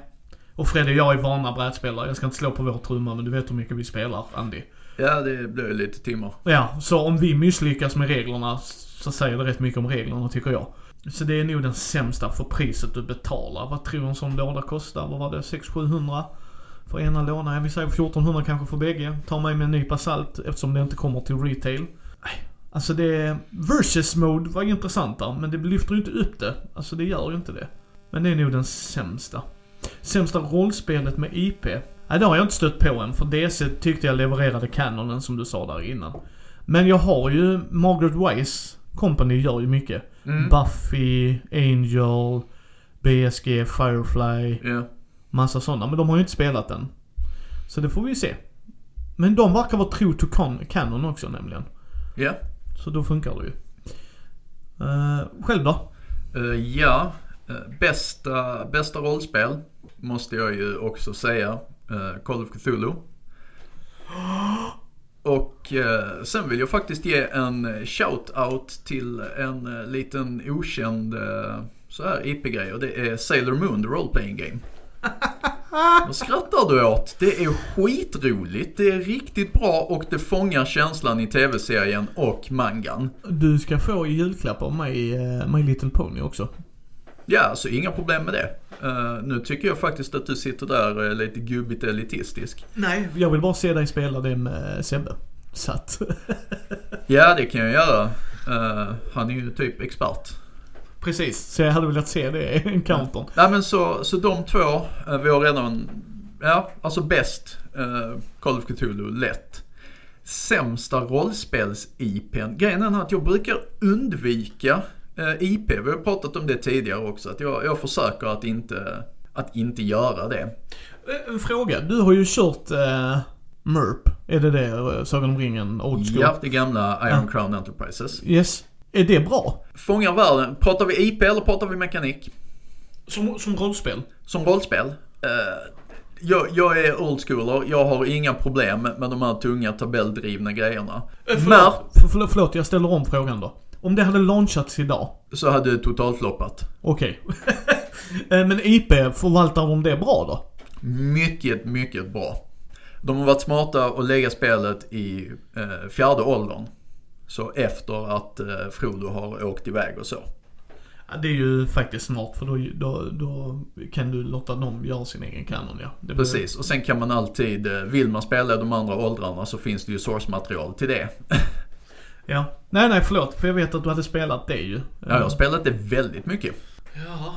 Och Fred och jag är vana brädspelare, jag ska inte slå på vår trumma men du vet hur mycket vi spelar, Andy. Ja, det blir lite timmar. Ja, så om vi misslyckas med reglerna så säger det rätt mycket om reglerna tycker jag. Så det är nog den sämsta för priset du betalar. Vad tror du en sån låda kostar? Vad var det? 600-700? För ena lådan? Jag vill säga 1400 kanske för bägge. Ta mig med en nypa salt eftersom det inte kommer till retail. Nej, Alltså det, versus mode var intressant där, men det lyfter ju inte upp det. Alltså det gör ju inte det. Men det är nog den sämsta. Sämsta rollspelet med IP? Nej, det har jag inte stött på än, för DC tyckte jag levererade canonen som du sa där innan. Men jag har ju Margaret Wise Company gör ju mycket. Mm. Buffy, Angel, BSG, Firefly, Ja. massa sådana. Men de har ju inte spelat den. Så det får vi se. Men de verkar vara true to con- canon också nämligen. Ja. Så då funkar det ju. Uh, själv då? Eh, ja, bästa, bästa rollspel måste jag ju också säga. eh, Call of Cthulhu. Och eh, sen vill jag faktiskt ge en shout-out till en eh, liten okänd eh, så här IP-grej och det är Sailor Moon, the role playing game. Vad skrattar du åt? Det är skitroligt, det är riktigt bra och det fångar känslan i tv-serien och mangan. Du ska få i julklapp av mig uh, My Little Pony också. Ja, så inga problem med det. Eh, nu tycker jag faktiskt att du sitter där uh, lite gubbigt elitistisk. Nej. Jag vill bara se dig spela det med Sebbe. Så att... Ja, det kan jag göra. Eh, han är ju typ expert. Precis. Så jag hade velat se det i encountern. Nej men så, så de två, eh, vi har redan, ja alltså bäst uh, Call of Cthulhu, lätt. Sämsta rollspels-IPn. Grejen är att jag brukar undvika eh, IP. Vi har pratat om det tidigare också. Att jag, jag försöker att inte, att inte göra det. Eh, En fråga. Du har ju kört uh, MERP. Är det det? eh, Sagan om ringen? Old school? Ja, det gamla Iron Crown Enterprises. Yes. Är det bra? Fångar världen. Pratar vi IP eller pratar vi mekanik? Som, som rollspel? Som rollspel. eh, jag, jag är old schooler, jag har inga problem med de här tunga tabelldrivna grejerna. Eh, Förlåt, för, förlåt, förlåt, jag ställer om frågan då. Om det hade launchats idag, så hade det totalfloppat. okej. Eh, Men IP, förvaltar de det bra då? Mycket, mycket bra. De har varit smarta att lägga spelet i eh, fjärde åldern. Så efter att eh, Frodo har åkt iväg och så. Ja, det är ju faktiskt smart för då, då, då kan du låta dem göra sin egen kanon ja. Blir- Precis, och sen kan man alltid, eh, vill man spela de andra åldrarna så finns det ju source-material till det. Ja. Nej, nej, förlåt. För jag vet att du hade spelat det ju. Ja, jag har spelat det väldigt mycket. Ja.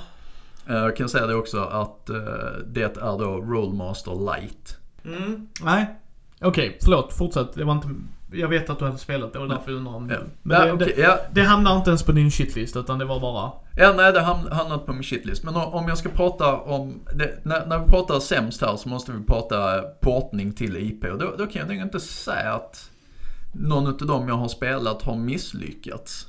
Eh, Jag kan säga det också att eh, det är då Rollmaster Light. Mm. Nej. Okej, förlåt. Fortsätt. Det var inte... Jag vet att du hade spelat det och därför undrar om Ja, Men ja, det, okej, det, ja, det hamnar inte ens på din shitlist utan det var bara... ja, nej det har hamnat på min shitlist. Men om jag ska prata om, det, när, när vi pratar sämst här så måste vi prata portning till IP. Och då, då kan jag nog inte säga att någon av dem jag har spelat har misslyckats.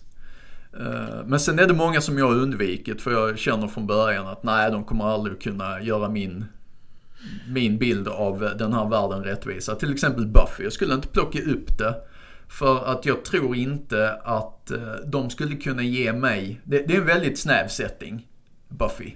Eh, Men sen är det många som jag har undvikit för jag känner från början att nej, de kommer aldrig kunna göra min, min bild av den här världen rättvisa. Till exempel Buffy, jag skulle inte plocka upp det. För att jag tror inte att eh, de skulle kunna ge mig, det, det är en väldigt snäv setting, Buffy.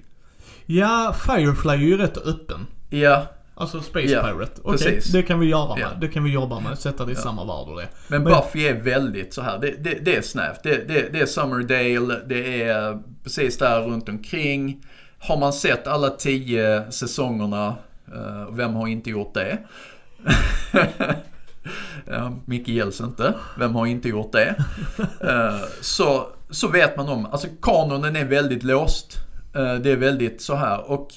Ja, Firefly är ju rätt öppen. Ja, Alltså Space Ja, Pirate. Okej, precis. det kan vi göra med. Ja. Det kan vi jobba med. Sätta det i samma värld och det. men, Men- Buffy är väldigt så här. Det, det, det är snävt. Det, det, det är Summerdale, det är precis där runt omkring. Har man sett alla tio säsongerna, eh, vem har inte gjort det? ja, Micke gälls inte. Vem har inte gjort det? Eh, så, så vet man om, alltså kanonen är väldigt låst. Eh, det är väldigt så här och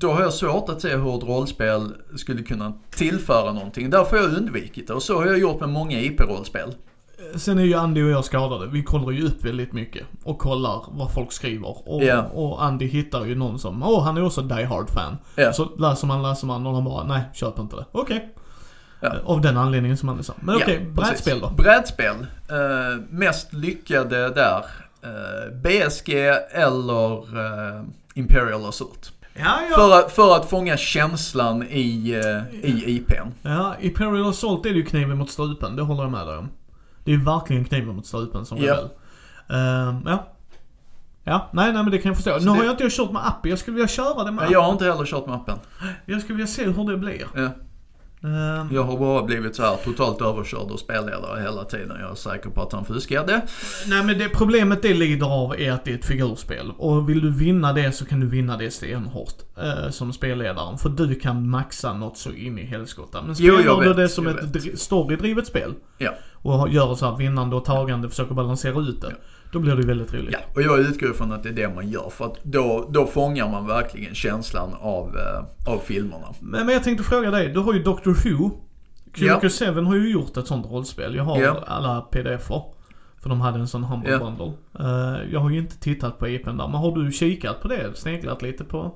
då har jag svårt att se hur ett rollspel skulle kunna tillföra någonting. Därför har jag undvikit det och så har jag gjort med många IP-rollspel. Sen är ju Andy och jag skadade. Vi kollar ju upp väldigt mycket. Och kollar vad folk skriver. Och, Ja. och Andy hittar ju någon som, åh han är också Die Hard-fan. Ja. Så läser man, läser man och de bara, nej köp inte det. Okej. Ja. Av den anledningen som Andy sa. Men Ja, okej, precis. brädspel då? Brädspel. Eh, mest lyckade där. Eh, BSG eller eh, Imperial Assault. Ja, ja. För, att, för att fånga känslan i, eh, i IPn. Ja, i Imperial Assault är det ju kniven mot strupen, det håller jag med dig om. Det är ju verkligen kniven mot strupen som rebell. Ehm, ja. Ja, nej, nej men det kan jag förstå. Så nu har det- jag inte kört med appen, jag skulle vilja köra det med Men jag har inte heller kört mappen. Jag skulle vilja se hur det blir. Ja. Ehm, Jag har bara blivit så här totalt överkörd och spelledare hela tiden. Jag är säker på att han fuskade. Nej men det problemet det lider av är att det är ett figurspel. Och vill du vinna det så kan du vinna det stenhårt. Eh, som spelledaren. För du kan maxa något så in i helskotta. Men Jo, spelar du det som ett vet. dri- storydrivet spel. Ja. Och gör så här vinnande och tagande, försöker balansera ut det. Då blir det väldigt roligt. Ja, och jag utgår ifrån att det är det man gör. För att då, då fångar man verkligen känslan av, eh, av filmerna. Men, men jag tänkte fråga dig, du har ju Doctor Who. Ja. QQ7 har ju gjort ett sånt rollspel. Jag har Ja. alla pdf-er. För de hade en sån humble Ja. bundle. Eh, jag har ju inte tittat på IPn där, men har du kikat på det? Sneglat lite på?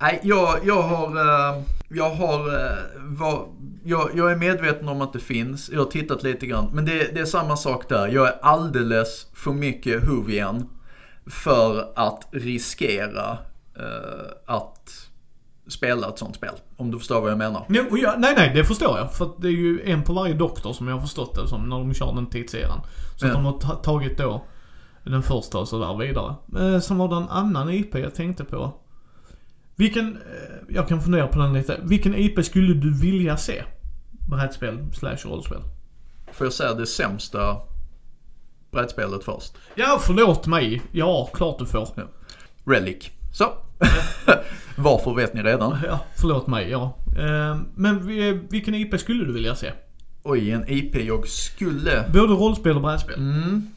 Nej, jag, jag har, eh, jag har, eh, var, jag, jag är medveten om att det finns. Jag har tittat lite grann. Men det, det är samma sak där. Jag är alldeles för mycket Whovian för att riskera eh, att spela ett sånt spel. Om du förstår vad jag menar. Nej, jag, nej, nej, det förstår jag. För att det är ju en på varje doktor som jag har förstått det som när de kör den tidseran. Så att Ja. de har ta- tagit då den första och sådär vidare. Eh, sen var det en annan IP jag tänkte på. Vilken, eh, jag kan fundera på den lite. Vilken IP skulle du vilja se? Brädspel slash rollspel. Får jag säga det sämsta brädspelet först? Ja, förlåt mig. Ja, klart du får. Relic. Så. Varför vet ni redan. Ja, förlåt mig, ja. Eh, men vi- vilken IP skulle du vilja se? Oj, en IP jag skulle Både rollspel och brädspel. Mm.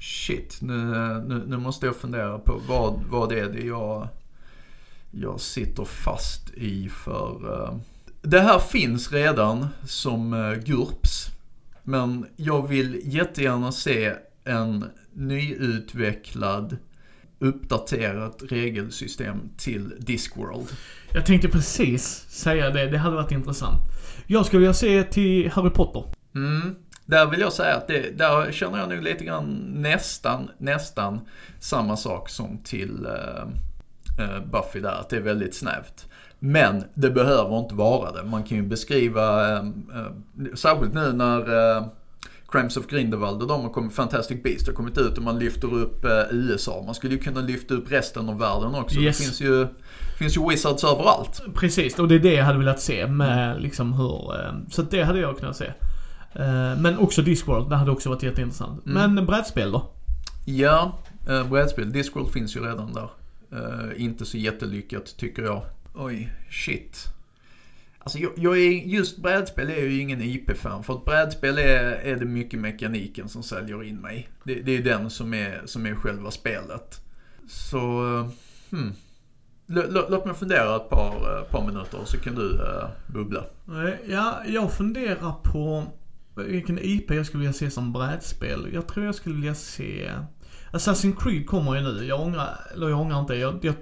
Shit, nu, nu, nu måste jag fundera på vad, vad det är det jag, jag sitter fast i för... eh, det här finns redan som uh, GURPS. Men jag vill jättegärna se en nyutvecklad, uppdaterat regelsystem till Discworld. Jag tänkte precis säga det, det hade varit intressant. Jag skulle vilja se till Harry Potter. Mm. Där vill jag säga att det, där känner jag nog lite grann nästan, nästan samma sak som till eh, eh, Buffy där, att det är väldigt snävt. Men det behöver inte vara det. Man kan ju beskriva, eh, eh, särskilt nu när eh, Crimes of Grindelwald och de har kommit, Fantastic Beasts har kommit ut och man lyfter upp eh, USA. Man skulle ju kunna lyfta upp resten av världen också. Yes. Det finns ju, finns ju wizards överallt. Precis, och det är det jag hade velat se med liksom hur... eh, Så det hade jag kunnat se. Eh, Men också Discworld, det hade också varit jätteintressant. Mm. Men brädspel då? Ja, eh, brädspel. Discworld finns ju redan där. Eh, inte så jättelyckat tycker jag. Oj, shit. Alltså jag, jag är, just brädspel är jag ju ingen IP-fan. För att brädspel är, är det mycket mekaniken som säljer in mig. Det, det är den som är, som är själva spelet. Så, eh, hmm. Låt mig fundera ett par, eh, par minuter så kan du uh, bubbla. Ja, jag funderar på vilken IP jag skulle vilja se som brädspel. Jag tror jag skulle vilja se... Assassin's Creed kommer ju nu. Jag ångrar, eller jag ångrar inte. Jag, jag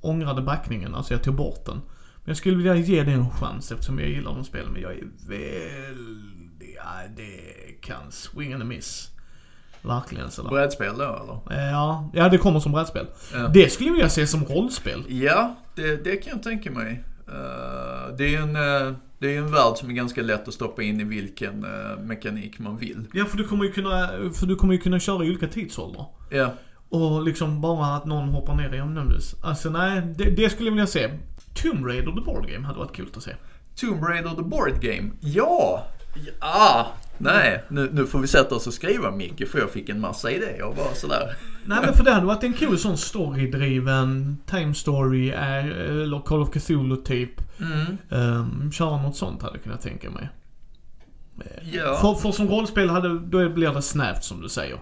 ångrade backningen, alltså jag tog bort den. Men jag skulle vilja ge det en chans eftersom jag gillar de spelen. Men jag är väldigt... Ja, det kan swing and a miss. Verkligen sådär. Brädspel då eller? Eh, Ja, ja det kommer som brädspel. Ja. Det skulle jag vilja se som rollspel. Ja, det, det kan jag tänka mig. Eh, det är en, eh, det är en värld som är ganska lätt att stoppa in i vilken eh, mekanik man vill. Ja, för du kommer ju kunna, för du kommer ju kunna köra i olika tidsåldrar. Ja, Och liksom bara att någon hoppar ner i omnämndes. Alltså nej, det, det skulle jag vilja se. Tomb Raider the Board Game hade varit kul att se. Tomb Raider the Board Game. Ja! Ja! Nej, nu, nu får vi sätta oss och skriva Micke för jag fick en massa idéer och bara sådär. Nej men för det hade varit en cool sån storydriven time story eller Call of Cthulhu typ. Mm. Um, köra något sånt hade jag kunnat tänka mig. Ja. För, för som rollspel hade, då blir det snävt som du säger.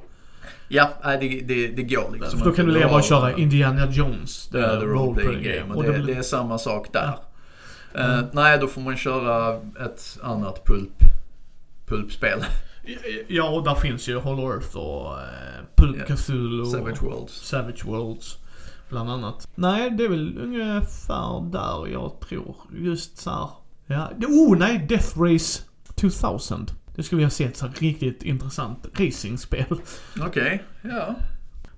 Ja, nej, det, det, det går liksom För då kan du leva och köra Indiana Jones. Det är the role playing game. Och det, blir- det är samma sak där. Mm. Eh, nej, då får man köra ett annat pulp, pulpspel. Ja, och där finns ju Hollow Earth och uh, Pulp Ja. Cthulhu. Savage Worlds. Savage Worlds. Bland annat. Nej, det är väl ungefär där jag tror. Just så här. Ja, oh nej! Death Race 2000. Det skulle jag se ett så riktigt intressant racingspel. Okej, ja.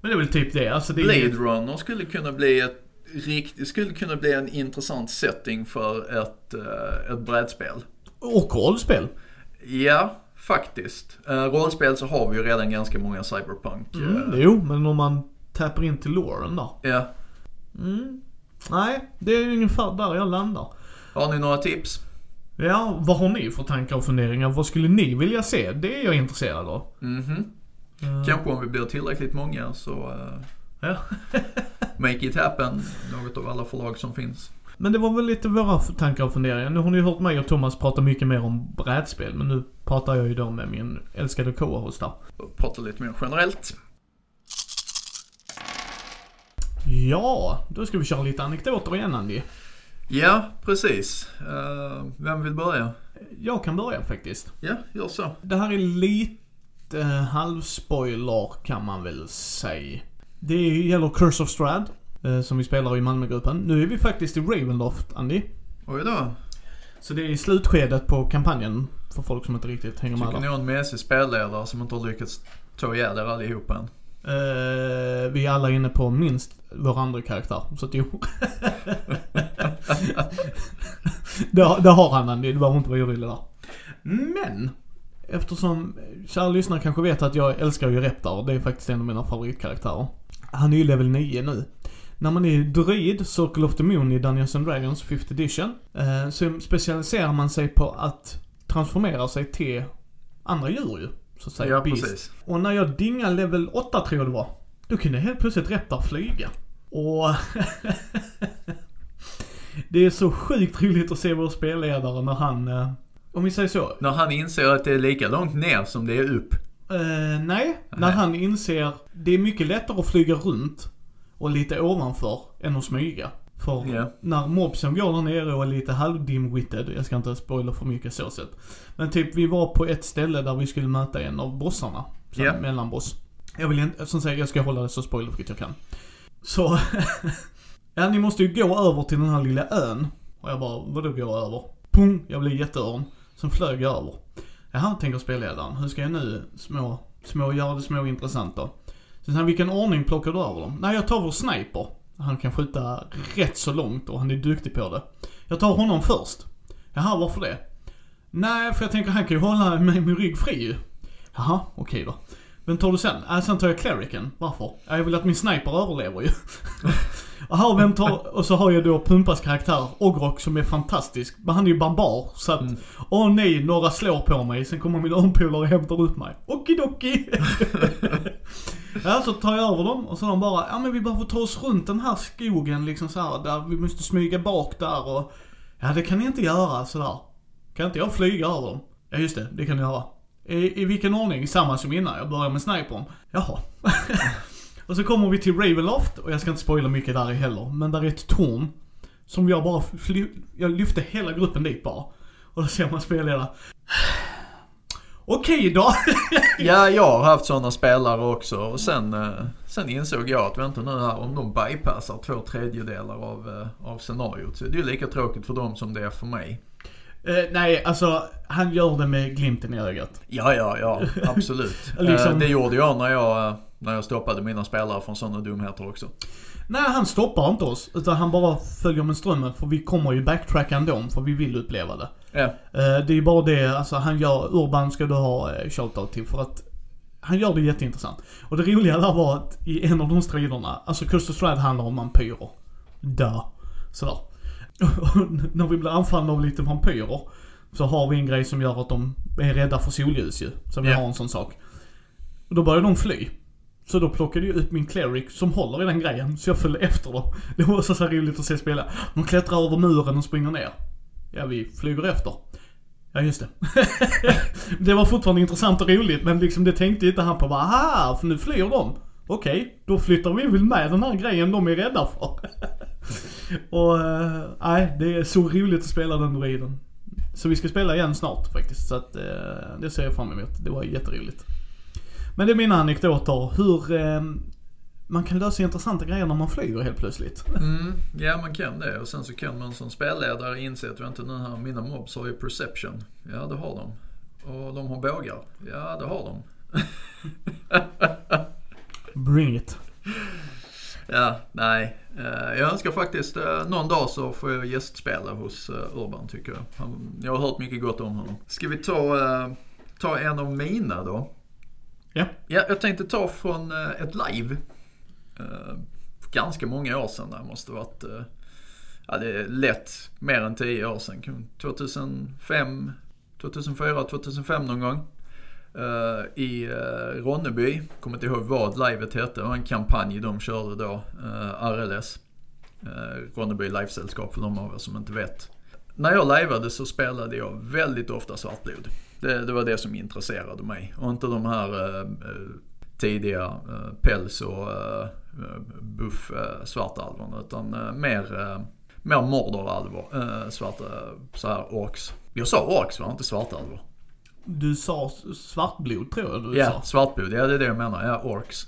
Men det är väl typ det. Alltså det är Blade Runner skulle kunna bli ett, rikt, skulle kunna bli en intressant setting för ett, eh, ett brädspel. Och rollspel. Ja, faktiskt. Eh, rollspel så har vi ju redan ganska många cyberpunk. Mm, eh, jo, men om man tappar in till Lauren där. ja. Mm. Nej, det är ungefär där jag landar. Har ni några tips? Ja, vad har ni för tankar och funderingar? Vad skulle ni vilja se? Det är jag intresserad av. Mhm. Eh, Kanske om vi blir tillräckligt många så Ja. make it happen. Något av alla förlag som finns. Men det var väl lite våra tankar och funderingar. Nu har ni hört mig och Thomas prata mycket mer om brädspel. Men nu pratar jag ju då med min älskade co-host där. Och prata lite mer generellt. Ja, då ska vi köra lite anekdoter igen Andy. Ja, precis. Eh, vem vill börja? Jag kan börja faktiskt. Ja, gör så. Det här är lite halvspoiler kan man väl säga. Det gäller Curse of Strad. Eh, Som vi spelar i Malmögruppen. Nu är vi faktiskt i Ravenloft, Andy. Oj då. Så det är i slutskedet på kampanjen. För folk som inte riktigt hänger med Tycker ni en mesig spelledare som inte har lyckats ta ihjäl er allihopa än? Eh, vi är alla inne på minst vår andra karaktär. Så att jo. det, det har han Andy, du behöver inte vara orolig där. Men! Eftersom kära lyssnare kanske vet att jag älskar ju Reptar. Det är faktiskt en av mina favoritkaraktärer. Han är ju level 9 nu. När man är druid, Circle of the Moon i Dungeons and Dragons 5th edition, eh, så specialiserar man sig på att transformera sig till andra djur ju. Så att säga. Ja, beast. precis. Och när jag dingade level 8 tror jag det var. Då kunde helt plötsligt Reptar flyga. Och... det är så sjukt roligt att se vår spelledare när han... eh, Om vi säger så. När han inser att det är lika långt ner som det är upp. Eh, nej, när Nej. han inser... Det är mycket lättare att flyga runt och lite ovanför än att smyga. För Ja. när mobsen går där nere och är lite halvdimwitted, jag ska inte spoila för mycket så sett. Men typ vi var på ett ställe där vi skulle möta en av bossarna. Som Ja. mellanboss. Jag vill inte, som sagt jag ska hålla det så spoilerfritt jag kan. Så, ja ni måste ju gå över till den här lilla ön. Och jag bara, vadå gå över? Pung, jag blev jätteörn. Sen flög jag över. Jaha, tänker spelledaren. Hur ska jag nu små, små, göra det små intressant då? Så han, vilken ordning plockar du över dem? Nej, jag tar vår sniper. Han kan skjuta rätt så långt och han är duktig på det. Jag tar honom först. Jaha, varför det? Nej, för jag tänker han kan ju hålla mig min rygg fri ju. Jaha, okej då. Vem tar du sen? Äh, sen tar jag clericen. Varför? Jag vill att min sniper överlever ju. Jaha, vem tar... Och så har jag då Pumpas karaktär, Ogrok, som är fantastisk. Men han är ju barbar, så att... Mm. Åh nej, några slår på mig. Sen kommer min örnpolare och hämtar upp mig. Okidoki! ja, så tar jag över dem och så de bara, ja men vi behöver ta oss runt den här skogen liksom så här, där vi måste smyga bak där och... Ja, det kan ni inte göra sådär. Kan inte jag flyga över dem? Ja, just det, det kan ni göra. I, I vilken ordning? Samma som innan, jag börjar med snipern. Jaha. och så kommer vi till Ravenloft, och jag ska inte spoila mycket där heller, men där är ett torn. Som jag bara, fly, jag lyfte hela gruppen dit bara. Och då ser man spelledare. Okej då. Ja, jag har haft sådana spelare också och sen, eh, sen insåg jag att vänta nu här, om de bypassar två tredjedelar av, eh, av scenariot så är det ju lika tråkigt för dem som det är för mig. Eh, nej, alltså han gör det med glimten i ögat. Ja, ja, ja, absolut. Liksom- Eh, det gjorde jag när jag, när jag stoppade mina spelare från sådana dumheter också. Nej, han stoppar inte oss. Utan han bara följer med strömmen. För vi kommer ju backtracka ändå, för vi vill uppleva det. Ja, Eh, det är ju bara det, alltså han gör, Urban ska du ha eh, shoutout till för att han gör det jätteintressant. Och det roliga där var att i en av de striderna, alltså of Stride handlar om vampyrer. Dö. Sådär. Och när vi blir anfallna av lite vampyrer så har vi en grej som gör att de är rädda för solljus ju. Så vi Ja. har en sån sak. Och då börjar de fly. Så då plockade jag ut min cleric som håller i den grejen, så jag följde efter dem. Det var så, så här roligt att se spela. De klättrar över muren och springer ner. Ja, vi flyger efter. Ja, just det. det var fortfarande intressant och roligt, men liksom det tänkte inte han på bara, aha, för nu flyr de. Okej, då flyttar vi väl med den här grejen de är rädda för. och, nej, nej, det är så roligt att spela den druiden. Så vi ska spela igen snart faktiskt, så att äh, det ser jag fram emot. Det var jätteroligt. Men det är mina anekdoter, hur eh, man kan lösa intressanta grejer när man flyger helt plötsligt. mm, ja man kan det och sen så kan man som spelledare inse att vänta nu här, mina mobs har ju perception. Ja, det har de. Och de har bågar. Ja, det har de. Bring it. Ja, nej. Eh, Jag önskar faktiskt eh, någon dag så får jag gästspela hos eh, Urban tycker jag. Jag har hört mycket gott om honom. Ska vi ta, ta en av mina då? Ja. Ja, jag tänkte ta från eh, ett live. För ganska många år sedan. Det måste varit, eh, ja det är lätt mer än 10 år sedan. 2005, 2004, 2005 någon gång. I Ronneby, kommer inte ihåg vad livet hette. Det var en kampanj de körde då, RLS. Ronneby Livesällskap för de av er som inte vet. När jag lajvade så spelade jag väldigt ofta Svartblod. Det, det var det som intresserade mig. Och inte de här eh, eh, tidiga eh, päls och eh, buff eh, svartalvorna. Utan eh, mer, eh, mer mordoralvor. Eh, svarta, så här orks. Jag sa orks va, inte svartalvor. Du sa svartblod tror jag du Ja, sa. svartblod. Ja, det är det jag menar. Ja, orks.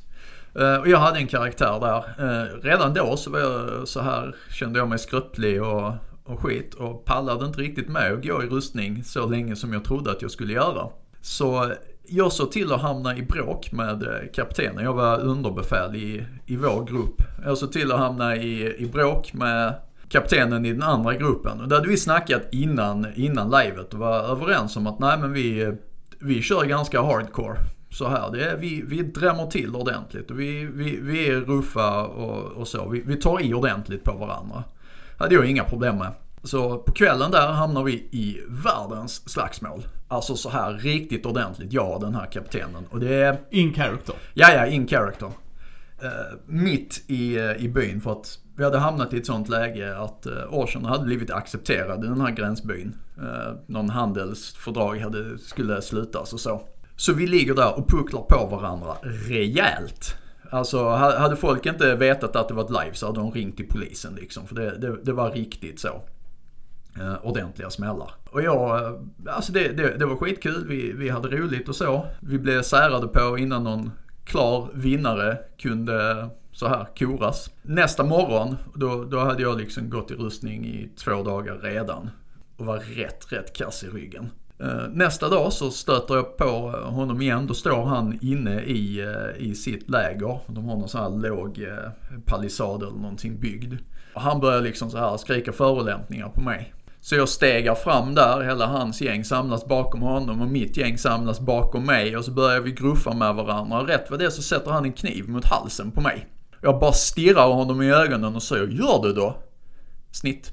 Eh, och jag hade en karaktär där. Eh, redan då så var jag så här, kände jag mig skröplig och, och skit och pallade inte riktigt med att gå i rustning så länge som jag trodde att jag skulle göra. Så jag såg till att hamna i bråk med eh, kaptenen. Jag var underbefäl i, i vår grupp. Jag såg till att hamna i, i bråk med kaptenen i den andra gruppen. Och där hade vi snackat innan, innan livet och var överens om att nej men vi, vi kör ganska hardcore. Så här, det är, vi, vi drämmer till ordentligt och vi, vi, vi är ruffa och, och så. Vi, vi tar i ordentligt på varandra. Hade jag inga problem med. Så på kvällen där hamnar vi i världens slagsmål. Alltså så här riktigt ordentligt, jag och den här kaptenen. Och det är In character. Ja, ja, in character. Eh, mitt i, eh, i byn för att vi hade hamnat i ett sånt läge att uh, Orcherna hade blivit accepterade i den här gränsbyn. Uh, någon handelsfördrag hade, skulle slutas och så. Så vi ligger där och pucklar på varandra rejält. Alltså hade folk inte vetat att det var ett live så hade de ringt till polisen liksom. För det, det, det var riktigt så. Eh, ordentliga smällar. Och jag, eh, alltså det, det, det var skitkul. Vi, vi hade roligt och så. Vi blev särade på innan någon klar vinnare kunde eh, så här koras. Nästa morgon, då, då hade jag liksom gått i rustning i två dagar redan. Och var rätt, rätt kass i ryggen. Eh, nästa dag så stöter jag på eh, honom igen. Då står han inne i, eh, i sitt läger. De har någon sån här låg palissad eller någonting byggd. Och han börjar liksom så här skrika förolämpningar på mig. Så jag stegar fram där, hela hans gäng samlas bakom honom och mitt gäng samlas bakom mig och så börjar vi gruffa med varandra. Rätt vad det är så sätter han en kniv mot halsen på mig. Jag bara stirrar honom i ögonen och säger gör du då? Snitt.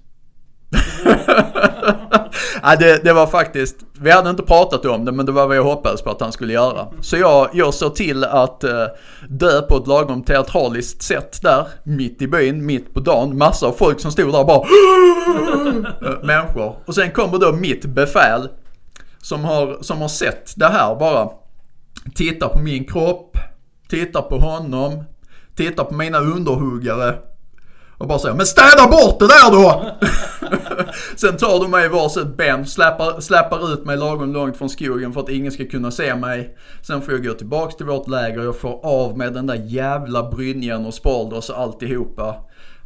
ja, det, det var faktiskt, vi hade inte pratat om det men det var vad jag hoppades på att han skulle göra. Så jag, jag såg till att eh, dö på ett lagom teatraliskt sätt där, mitt i byn, mitt på dagen. Massa av folk som stod där och bara eh, människor. Och sen kommer då mitt befäl som har, som har sett det här bara. Tittar på min kropp, tittar på honom, tittar på mina underhuggare. Och bara säger men städa bort det där då! Sen tar de mig i varsitt ben, släpar, släpar ut mig lagom långt från skogen för att ingen ska kunna se mig. Sen får jag gå tillbaks till vårt läger, jag får av med den där jävla brynjan och spalders och alltihopa.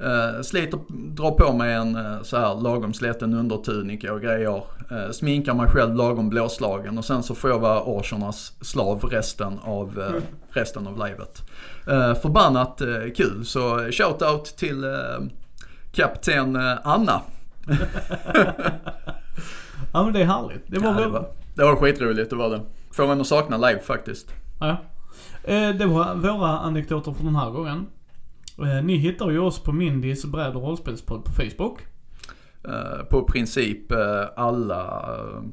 Uh, sliter, drar på mig en uh, så här lagom sliten undertunika och grejer. Uh, sminkar mig själv lagom blåslagen och sen så får jag vara Orchernas slav resten av, uh, resten av livet. Förbannat kul så shoutout till kapten Anna. Ja men det är härligt. Det var Ja, det, var, det var skitroligt, det var det. Får man att sakna live faktiskt. Ja. Det var våra anekdoter för den här gången. Eh, Ni hittar ju oss på Mindys bräd och rollspelspodd på Facebook. Eh, på princip eh, alla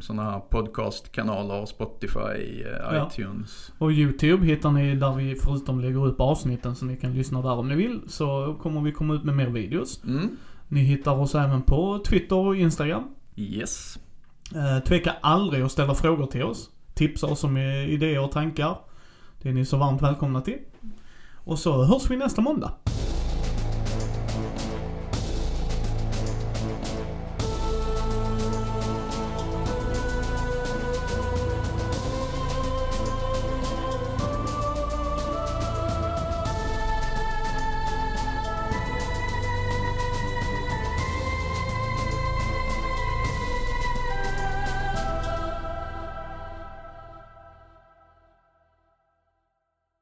sådana här podcastkanaler, Spotify, eh, Ja. iTunes. Och YouTube hittar ni där vi förutom lägger upp avsnitten så ni kan lyssna där om ni vill. Så kommer vi komma ut med mer videos. Mm. Ni hittar oss även på Twitter och Instagram. Yes. Eh, tveka aldrig att ställa frågor till oss. Tipsa oss om eh, idéer och tankar. Det är ni så varmt välkomna till. Och så hörs vi nästa måndag.